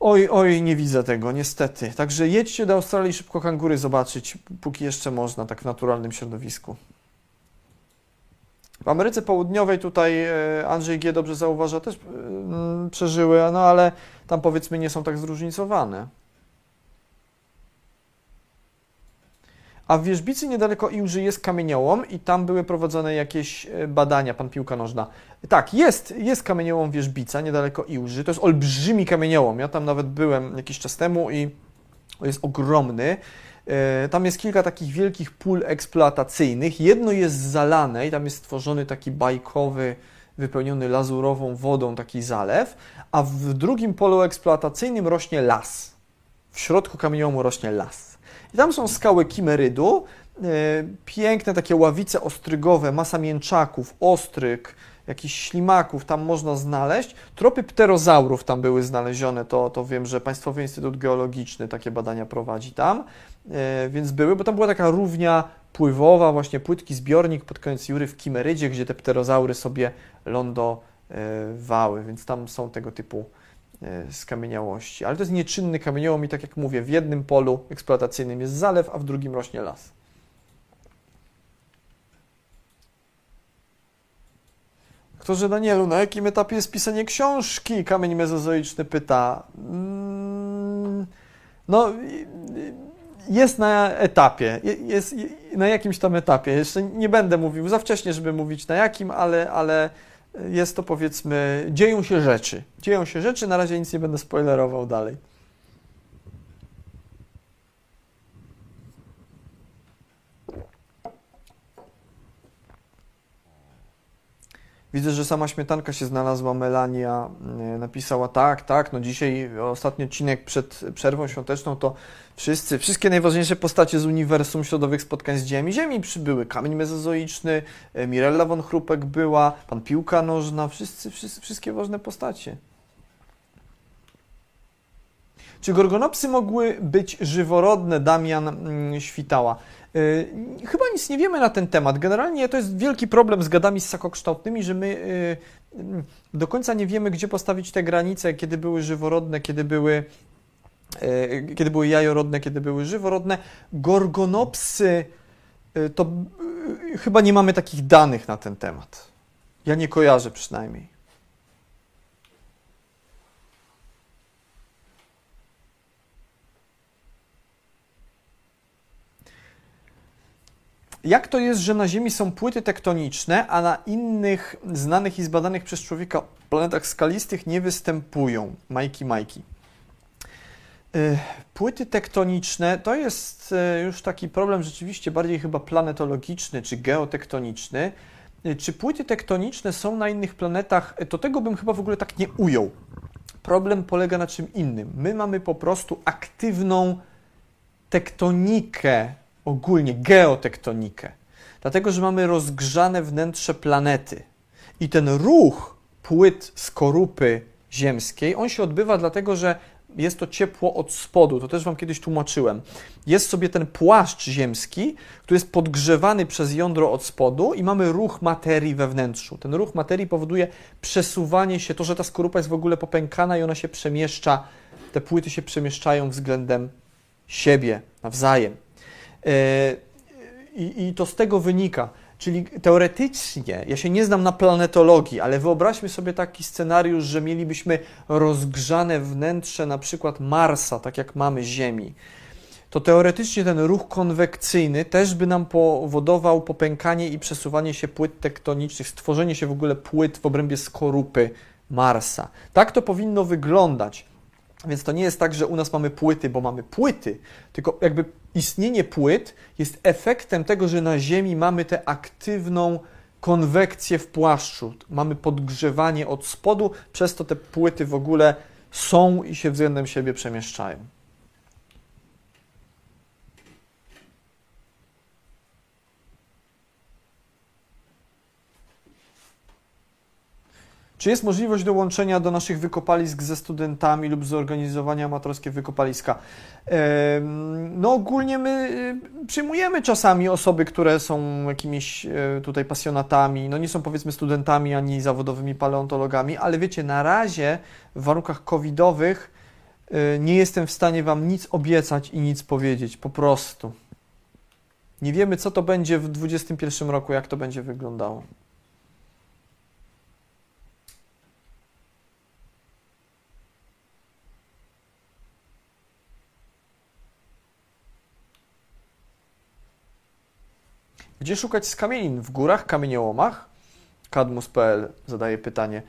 Oj, oj, nie widzę tego, niestety. Także jedźcie do Australii szybko kangury zobaczyć, póki jeszcze można, tak w naturalnym środowisku. W Ameryce Południowej tutaj e, Andrzej G. dobrze zauważa, też e, przeżyły, no ale tam powiedzmy nie są tak zróżnicowane. A w Wierzbicy niedaleko Iłży jest kamieniołom i tam były prowadzone jakieś e, badania, pan piłka nożna. Tak, jest, jest kamieniołom Wierzbica niedaleko Iłży, to jest olbrzymi kamieniołom, ja tam nawet byłem jakiś czas temu i jest ogromny. E, tam jest kilka takich wielkich pól eksploatacyjnych. Jedno jest zalane i tam jest stworzony taki bajkowy, wypełniony lazurową wodą taki zalew, a w drugim polu eksploatacyjnym rośnie las. W środku kamieniołomu rośnie las. I tam są skały kimerydu, e, piękne takie ławice ostrygowe, masa mięczaków, ostryg, jakichś ślimaków tam można znaleźć. Tropy pterozaurów tam były znalezione, to, to wiem, że Państwowy Instytut Geologiczny takie badania prowadzi tam, e, więc były, bo tam była taka równia pływowa, właśnie płytki zbiornik pod koniec Jury w Kimerydzie, gdzie te pterozaury sobie lądowały, więc tam są tego typu e, skamieniałości. Ale to jest nieczynny kamieniołom i tak jak mówię, w jednym polu eksploatacyjnym jest zalew, a w drugim rośnie las. Kto, Danielu, na jakim etapie jest pisanie książki? Kamień mezozoiczny pyta. Mm, no, jest na etapie, jest na jakimś tam etapie. Jeszcze nie będę mówił za wcześnie, żeby mówić na jakim, ale, ale jest to powiedzmy, dzieją się rzeczy. Dzieją się rzeczy, na razie nic nie będę spoilerował dalej. Widzę, że sama śmietanka się znalazła, Melania e, napisała tak, tak, no dzisiaj ostatni odcinek przed przerwą świąteczną to wszyscy, wszystkie najważniejsze postacie z uniwersum środowych spotkań z Ziemi Ziemi przybyły. Kamień mezozoiczny, e, Mirella von Chrupek była, pan Piłka Nożna, wszyscy, wszyscy wszystkie ważne postacie. Czy gorgonopsy mogły być żyworodne? Damian mm, Świtała. Y, chyba nic nie wiemy na ten temat. Generalnie to jest wielki problem z gadami ssakokształtnymi, że my y, y, do końca nie wiemy, gdzie postawić te granice, kiedy były żyworodne, kiedy były, kiedy były jajorodne, kiedy były żyworodne. Gorgonopsy to chyba nie mamy takich danych na ten temat. Ja nie kojarzę przynajmniej. Jak to jest, że na Ziemi są płyty tektoniczne, a na innych znanych i zbadanych przez człowieka planetach skalistych nie występują? Majki, Majki. Y, płyty tektoniczne to jest y, już taki problem rzeczywiście bardziej chyba planetologiczny czy geotektoniczny. Y, czy płyty tektoniczne są na innych planetach? To tego bym chyba w ogóle tak nie ujął. Problem polega na czym innym. My mamy po prostu aktywną tektonikę ogólnie geotektonikę. Dlatego, że mamy rozgrzane wnętrze planety. I ten ruch płyt skorupy ziemskiej, on się odbywa dlatego, że jest to ciepło od spodu, to też Wam kiedyś tłumaczyłem. Jest sobie ten płaszcz ziemski, który jest podgrzewany przez jądro od spodu i mamy ruch materii we wnętrzu. Ten ruch materii powoduje przesuwanie się, to, że ta skorupa jest w ogóle popękana i ona się przemieszcza, te płyty się przemieszczają względem siebie nawzajem. E, I, I to z tego wynika. Czyli teoretycznie, ja się nie znam na planetologii, ale wyobraźmy sobie taki scenariusz, że mielibyśmy rozgrzane wnętrze na przykład Marsa, tak jak mamy Ziemi. to teoretycznie ten ruch konwekcyjny też by nam powodował popękanie i przesuwanie się płyt tektonicznych, stworzenie się w ogóle płyt w obrębie skorupy Marsa. Tak to powinno wyglądać. Więc to nie jest tak, że u nas mamy płyty, bo mamy płyty, tylko jakby istnienie płyt jest efektem tego, że na Ziemi mamy tę aktywną konwekcję w płaszczu, mamy podgrzewanie od spodu, przez to te płyty w ogóle są i się względem siebie przemieszczają. Czy jest możliwość dołączenia do naszych wykopalisk ze studentami lub zorganizowania amatorskie wykopaliska? No ogólnie my y, przyjmujemy czasami osoby, które są jakimiś e, tutaj pasjonatami, no nie są powiedzmy studentami ani zawodowymi paleontologami, ale wiecie, na razie w warunkach covidowych e, nie jestem w stanie Wam nic obiecać i nic powiedzieć, po prostu. Nie wiemy, co to będzie w 2021 roku, jak to będzie wyglądało. Gdzie szukać skamielin? W górach, kamieniołomach? Kadmus.pl zadaje pytanie.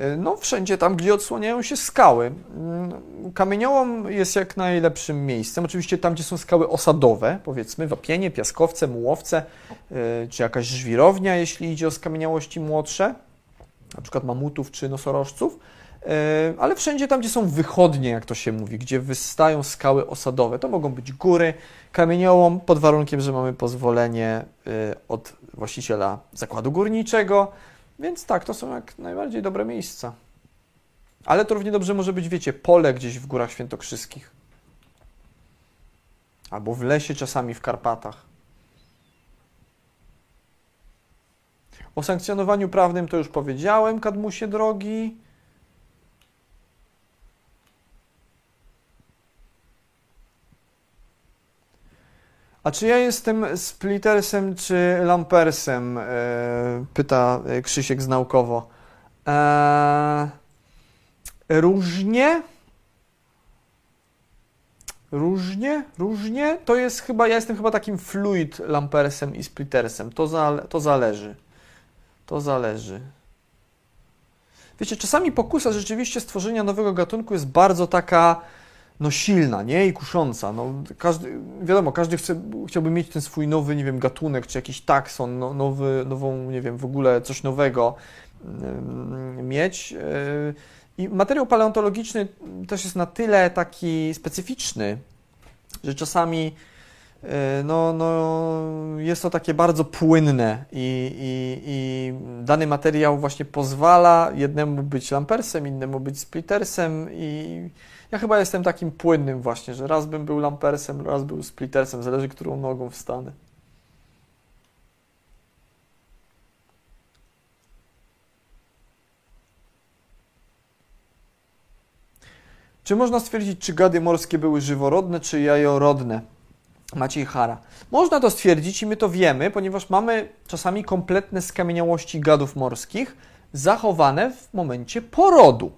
Y, no, wszędzie tam, gdzie odsłaniają się skały. Mm, kamieniołom jest jak najlepszym miejscem. Oczywiście tam, gdzie są skały osadowe, powiedzmy wapienie, piaskowce, mułowce, y, czy jakaś żwirownia, jeśli idzie o skamieniałości młodsze, na przykład mamutów czy nosorożców. Y, ale wszędzie tam, gdzie są wychodnie, jak to się mówi, gdzie wystają skały osadowe, to mogą być góry, kamieniołom pod warunkiem, że mamy pozwolenie y, od właściciela zakładu górniczego, więc tak, to są jak najbardziej dobre miejsca. Ale to równie dobrze może być, wiecie, pole gdzieś w Górach Świętokrzyskich. Albo w lesie czasami w Karpatach. O sankcjonowaniu prawnym to już powiedziałem, Kadmusie drogi. A czy ja jestem splittersem czy lampersem? E, pyta Krzysiek z naukowo. E, różnie. Różnie, różnie. To jest chyba, ja jestem chyba takim fluid lampersem i splittersem. To, za, to zależy. To zależy. Wiecie, czasami pokusa rzeczywiście stworzenia nowego gatunku jest bardzo taka no silna, nie? I kusząca. No, każdy, wiadomo, każdy chce, chciałby mieć ten swój nowy, nie wiem, gatunek, czy jakiś takson, no, nowy, nową, nie wiem, w ogóle coś nowego yy, mieć. Yy, I materiał paleontologiczny też jest na tyle taki specyficzny, że czasami yy, no, no, jest to takie bardzo płynne i, i, i dany materiał właśnie pozwala jednemu być lampersem, innemu być splittersem i ja chyba jestem takim płynnym właśnie, że raz bym był lampersem, raz był splittersem, zależy którą nogą wstanę. Czy można stwierdzić, czy gady morskie były żyworodne, czy jajorodne? Maciej Hara. Można to stwierdzić i my to wiemy, ponieważ mamy czasami kompletne skamieniałości gadów morskich zachowane w momencie porodu.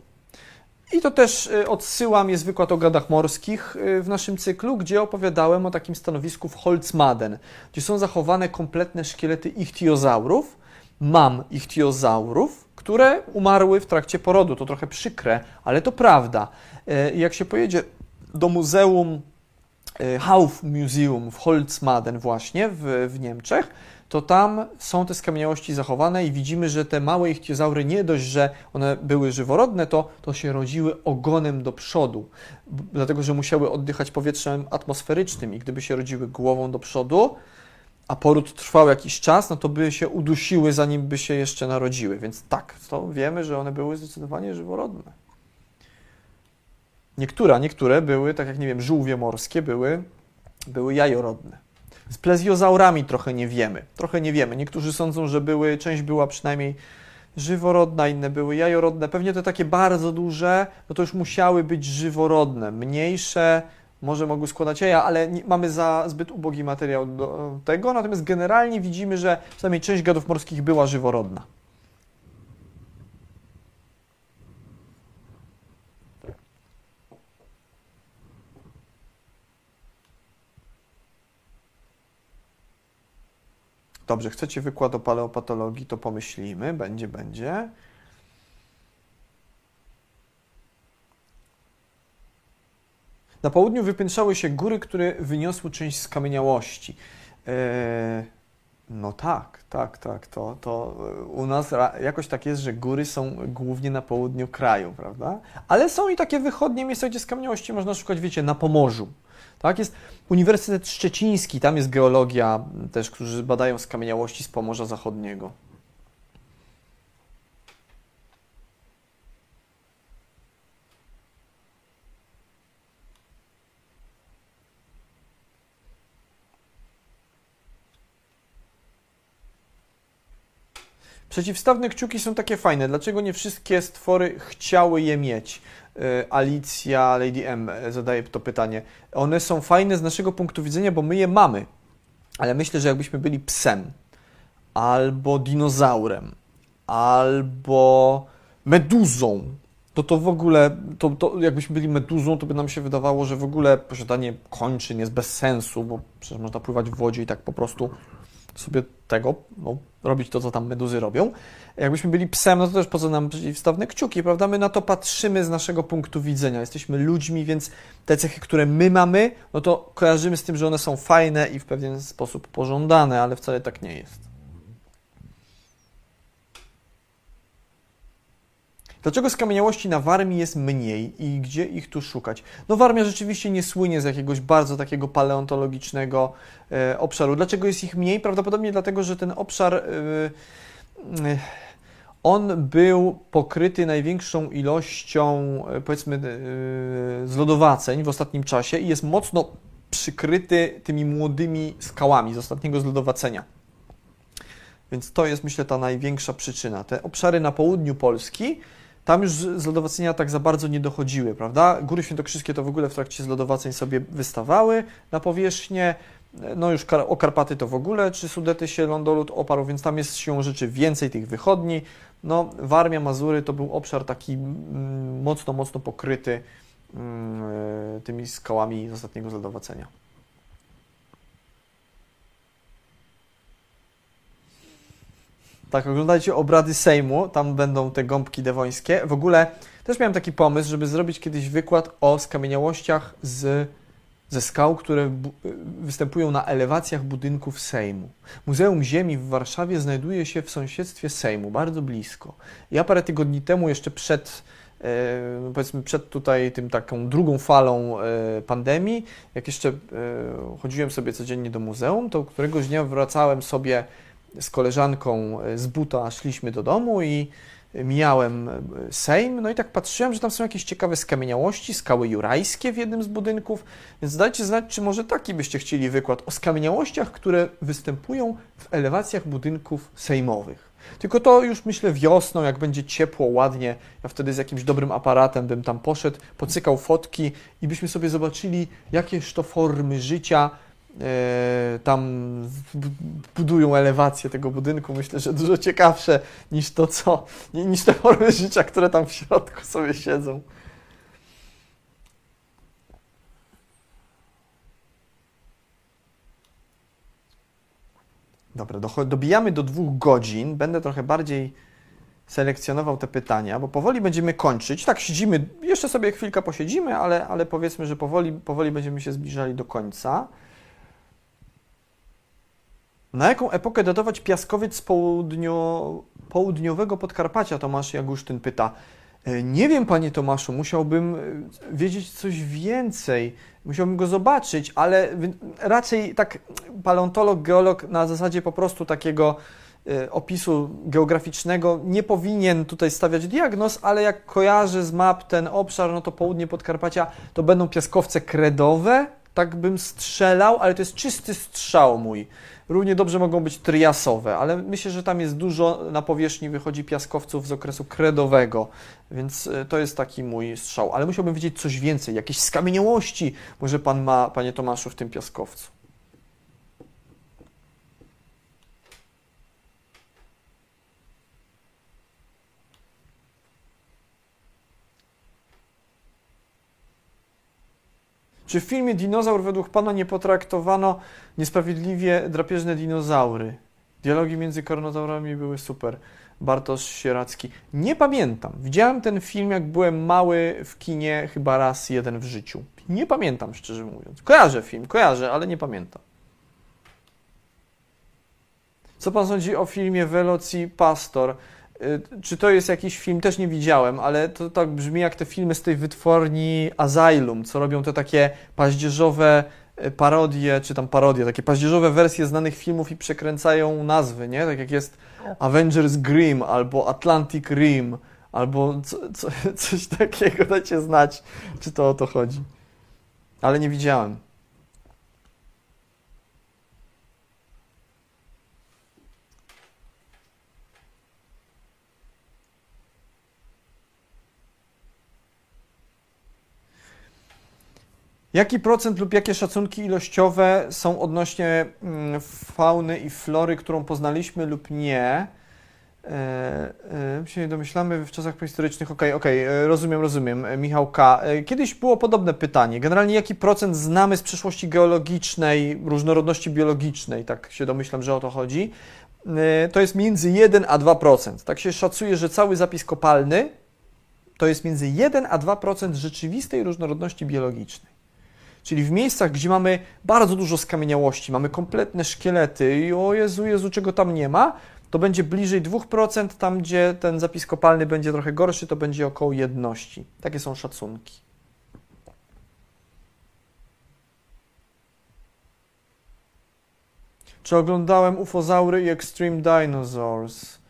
I to też y, odsyłam, jest wykład o gadach morskich y, w naszym cyklu, gdzie opowiadałem o takim stanowisku w Holzmaden, gdzie są zachowane kompletne szkielety ichtiozaurów. Mam ichtiozaurów, które umarły w trakcie porodu. To trochę przykre, ale to prawda. Y, jak się pojedzie do muzeum Hauf Museum w Holzmaden właśnie w, w Niemczech, to tam są te skamieniałości zachowane i widzimy, że te małe ichtiozaury nie dość, że one były żyworodne, to, to się rodziły ogonem do przodu, dlatego że musiały oddychać powietrzem atmosferycznym i gdyby się rodziły głową do przodu, a poród trwał jakiś czas, no to by się udusiły, zanim by się jeszcze narodziły. Więc tak, to wiemy, że one były zdecydowanie żyworodne. Niektóre, niektóre były, tak jak nie wiem, żółwie morskie były, były jajorodne. Z plezjozaurami trochę nie wiemy. Trochę nie wiemy. Niektórzy sądzą, że były, część była przynajmniej żyworodna, inne były jajorodne. Pewnie te takie bardzo duże, no to już musiały być żyworodne. Mniejsze może mogły składać jaja, ale nie, mamy za zbyt ubogi materiał do tego. Natomiast generalnie widzimy, że przynajmniej część gadów morskich była żyworodna. Dobrze, chcecie wykład o paleopatologii, to pomyślimy, będzie, będzie. Na południu wypiętrzały się góry, które wyniosły część skamieniałości. Eee, no tak, tak, tak. To, to u nas jakoś tak jest, że góry są głównie na południu kraju, prawda? Ale są i takie wychodnie miejsca, gdzie skamieniałości można szukać, wiecie, na Pomorzu. Tak, jest Uniwersytet Szczeciński, tam jest geologia też, którzy badają skamieniałości z Pomorza Zachodniego. Przeciwstawne kciuki są takie fajne. Dlaczego nie wszystkie stwory chciały je mieć? E, Alicja, Lady M e, zadaje to pytanie. One są fajne z naszego punktu widzenia, bo my je mamy. Ale myślę, że jakbyśmy byli psem, albo dinozaurem, albo meduzą, to to w ogóle, to, to jakbyśmy byli meduzą, to by nam się wydawało, że w ogóle posiadanie kończyn jest bez sensu, bo przecież można pływać w wodzie i tak po prostu sobie tego, no, robić to, co tam meduzy robią. Jakbyśmy byli psem, no to też po co nam przeciwstawne kciuki, prawda? My na to patrzymy z naszego punktu widzenia. Jesteśmy ludźmi, więc te cechy, które my mamy, no to kojarzymy z tym, że one są fajne i w pewien sposób pożądane, ale wcale tak nie jest. Dlaczego skamieniałości na Warmii jest mniej i gdzie ich tu szukać? No Warmia rzeczywiście nie słynie z jakiegoś bardzo takiego paleontologicznego e, obszaru. Dlaczego jest ich mniej? Prawdopodobnie dlatego, że ten obszar... E, e, on był pokryty największą ilością, e, powiedzmy, e, zlodowaceń w ostatnim czasie i jest mocno przykryty tymi młodymi skałami z ostatniego zlodowacenia. Więc to jest, myślę, ta największa przyczyna. Te obszary na południu Polski tam już zlodowacenia tak za bardzo nie dochodziły, prawda? Góry Świętokrzyskie to w ogóle w trakcie zlodowaceń sobie wystawały na powierzchnię, no już o Karpaty to w ogóle, czy Sudety się lądolud oparł, więc tam jest siłą rzeczy więcej tych wychodni. No, Warmia, Mazury to był obszar taki mm, mocno, mocno pokryty mm, e, tymi skałami z ostatniego zlodowacenia. Tak, oglądajcie obrady Sejmu, tam będą te gąbki dewońskie. W ogóle też miałem taki pomysł, żeby zrobić kiedyś wykład o skamieniałościach z, ze skał, które występują na elewacjach budynków Sejmu. Muzeum Ziemi w Warszawie znajduje się w sąsiedztwie Sejmu, bardzo blisko. Ja parę tygodni temu, jeszcze przed e, powiedzmy przed tutaj tym taką drugą falą e, pandemii, jak jeszcze e, chodziłem sobie codziennie do muzeum, to któregoś dnia wracałem sobie z koleżanką e, z buta szliśmy do domu i mijałem e, Sejm, no i tak patrzyłem, że tam są jakieś ciekawe skamieniałości, skały jurajskie w jednym z budynków, więc dajcie znać, czy może taki byście chcieli wykład o skamieniałościach, które występują w elewacjach budynków sejmowych. Tylko to już myślę wiosną, jak będzie ciepło, ładnie, ja wtedy z jakimś dobrym aparatem bym tam poszedł, pocykał fotki i byśmy sobie zobaczyli, jakież to formy życia tam budują elewację tego budynku, myślę, że dużo ciekawsze niż to, co, niż te formy życia, które tam w środku sobie siedzą. Dobra, dobijamy do dwóch godzin. Będę trochę bardziej selekcjonował te pytania, bo powoli będziemy kończyć. Tak, siedzimy, jeszcze sobie chwilkę posiedzimy, ale, ale powiedzmy, że powoli, powoli będziemy się zbliżali do końca. Na jaką epokę datować piaskowiec z południo, południowego Podkarpacia? Tomasz Jagusztyn pyta. E, nie wiem, panie Tomaszu, musiałbym e, wiedzieć coś więcej, musiałbym go zobaczyć, ale raczej tak paleontolog, geolog na zasadzie po prostu takiego e, opisu geograficznego nie powinien tutaj stawiać diagnoz, ale jak kojarzy z map ten obszar, no to południe Podkarpacia to będą piaskowce kredowe, tak bym strzelał, ale to jest czysty strzał mój. Równie dobrze mogą być triasowe, ale myślę, że tam jest dużo na powierzchni wychodzi piaskowców z okresu kredowego, więc e, to jest taki mój strzał. Ale musiałbym wiedzieć coś więcej, jakieś skamieniałości może pan ma, panie Tomaszu, w tym piaskowcu. Czy w filmie Dinozaur według Pana nie potraktowano niesprawiedliwie drapieżne dinozaury? Dialogi między karnotaurami były super. Bartosz Sieracki. Nie pamiętam. Widziałem ten film, jak byłem mały w kinie, chyba raz jeden w życiu. Nie pamiętam, szczerze mówiąc. Kojarzę film, kojarzę, ale nie pamiętam. Co pan sądzi o filmie Veloci Pastor? Y, czy to jest jakiś film? Też nie widziałem, ale to tak brzmi jak te filmy z tej wytwórni Asylum, co robią te takie paździerzowe y, parodie, czy tam parodie, takie paździerzowe wersje znanych filmów i przekręcają nazwy, nie? Tak jak jest Avengers Grimm albo Atlantic Rim, albo co, co, coś takiego, dajcie znać, czy to o to chodzi. Ale nie widziałem. Jaki procent lub jakie szacunki ilościowe są odnośnie mm, fauny i flory, którą poznaliśmy lub nie? E, e, się nie domyślamy w czasach prehistorycznych. Okej, okay, okej, okay, rozumiem, rozumiem. E, Michał K. Kiedyś było podobne pytanie. Generalnie jaki procent znamy z przeszłości geologicznej, różnorodności biologicznej? Tak się domyślam, że o to chodzi. To jest między 1 a 2%. Tak się szacuje, że cały zapis kopalny to jest między 1 a 2% rzeczywistej różnorodności biologicznej. Czyli w miejscach, gdzie mamy bardzo dużo skamieniałości, mamy kompletne szkielety i o Jezu, Jezu, czego tam nie ma, to będzie bliżej 2%, tam gdzie ten zapis kopalny będzie trochę gorszy, to będzie około jedności. Takie są szacunki. Czy oglądałem Ufozaury i Extreme Dinosaurs?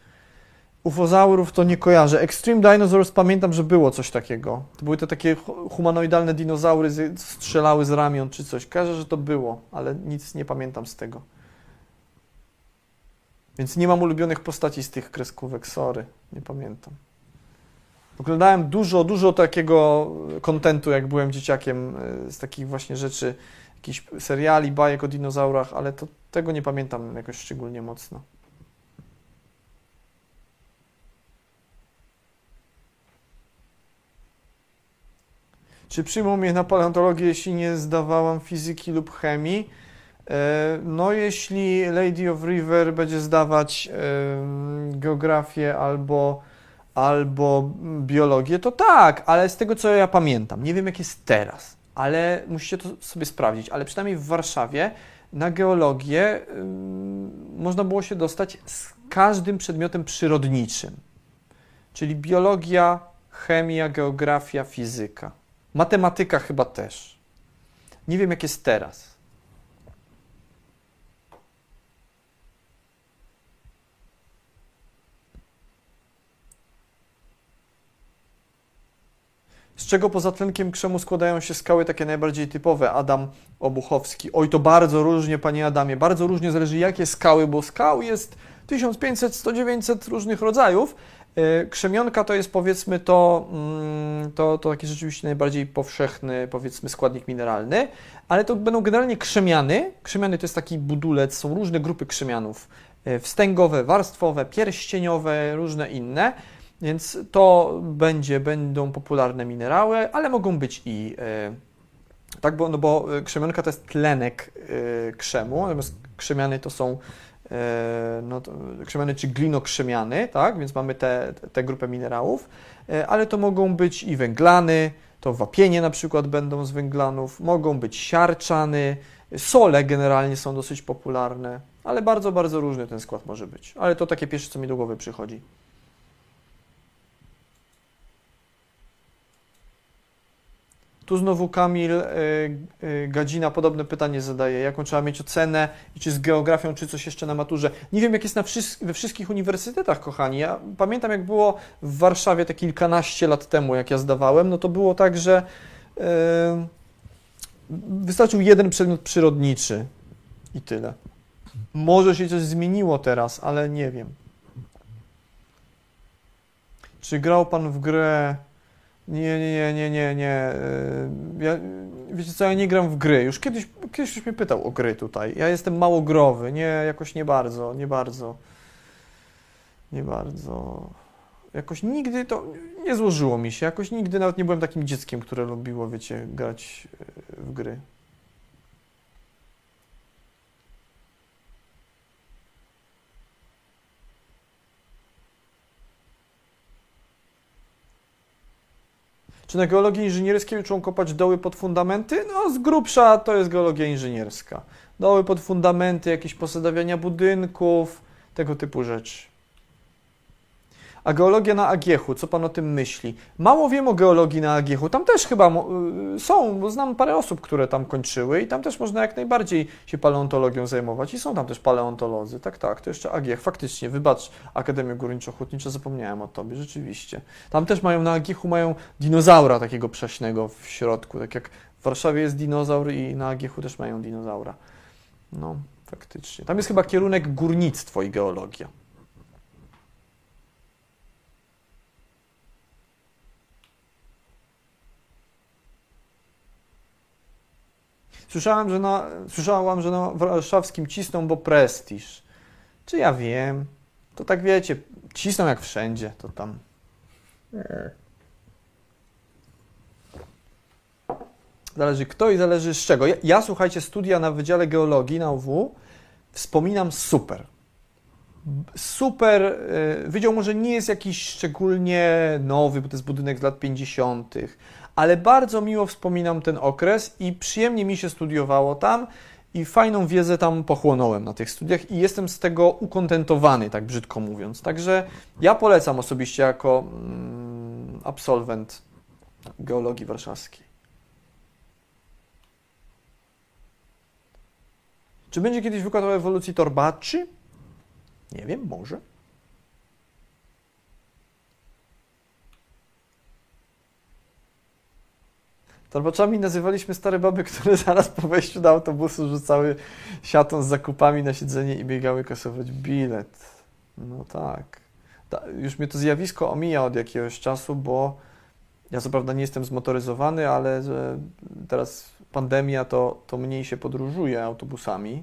Ufozaurów to nie kojarzę. Extreme Dinosaurs pamiętam, że było coś takiego. To były te takie humanoidalne dinozaury, strzelały z ramion czy coś. Kojarzę, że to było, ale nic nie pamiętam z tego. Więc nie mam ulubionych postaci z tych kreskówek, sorry, nie pamiętam. Oglądałem dużo, dużo takiego kontentu, jak byłem dzieciakiem, e, z takich właśnie rzeczy, jakichś seriali, bajek o dinozaurach, ale to, tego nie pamiętam jakoś szczególnie mocno. Czy przyjmą mnie na paleontologię, jeśli nie zdawałam fizyki lub chemii? E, no, jeśli Lady of River będzie zdawać geografię albo, albo biologię, to tak, ale z tego co ja pamiętam, nie wiem jak jest teraz, ale musicie to sobie sprawdzić, ale przynajmniej w Warszawie na geologię można było się dostać z każdym przedmiotem przyrodniczym, czyli biologia, chemia, geografia, fizyka. Matematyka chyba też. Nie wiem, jak jest teraz. Z czego poza tlenkiem krzemu składają się skały takie najbardziej typowe? Adam Obuchowski. Oj, to bardzo różnie, panie Adamie. Bardzo różnie zależy, jakie skały, bo skał jest 1500, 100, różnych rodzajów. E, krzemionka to jest powiedzmy to, mm, to, to taki rzeczywiście najbardziej powszechny powiedzmy składnik mineralny, ale to będą generalnie krzemiany. Krzemiany to jest taki budulec, są różne grupy krzemianów. E, wstęgowe, warstwowe, pierścieniowe, różne inne. Więc to będzie, będą popularne minerały, ale mogą być i e, tak, bo, no bo krzemionka to jest tlenek krzemu, natomiast krzemiany to są no, krzemiany czy glinokrzemiany, tak? Więc mamy tę te, te grupę minerałów, e, ale to mogą być i węglany, to wapienie na przykład będą z węglanów, mogą być siarczany, sole generalnie są dosyć popularne, ale bardzo, bardzo różny ten skład może być. Ale to takie pierwsze, co mi do głowy przychodzi. Tu znowu Kamil y, y, Gadzina podobne pytanie zadaje. Jaką trzeba mieć ocenę i czy z geografią, czy coś jeszcze na maturze? Nie wiem, jak jest na we wszystkich uniwersytetach, kochani. Ja pamiętam, jak było w Warszawie te kilkanaście lat temu, jak ja zdawałem, no to było tak, że yy, wystarczył jeden przedmiot przyrodniczy i tyle. Może się coś zmieniło teraz, ale nie wiem. Czy grał Pan w grę nie, nie, nie, nie, nie. Ja, wiecie co, ja nie gram w gry. Już kiedyś, kiedyś ktoś mnie pytał o gry tutaj. Ja jestem mało growy, nie, jakoś nie bardzo, nie bardzo. Nie bardzo. Jakoś nigdy to nie złożyło mi się. Jakoś nigdy nawet nie byłem takim dzieckiem, które lubiło, wiecie, grać e, w gry. Czy na geologii inżynierskiej uczą kopać doły pod fundamenty? No, z grubsza to jest geologia inżynierska. Doły pod fundamenty, jakieś posadawiania budynków, tego typu rzeczy. A geologia na Agiechu, co pan o tym myśli? Mało wiem o geologii na Agiechu. Tam też chyba y, są, bo znam parę osób, które tam kończyły i tam też można jak najbardziej się paleontologią zajmować i są tam też paleontolodzy. Tak, tak, to jeszcze Agiech. Faktycznie, wybacz Akademię Górniczo-Hutniczo, zapomniałem o tobie, rzeczywiście. Tam też mają na Agiechu mają dinozaura takiego prześnego w środku, tak jak w Warszawie jest dinozaur i na Agiechu też mają dinozaura. No, faktycznie. Tam jest chyba kierunek górnictwo i geologia. Słyszałem, że na, słyszałam, że na warszawskim cisną, bo prestiż. Czy ja wiem? To tak wiecie, cisną jak wszędzie, to tam. Zależy kto i zależy z czego. Ja, ja słuchajcie, studia na Wydziale Geologii na UW wspominam super. Super. y, Wydział może nie jest jakiś szczególnie nowy, bo to jest budynek z lat 50., ale bardzo miło wspominam ten okres i przyjemnie mi się studiowało tam i fajną wiedzę tam pochłonąłem na tych studiach i jestem z tego ukontentowany, tak brzydko mówiąc. Także ja polecam osobiście jako mm, absolwent geologii warszawskiej. Czy będzie kiedyś wykład o ewolucji torbaczy? Nie wiem, może. Torbaczami nazywaliśmy stare baby, które zaraz po wejściu do autobusu rzucały siatą z zakupami na siedzenie i biegały kasować bilet. No tak. Ta, już mnie to zjawisko omija od jakiegoś czasu, bo ja co prawda nie jestem zmotoryzowany, ale teraz pandemia, to, to mniej się podróżuje autobusami.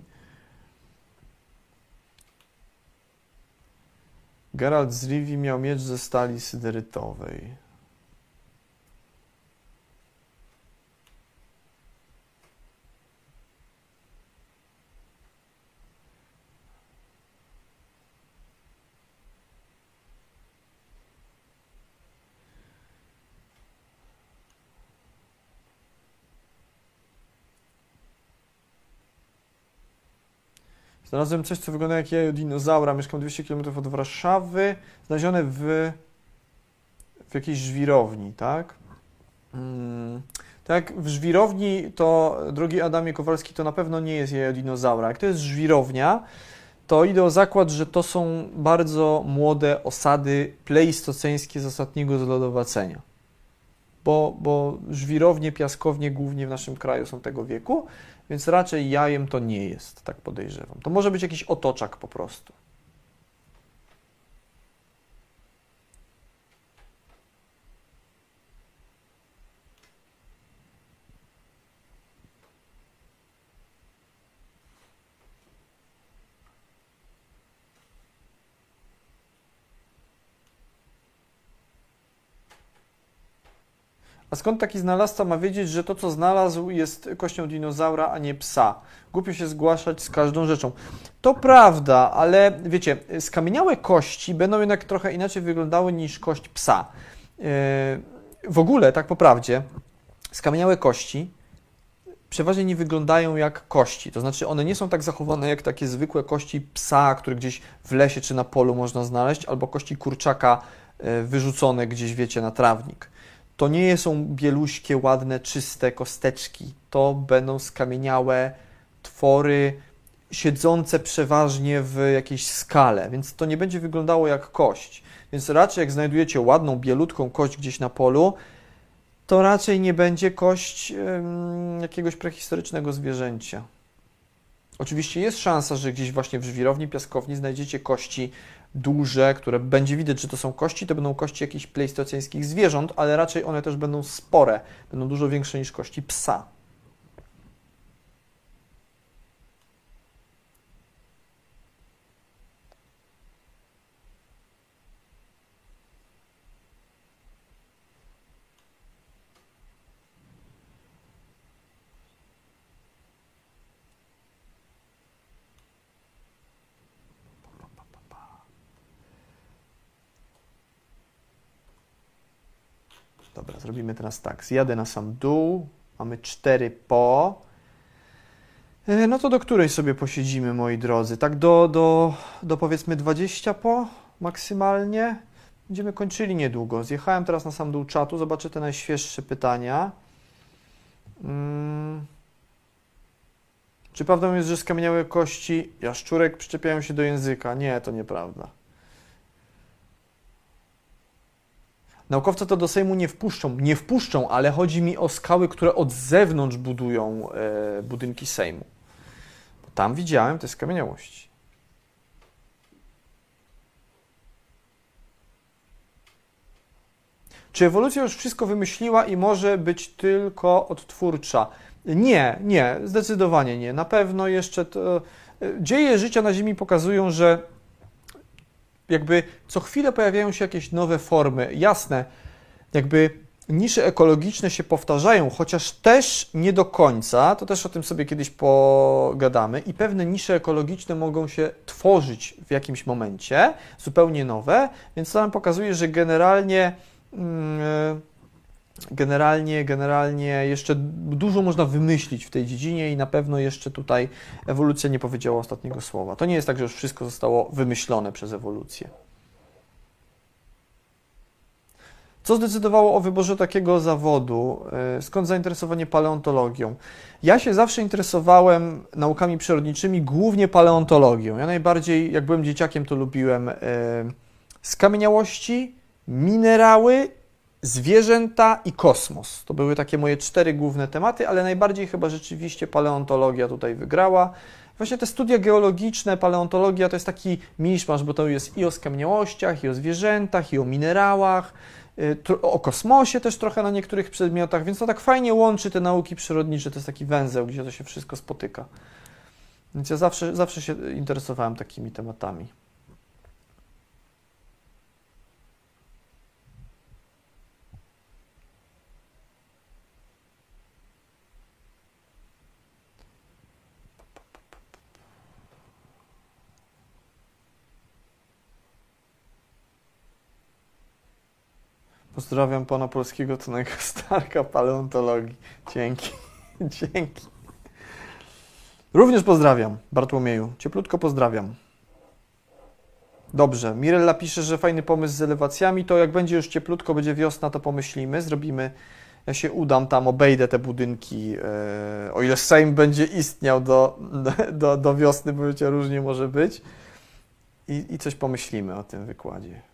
Geralt z Rivi miał miecz ze stali syderytowej. Znalazłem coś, co wygląda jak jajo dinozaura. Mieszkam 200 km od Warszawy. Znalezione w, w jakiejś żwirowni, tak? Hmm. Tak, w żwirowni to, drogi Adamie Kowalski, to na pewno nie jest jajo dinozaura. Jak to jest żwirownia, to idę o zakład, że to są bardzo młode osady pleistoceńskie z ostatniego zlodowacenia. Bo, bo żwirownie, piaskownie głównie w naszym kraju są tego wieku, więc raczej jajem to nie jest, tak podejrzewam. To może być jakiś otoczak po prostu. A skąd taki znalazca ma wiedzieć, że to, co znalazł, jest kością dinozaura, a nie psa? Głupio się zgłaszać z każdą rzeczą. To prawda, ale wiecie, skamieniałe kości będą jednak trochę inaczej wyglądały niż kość psa. Yy, w ogóle, tak po prawdzie, skamieniałe kości przeważnie nie wyglądają jak kości. To znaczy, one nie są tak zachowane jak takie zwykłe kości psa, które gdzieś w lesie czy na polu można znaleźć, albo kości kurczaka yy, wyrzucone gdzieś, wiecie, na trawnik to nie są bieluśkie, ładne, czyste kosteczki. To będą skamieniałe twory siedzące przeważnie w jakiejś skale, więc to nie będzie wyglądało jak kość. Więc raczej jak znajdujecie ładną, bielutką kość gdzieś na polu, to raczej nie będzie kość jakiegoś prehistorycznego zwierzęcia. Oczywiście jest szansa, że gdzieś właśnie w żwirowni, piaskowni znajdziecie kości duże, które będzie widać, że to są kości, to będą kości jakichś pleistoceńskich zwierząt, ale raczej one też będą spore, będą dużo większe niż kości psa. Dobra, zrobimy teraz tak. Zjadę na sam dół. Mamy 4 po. E, No to do której sobie posiedzimy, moi drodzy? Tak do, do, do powiedzmy 20 po maksymalnie. Będziemy kończyli niedługo. Zjechałem teraz na sam dół czatu, zobaczę te najświeższe pytania. Mm. Czy prawdą jest, że skamieniałe kości jaszczurek przyczepiają się do języka? Nie, to nieprawda. Naukowcy to do Sejmu nie wpuszczą. Nie wpuszczą, ale chodzi mi o skały, które od zewnątrz budują e, budynki Sejmu. Bo tam widziałem te skamieniałości. Czy ewolucja już wszystko wymyśliła i może być tylko odtwórcza? Nie, nie, zdecydowanie nie. Na pewno jeszcze to, e, dzieje życia na Ziemi pokazują, że jakby co chwilę pojawiają się jakieś nowe formy. Jasne, jakby nisze ekologiczne się powtarzają, chociaż też nie do końca, to też o tym sobie kiedyś pogadamy, i pewne nisze ekologiczne mogą się tworzyć w jakimś momencie, zupełnie nowe, więc to nam pokazuje, że generalnie mm, generalnie, generalnie jeszcze dużo można wymyślić w tej dziedzinie i na pewno jeszcze tutaj ewolucja nie powiedziała ostatniego słowa. To nie jest tak, że już wszystko zostało wymyślone przez ewolucję. Co zdecydowało o wyborze takiego zawodu? E, skąd zainteresowanie paleontologią? Ja się zawsze interesowałem naukami przyrodniczymi, głównie paleontologią. Ja najbardziej, jak byłem dzieciakiem, to lubiłem e, skamieniałości, minerały zwierzęta i kosmos. To były takie moje cztery główne tematy, ale najbardziej chyba rzeczywiście paleontologia tutaj wygrała. Właśnie te studia geologiczne, paleontologia to jest taki miszmasz, bo to jest i o skamieniałościach, i o zwierzętach, i o minerałach, y, o kosmosie też trochę na niektórych przedmiotach, więc to tak fajnie łączy te nauki przyrodnicze, to jest taki węzeł, gdzie to się wszystko spotyka. Więc ja zawsze, zawsze się interesowałem takimi tematami. Pozdrawiam pana polskiego Tonego Starka, paleontologii. Dzięki, dzięki. Również pozdrawiam, Bartłomieju. Cieplutko pozdrawiam. Dobrze, Mirella pisze, że fajny pomysł z elewacjami, to jak będzie już cieplutko, będzie wiosna, to pomyślimy, zrobimy, ja się udam tam, obejdę te budynki, e, o ile Sejm będzie istniał do, do, do wiosny, bo wiecie, różnie może być i, i coś pomyślimy o tym wykładzie.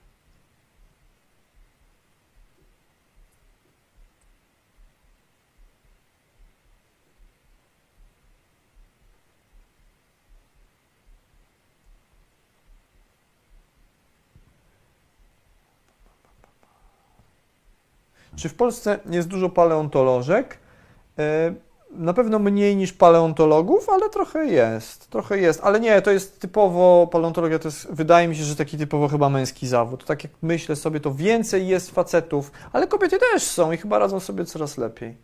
Czy w Polsce jest dużo paleontolożek? E, na pewno mniej niż paleontologów, ale trochę jest. Trochę jest, ale nie, to jest typowo, paleontologia to jest, wydaje mi się, że taki typowo chyba męski zawód. Tak jak myślę sobie, to więcej jest facetów, ale kobiety też są i chyba radzą sobie coraz lepiej.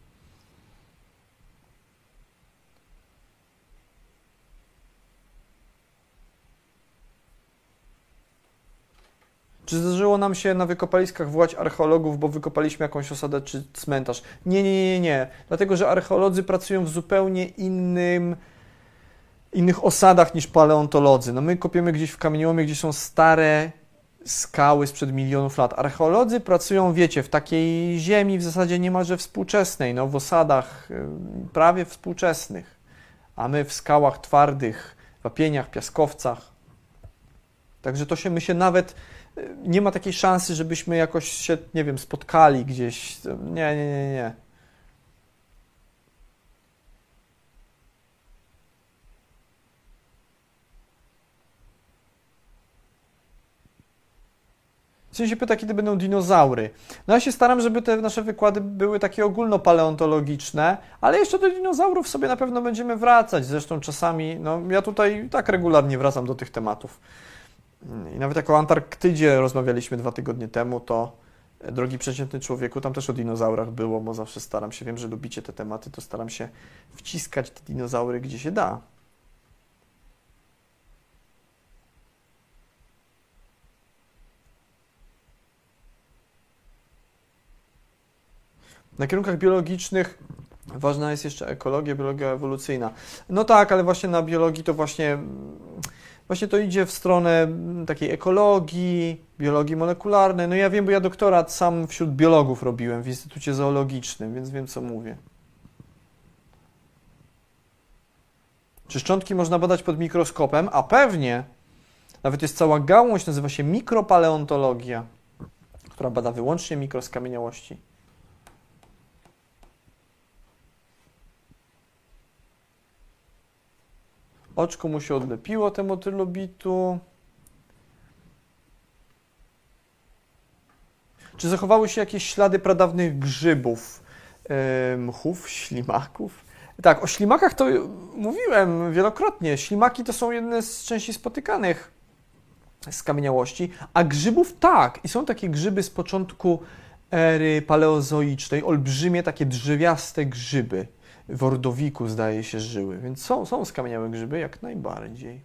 Czy zdarzyło nam się na wykopaliskach wołać archeologów, bo wykopaliśmy jakąś osadę czy cmentarz? Nie, nie, nie, nie. Dlatego, że archeolodzy pracują w zupełnie innym, innych osadach niż paleontolodzy. No my kopiemy gdzieś w kamieniołomie, gdzie są stare skały sprzed milionów lat. Archeolodzy pracują, wiecie, w takiej ziemi w zasadzie niemalże współczesnej, no w osadach prawie współczesnych, a my w skałach twardych, wapieniach, piaskowcach. Także to się, my się nawet nie ma takiej szansy, żebyśmy jakoś się, nie wiem, spotkali gdzieś. Nie, nie, nie, nie. W sensie pyta, kiedy będą dinozaury. No ja się staram, żeby te nasze wykłady były takie ogólnopaleontologiczne, ale jeszcze do dinozaurów sobie na pewno będziemy wracać. Zresztą czasami, no ja tutaj tak regularnie wracam do tych tematów. I nawet jak o Antarktydzie rozmawialiśmy dwa tygodnie temu, to e, drogi przeciętny człowieku, tam też o dinozaurach było, bo zawsze staram się, wiem, że lubicie te tematy, to staram się wciskać te dinozaury gdzie się da. Na kierunkach biologicznych ważna jest jeszcze ekologia, biologia ewolucyjna. No tak, ale właśnie na biologii to właśnie, właśnie to idzie w stronę takiej ekologii, biologii molekularnej. No ja wiem, bo ja doktorat sam wśród biologów robiłem w Instytucie Zoologicznym, więc wiem, co mówię. Czy szczątki można badać pod mikroskopem? A pewnie. Nawet jest cała gałąź, nazywa się mikropaleontologia, która bada wyłącznie mikroskamieniałości. Oczko mu się odlepiło temu tylobitu. Czy zachowały się jakieś ślady pradawnych grzybów, mchów, ślimaków? Tak, o ślimakach to mówiłem wielokrotnie. Ślimaki to są jedne z częściej spotykanych skamieniałości, a grzybów tak. I są takie grzyby z początku ery paleozoicznej, olbrzymie takie drzewiaste grzyby. W Ordowiku zdaje się żyły, więc są, są skamieniałe grzyby jak najbardziej.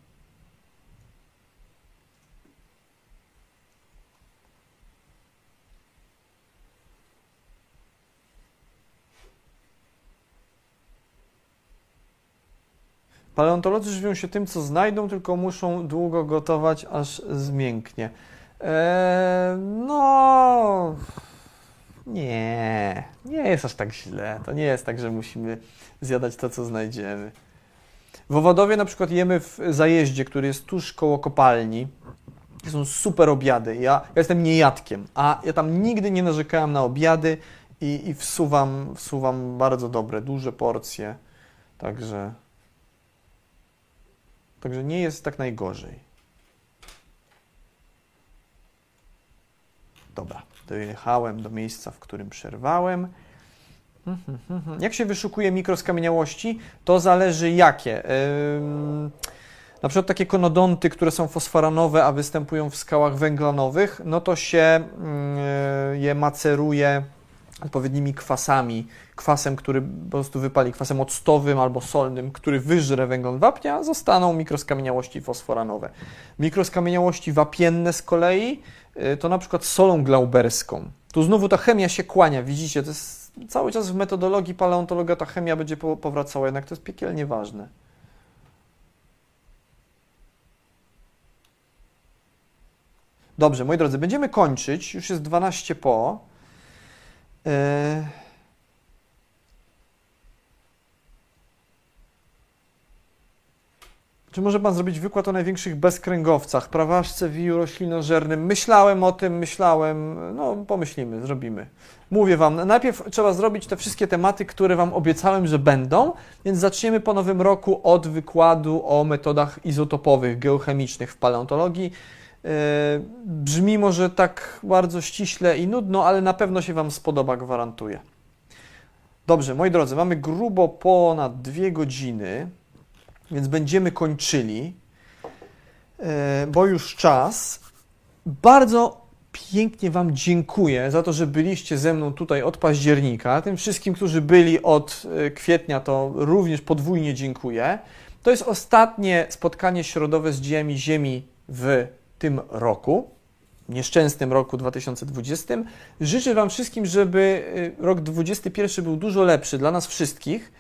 Paleontolodzy żywią się tym, co znajdą, tylko muszą długo gotować, aż zmięknie. Eee, no. Nie, nie jest aż tak źle. To nie jest tak, że musimy zjadać to, co znajdziemy. W Owadowie na przykład jemy w zajeździe, który jest tuż koło kopalni. Są super obiady. Ja, ja jestem niejadkiem, a ja tam nigdy nie narzekałem na obiady i, i wsuwam, wsuwam bardzo dobre, duże porcje. Także Także nie jest tak najgorzej. Dobra, dojechałem do miejsca, w którym przerwałem. Jak się wyszukuje mikroskamieniałości? To zależy jakie. na przykład takie konodonty, które są fosforanowe, a występują w skałach węglanowych, no to się yy, je maceruje odpowiednimi kwasami. Kwasem, który po prostu wypali, kwasem octowym albo solnym, który wyżre węglon wapnia, zostaną mikroskamieniałości fosforanowe. Mikroskamieniałości wapienne z kolei y, to na przykład solą glauberską. Tu znowu ta chemia się kłania, widzicie, to jest cały czas w metodologii paleontologa ta chemia będzie powracała, jednak to jest piekielnie ważne. Dobrze, moi drodzy, będziemy kończyć, już jest 12 po. E, czy może Pan zrobić wykład o największych bezkręgowcach, praważce, wiju roślinożernym? Myślałem o tym, myślałem, no pomyślimy, zrobimy. Mówię Wam, najpierw trzeba zrobić te wszystkie tematy, które Wam obiecałem, że będą, więc zaczniemy po nowym roku od wykładu o metodach izotopowych, geochemicznych w paleontologii. E, brzmi może tak bardzo ściśle i nudno, ale na pewno się Wam spodoba, gwarantuję. Dobrze, moi drodzy, mamy grubo ponad dwie godziny, więc będziemy kończyli, e, bo już czas. Bardzo pięknie Wam dziękuję za to, że byliście ze mną tutaj od października. Tym wszystkim, którzy byli od e, kwietnia, to również podwójnie dziękuję. To jest ostatnie spotkanie środowe z dziejami Ziemi w tym roku, nieszczęsnym roku 2020. Życzę Wam wszystkim, żeby y, rok 2021 był dużo lepszy dla nas wszystkich,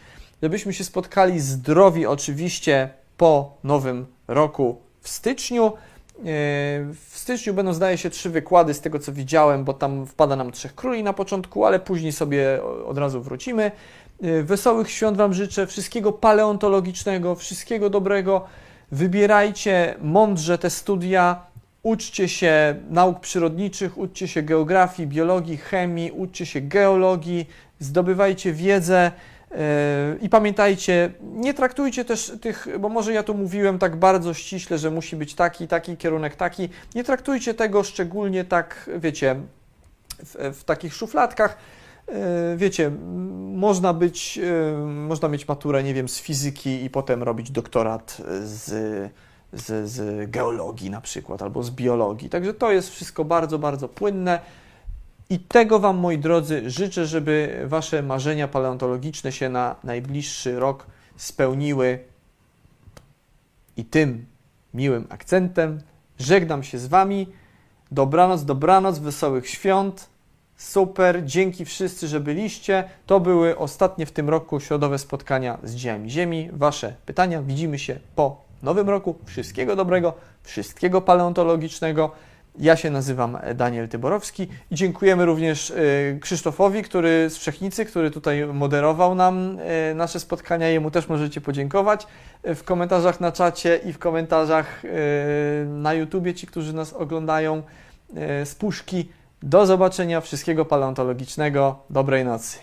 żebyśmy się spotkali zdrowi oczywiście po nowym roku w styczniu. Y, w styczniu będą, zdaje się, trzy wykłady z tego, co widziałem, bo tam wpada nam Trzech Króli na początku, ale później sobie od razu wrócimy. Y, wesołych świąt Wam życzę, wszystkiego paleontologicznego, wszystkiego dobrego. Wybierajcie mądrze te studia, uczcie się nauk przyrodniczych, uczcie się geografii, biologii, chemii, uczcie się geologii, zdobywajcie wiedzę. Yy, I pamiętajcie, nie traktujcie też tych, bo może ja tu mówiłem tak bardzo ściśle, że musi być taki, taki kierunek, taki. Nie traktujcie tego szczególnie tak, wiecie, w, w takich szufladkach. Yy, wiecie, można być, yy, można mieć maturę, nie wiem, z fizyki i potem robić doktorat z z, z geologii na przykład, albo z biologii. Także to jest wszystko bardzo, bardzo płynne. I tego Wam, moi drodzy, życzę, żeby Wasze marzenia paleontologiczne się na najbliższy rok spełniły. I tym miłym akcentem żegnam się z Wami. Dobranoc, dobranoc, wesołych świąt Super, dzięki wszyscy, że byliście. To były ostatnie w tym roku środowe spotkania z dziełami Ziemi. Wasze pytania. Widzimy się po nowym roku. Wszystkiego dobrego, wszystkiego paleontologicznego. Ja się nazywam Daniel Tyborowski i dziękujemy również y, Krzysztofowi, który z Wszechnicy, który tutaj moderował nam y, nasze spotkania. Jemu też możecie podziękować y, w komentarzach na czacie i w komentarzach na YouTubie, ci, którzy nas oglądają z puszki. Do zobaczenia, wszystkiego paleontologicznego, dobrej nocy.